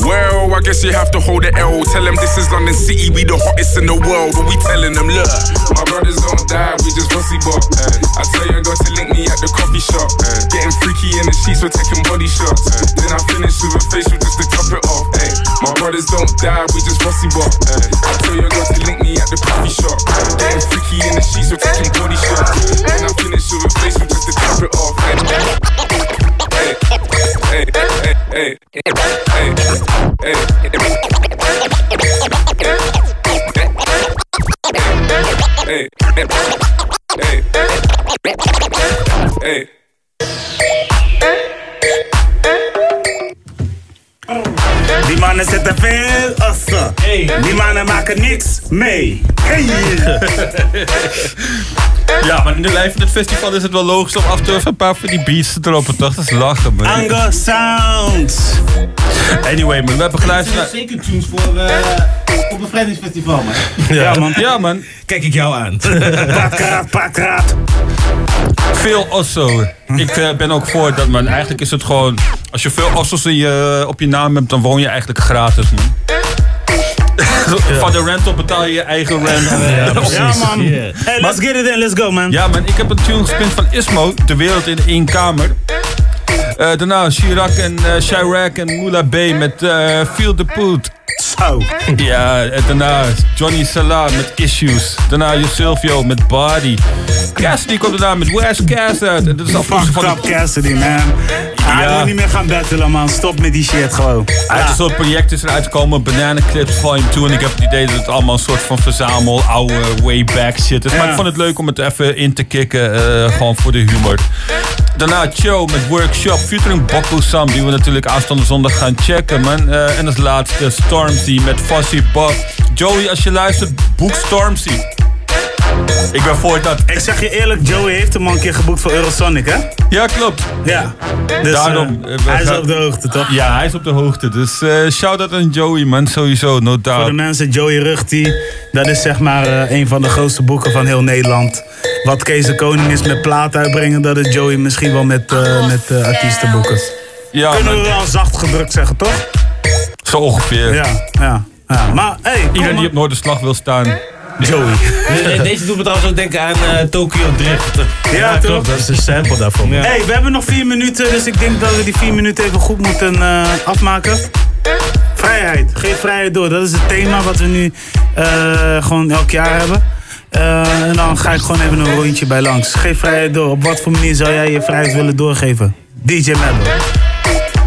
Well, I guess you have to hold the L. Tell them this is London City, we the hottest in the world. But we telling them, look, my brothers don't die, we just rusty bop. Eh. I tell you, got to link me at the coffee shop. Eh. Getting freaky in the sheets, we're taking body shots. Eh. Then I finish with a facial just to top it off. My brothers don't die, we just rusty bop. I tell you, got to link me at the coffee shop. Getting freaky in the sheets, we're taking body shots. Then I finish with a facial just to top it off. Ay. Hey, Die mannen zetten veel assen. Die mannen maken niks mee. Hey. Ja, maar nu live in het festival is het wel logisch om af en toe even een paar van die beats te droppen, toch? Dat is lachen, man. Ango Sounds. Anyway, man, we hebben geluisterd naar... Zeker tunes voor uh, op een vrijdagsfestival, man. Ja, man. Ja, man. Kijk ik jou aan. Praatkraat, praatkraat. Veel osso. Ik eh, ben ook voor dat, man. Eigenlijk is het gewoon... Als je veel ossos in je, op je naam hebt, dan woon je eigenlijk gratis, man. Van de rental betaal je je eigen rent. Ja, man. Hey, let's get it in, let's go, man. Ja, man. Ik heb een tune gespeeld van Ismo, De Wereld in één Kamer. Eh, daarna Chirac en uh, Chirac en Moula B met eh, Feel the Poot. Zo. Ja, en daarna Johnny Salah met Issues. Daarna Silvio met Body. Cassidy komt daarna met West Cass uit. En dat is Fuck van up Cassidy, man. Hij wil niet meer gaan battelen, man. Stop met die shit gewoon. Uit een soort project is eruit gekomen, Banana Clips Volume 2. En ik heb het idee dat het allemaal een soort van verzamel, oude, way back shit is. Maar Ja. ik vond het leuk om het even in te kicken, eh, gewoon voor de humor. Daarna Cho met Workshop, featuring Bokko Sam, die we natuurlijk aanstaande zondag gaan checken, man. Eh, en als laatste Stormzy met Fuzzy Bob. Joey, als je luistert, boek Stormzy. Ik ben voor dat. Ik zeg je eerlijk, Joey heeft hem al een keer geboekt voor Eurosonic, hè? Ja, klopt. Ja. Dus, Daarom. eh, hij is gaan- op de hoogte, toch? Ja, hij is op de hoogte. Dus eh shout-out aan Joey, man. Sowieso, no Voor de mensen, Joey Rugti, dat is zeg maar eh, een van de grootste boeken van heel Nederland. Wat Kees de Koning is met plaat uitbrengen, dat is Joey misschien wel met, met artiestenboeken. Ja, kunnen we wel zacht gedrukt zeggen, toch? Zo ongeveer. Ja, ja. ja. Maar hey, Iedereen die op Noorderslag wil staan. Joey. De- Deze doet me trouwens ook denken aan eh, Tokyo Drift. Ja, toch? Dat is een sample daarvan. Ja. Hey, we hebben nog vier minuten, dus ik denk dat we die vier minuten even goed moeten eh, afmaken. Vrijheid, geef vrijheid door. Dat is het thema wat we nu eh, gewoon elk jaar hebben. En dan ga ik gewoon even een rondje bij langs. Geef vrijheid door. Op wat voor manier zou jij je vrijheid willen doorgeven? DJ Mello.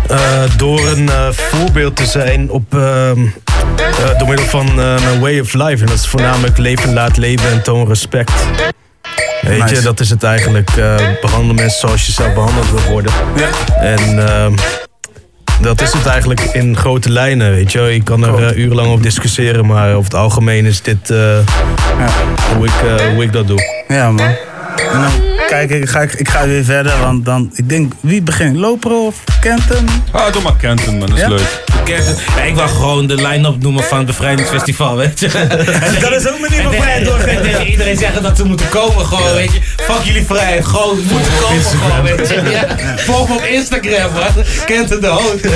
Eh, door een eh, voorbeeld te zijn op, ehm, eh, door middel van mijn way of life. En dat is voornamelijk leven laat leven en toon respect. Weet Nice. je, dat is het eigenlijk. eh behandel mensen zoals je zelf behandeld wil worden. Ja. En ehm, dat is het eigenlijk in grote lijnen, weet je. Ik kan er urenlang op discussiëren, maar over het algemeen is dit hoe, ik, hoe ik dat doe. Ja, man. En dan kijk ik, ga ik, ik ga weer verder, want dan, ik denk, wie begint? Lopro of Kenton? Ah, doe maar Kenton, man. Dat is Ja? leuk. Ja, ik wil gewoon de line-up noemen van het bevrijdingsfestival, weet je. Dat is ook manier van En vrijheid doorgeven. en tegen iedereen zeggen dat ze moeten komen, gewoon, weet je. Fuck jullie vrijheid, gewoon moeten komen, gewoon, weet je. Ja. Volg me op Instagram, man. Kent het de hoofd.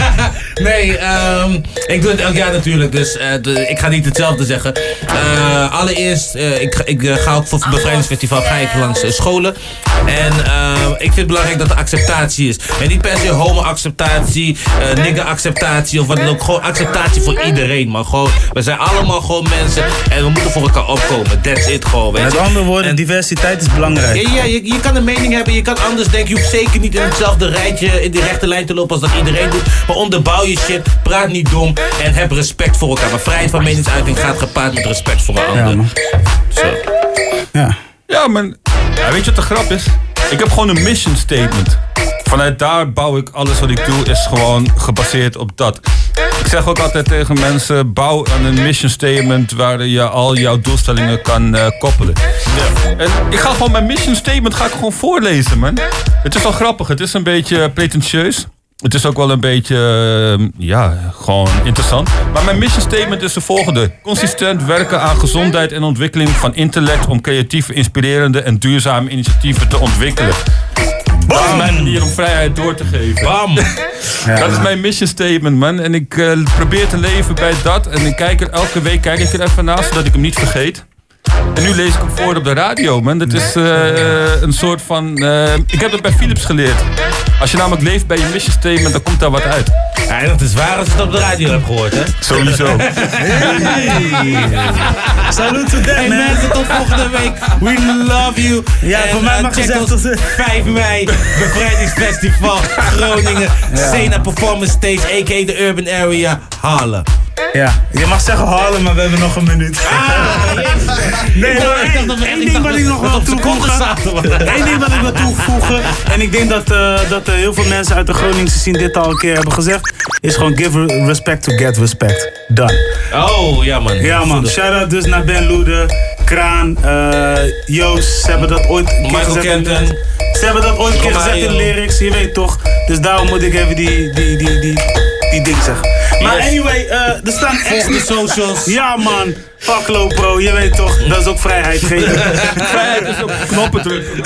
nee, ehm, ik doe het elk jaar natuurlijk, dus eh, de- ik ga niet hetzelfde zeggen. Eh, allereerst, eh, ik, ga- ik eh, ga ook voor het bevrijdingsfestival ga ik langs eh, scholen. En eh, ik vind het belangrijk dat er acceptatie is. En niet per se homo-acceptatie, eh nigger-acceptatie of wat dan ook. Gewoon acceptatie voor iedereen, man. Gewoon, we zijn allemaal gewoon mensen en we moeten voor elkaar opkomen. That's it gewoon, weet. Met andere woorden, diversiteit is belangrijk. Ja, ja je, je kan een mening hebben, je kan anders denken. Je hoeft zeker niet in hetzelfde rijtje, in die rechte lijn te lopen als dat iedereen doet. Maar onderbouw je shit, praat niet dom en heb respect voor elkaar. Maar vrijheid van meningsuiting gaat gepaard met respect voor een ander. Zo. Ja. Ja, maar ja, weet je wat de grap is? Ik heb gewoon een mission statement. Vanuit daar bouw ik alles wat ik doe, is gewoon gebaseerd op dat. Ik zeg ook altijd tegen mensen: bouw aan een mission statement waar je al jouw doelstellingen kan eh, koppelen. En ik ga gewoon mijn mission statement ga ik gewoon voorlezen, man. Het is wel grappig, het is een beetje pretentieus. Het is ook wel een beetje, eh, ja, gewoon interessant. Maar mijn mission statement is de volgende. Consistent werken aan gezondheid en ontwikkeling van intellect... om creatieve, inspirerende en duurzame initiatieven te ontwikkelen. Dat is mijn manier om vrijheid door te geven. Bam! Dat is mijn mission statement, man. En ik eh, probeer te leven bij dat. En ik kijk er elke week kijk ik er even naast, zodat ik hem niet vergeet. En nu lees ik hem voor op de radio, man. Dat is eh, een soort van... eh, ik heb het bij Philips geleerd. Als je namelijk leeft bij je mission statement, dan komt daar wat uit. Ja, en dat is waar als je het op de radio hebt gehoord, hè? Sowieso. Salut to them, Hey man. mensen, tot volgende week. We love you. Ja, En, voor mij eh, mag check gezegd ons dat ze- 5 mei, Bevrijdingsfestival Groningen. Ja. Sena Performance Stage, a.k.a. de Urban Area, Halen. Ja, je mag zeggen Harlem, maar we hebben nog een minuut. nee, Ik dacht- maar één ding wat ik nog wil toevoegen. Eén ding wat ik wil toevoegen. En ik denk dat, eh, dat eh, heel veel mensen uit de Groningse scene dit al een keer hebben gezegd. Is gewoon give respect to get respect. Done. Oh, ja man. Ja man, shout-out dus naar Ben Loede, Kraan, eh, Joost. Ze hebben dat ooit Michael gezegd. Kenton. Ze hebben dat ooit een keer gezegd in lyrics, je weet toch. Dus daarom moet ik even die, die, die, die, die ding zeggen. Maar Yes. anyway, eh, er staan Volg de socials. Ja man, fuck low pro, je weet toch. Dat is ook vrijheid geven. Vrijheid is ook knoppen drukken.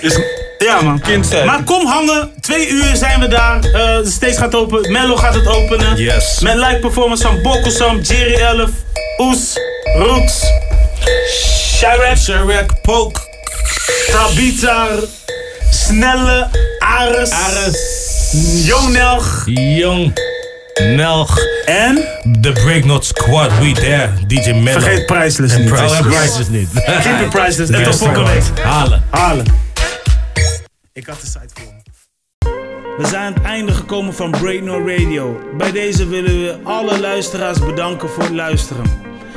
Is Ja man. kind zijn. Maar kom hangen, twee uur zijn we daar. Eh, de stage gaat open, Mello gaat het openen. Yes. Met live performance van Bokkelsam, Jerry Elf, Oes, Rooks, Sharek, Sharek, Poke, Tabita, Snelle, Ares, Ares, Jong Nelg Jong, Nelg en The Breaknot Squad, we there, DJ Mello. vergeet Priceless En niet. Priceless. Oh, en Priceless niet. Keep it Priceless. En Yes, tot volgende week. Halen. Halen. Ik had de site voor me. We zijn aan het einde gekomen van Breaknor Radio. Bij deze willen we alle luisteraars bedanken voor het luisteren.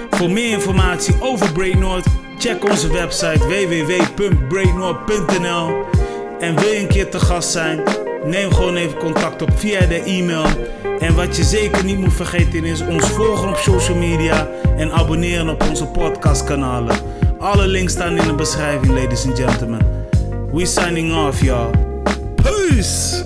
Voor meer informatie over Breaknoord, check onze website www.breaknoord.nl. En wil je een keer te gast zijn? Neem gewoon even contact op via de e-mail. En wat je zeker niet moet vergeten is ons volgen op social media en abonneren op onze podcastkanalen. Alle links staan in de beschrijving, ladies and gentlemen. We signing off, y'all. Peace!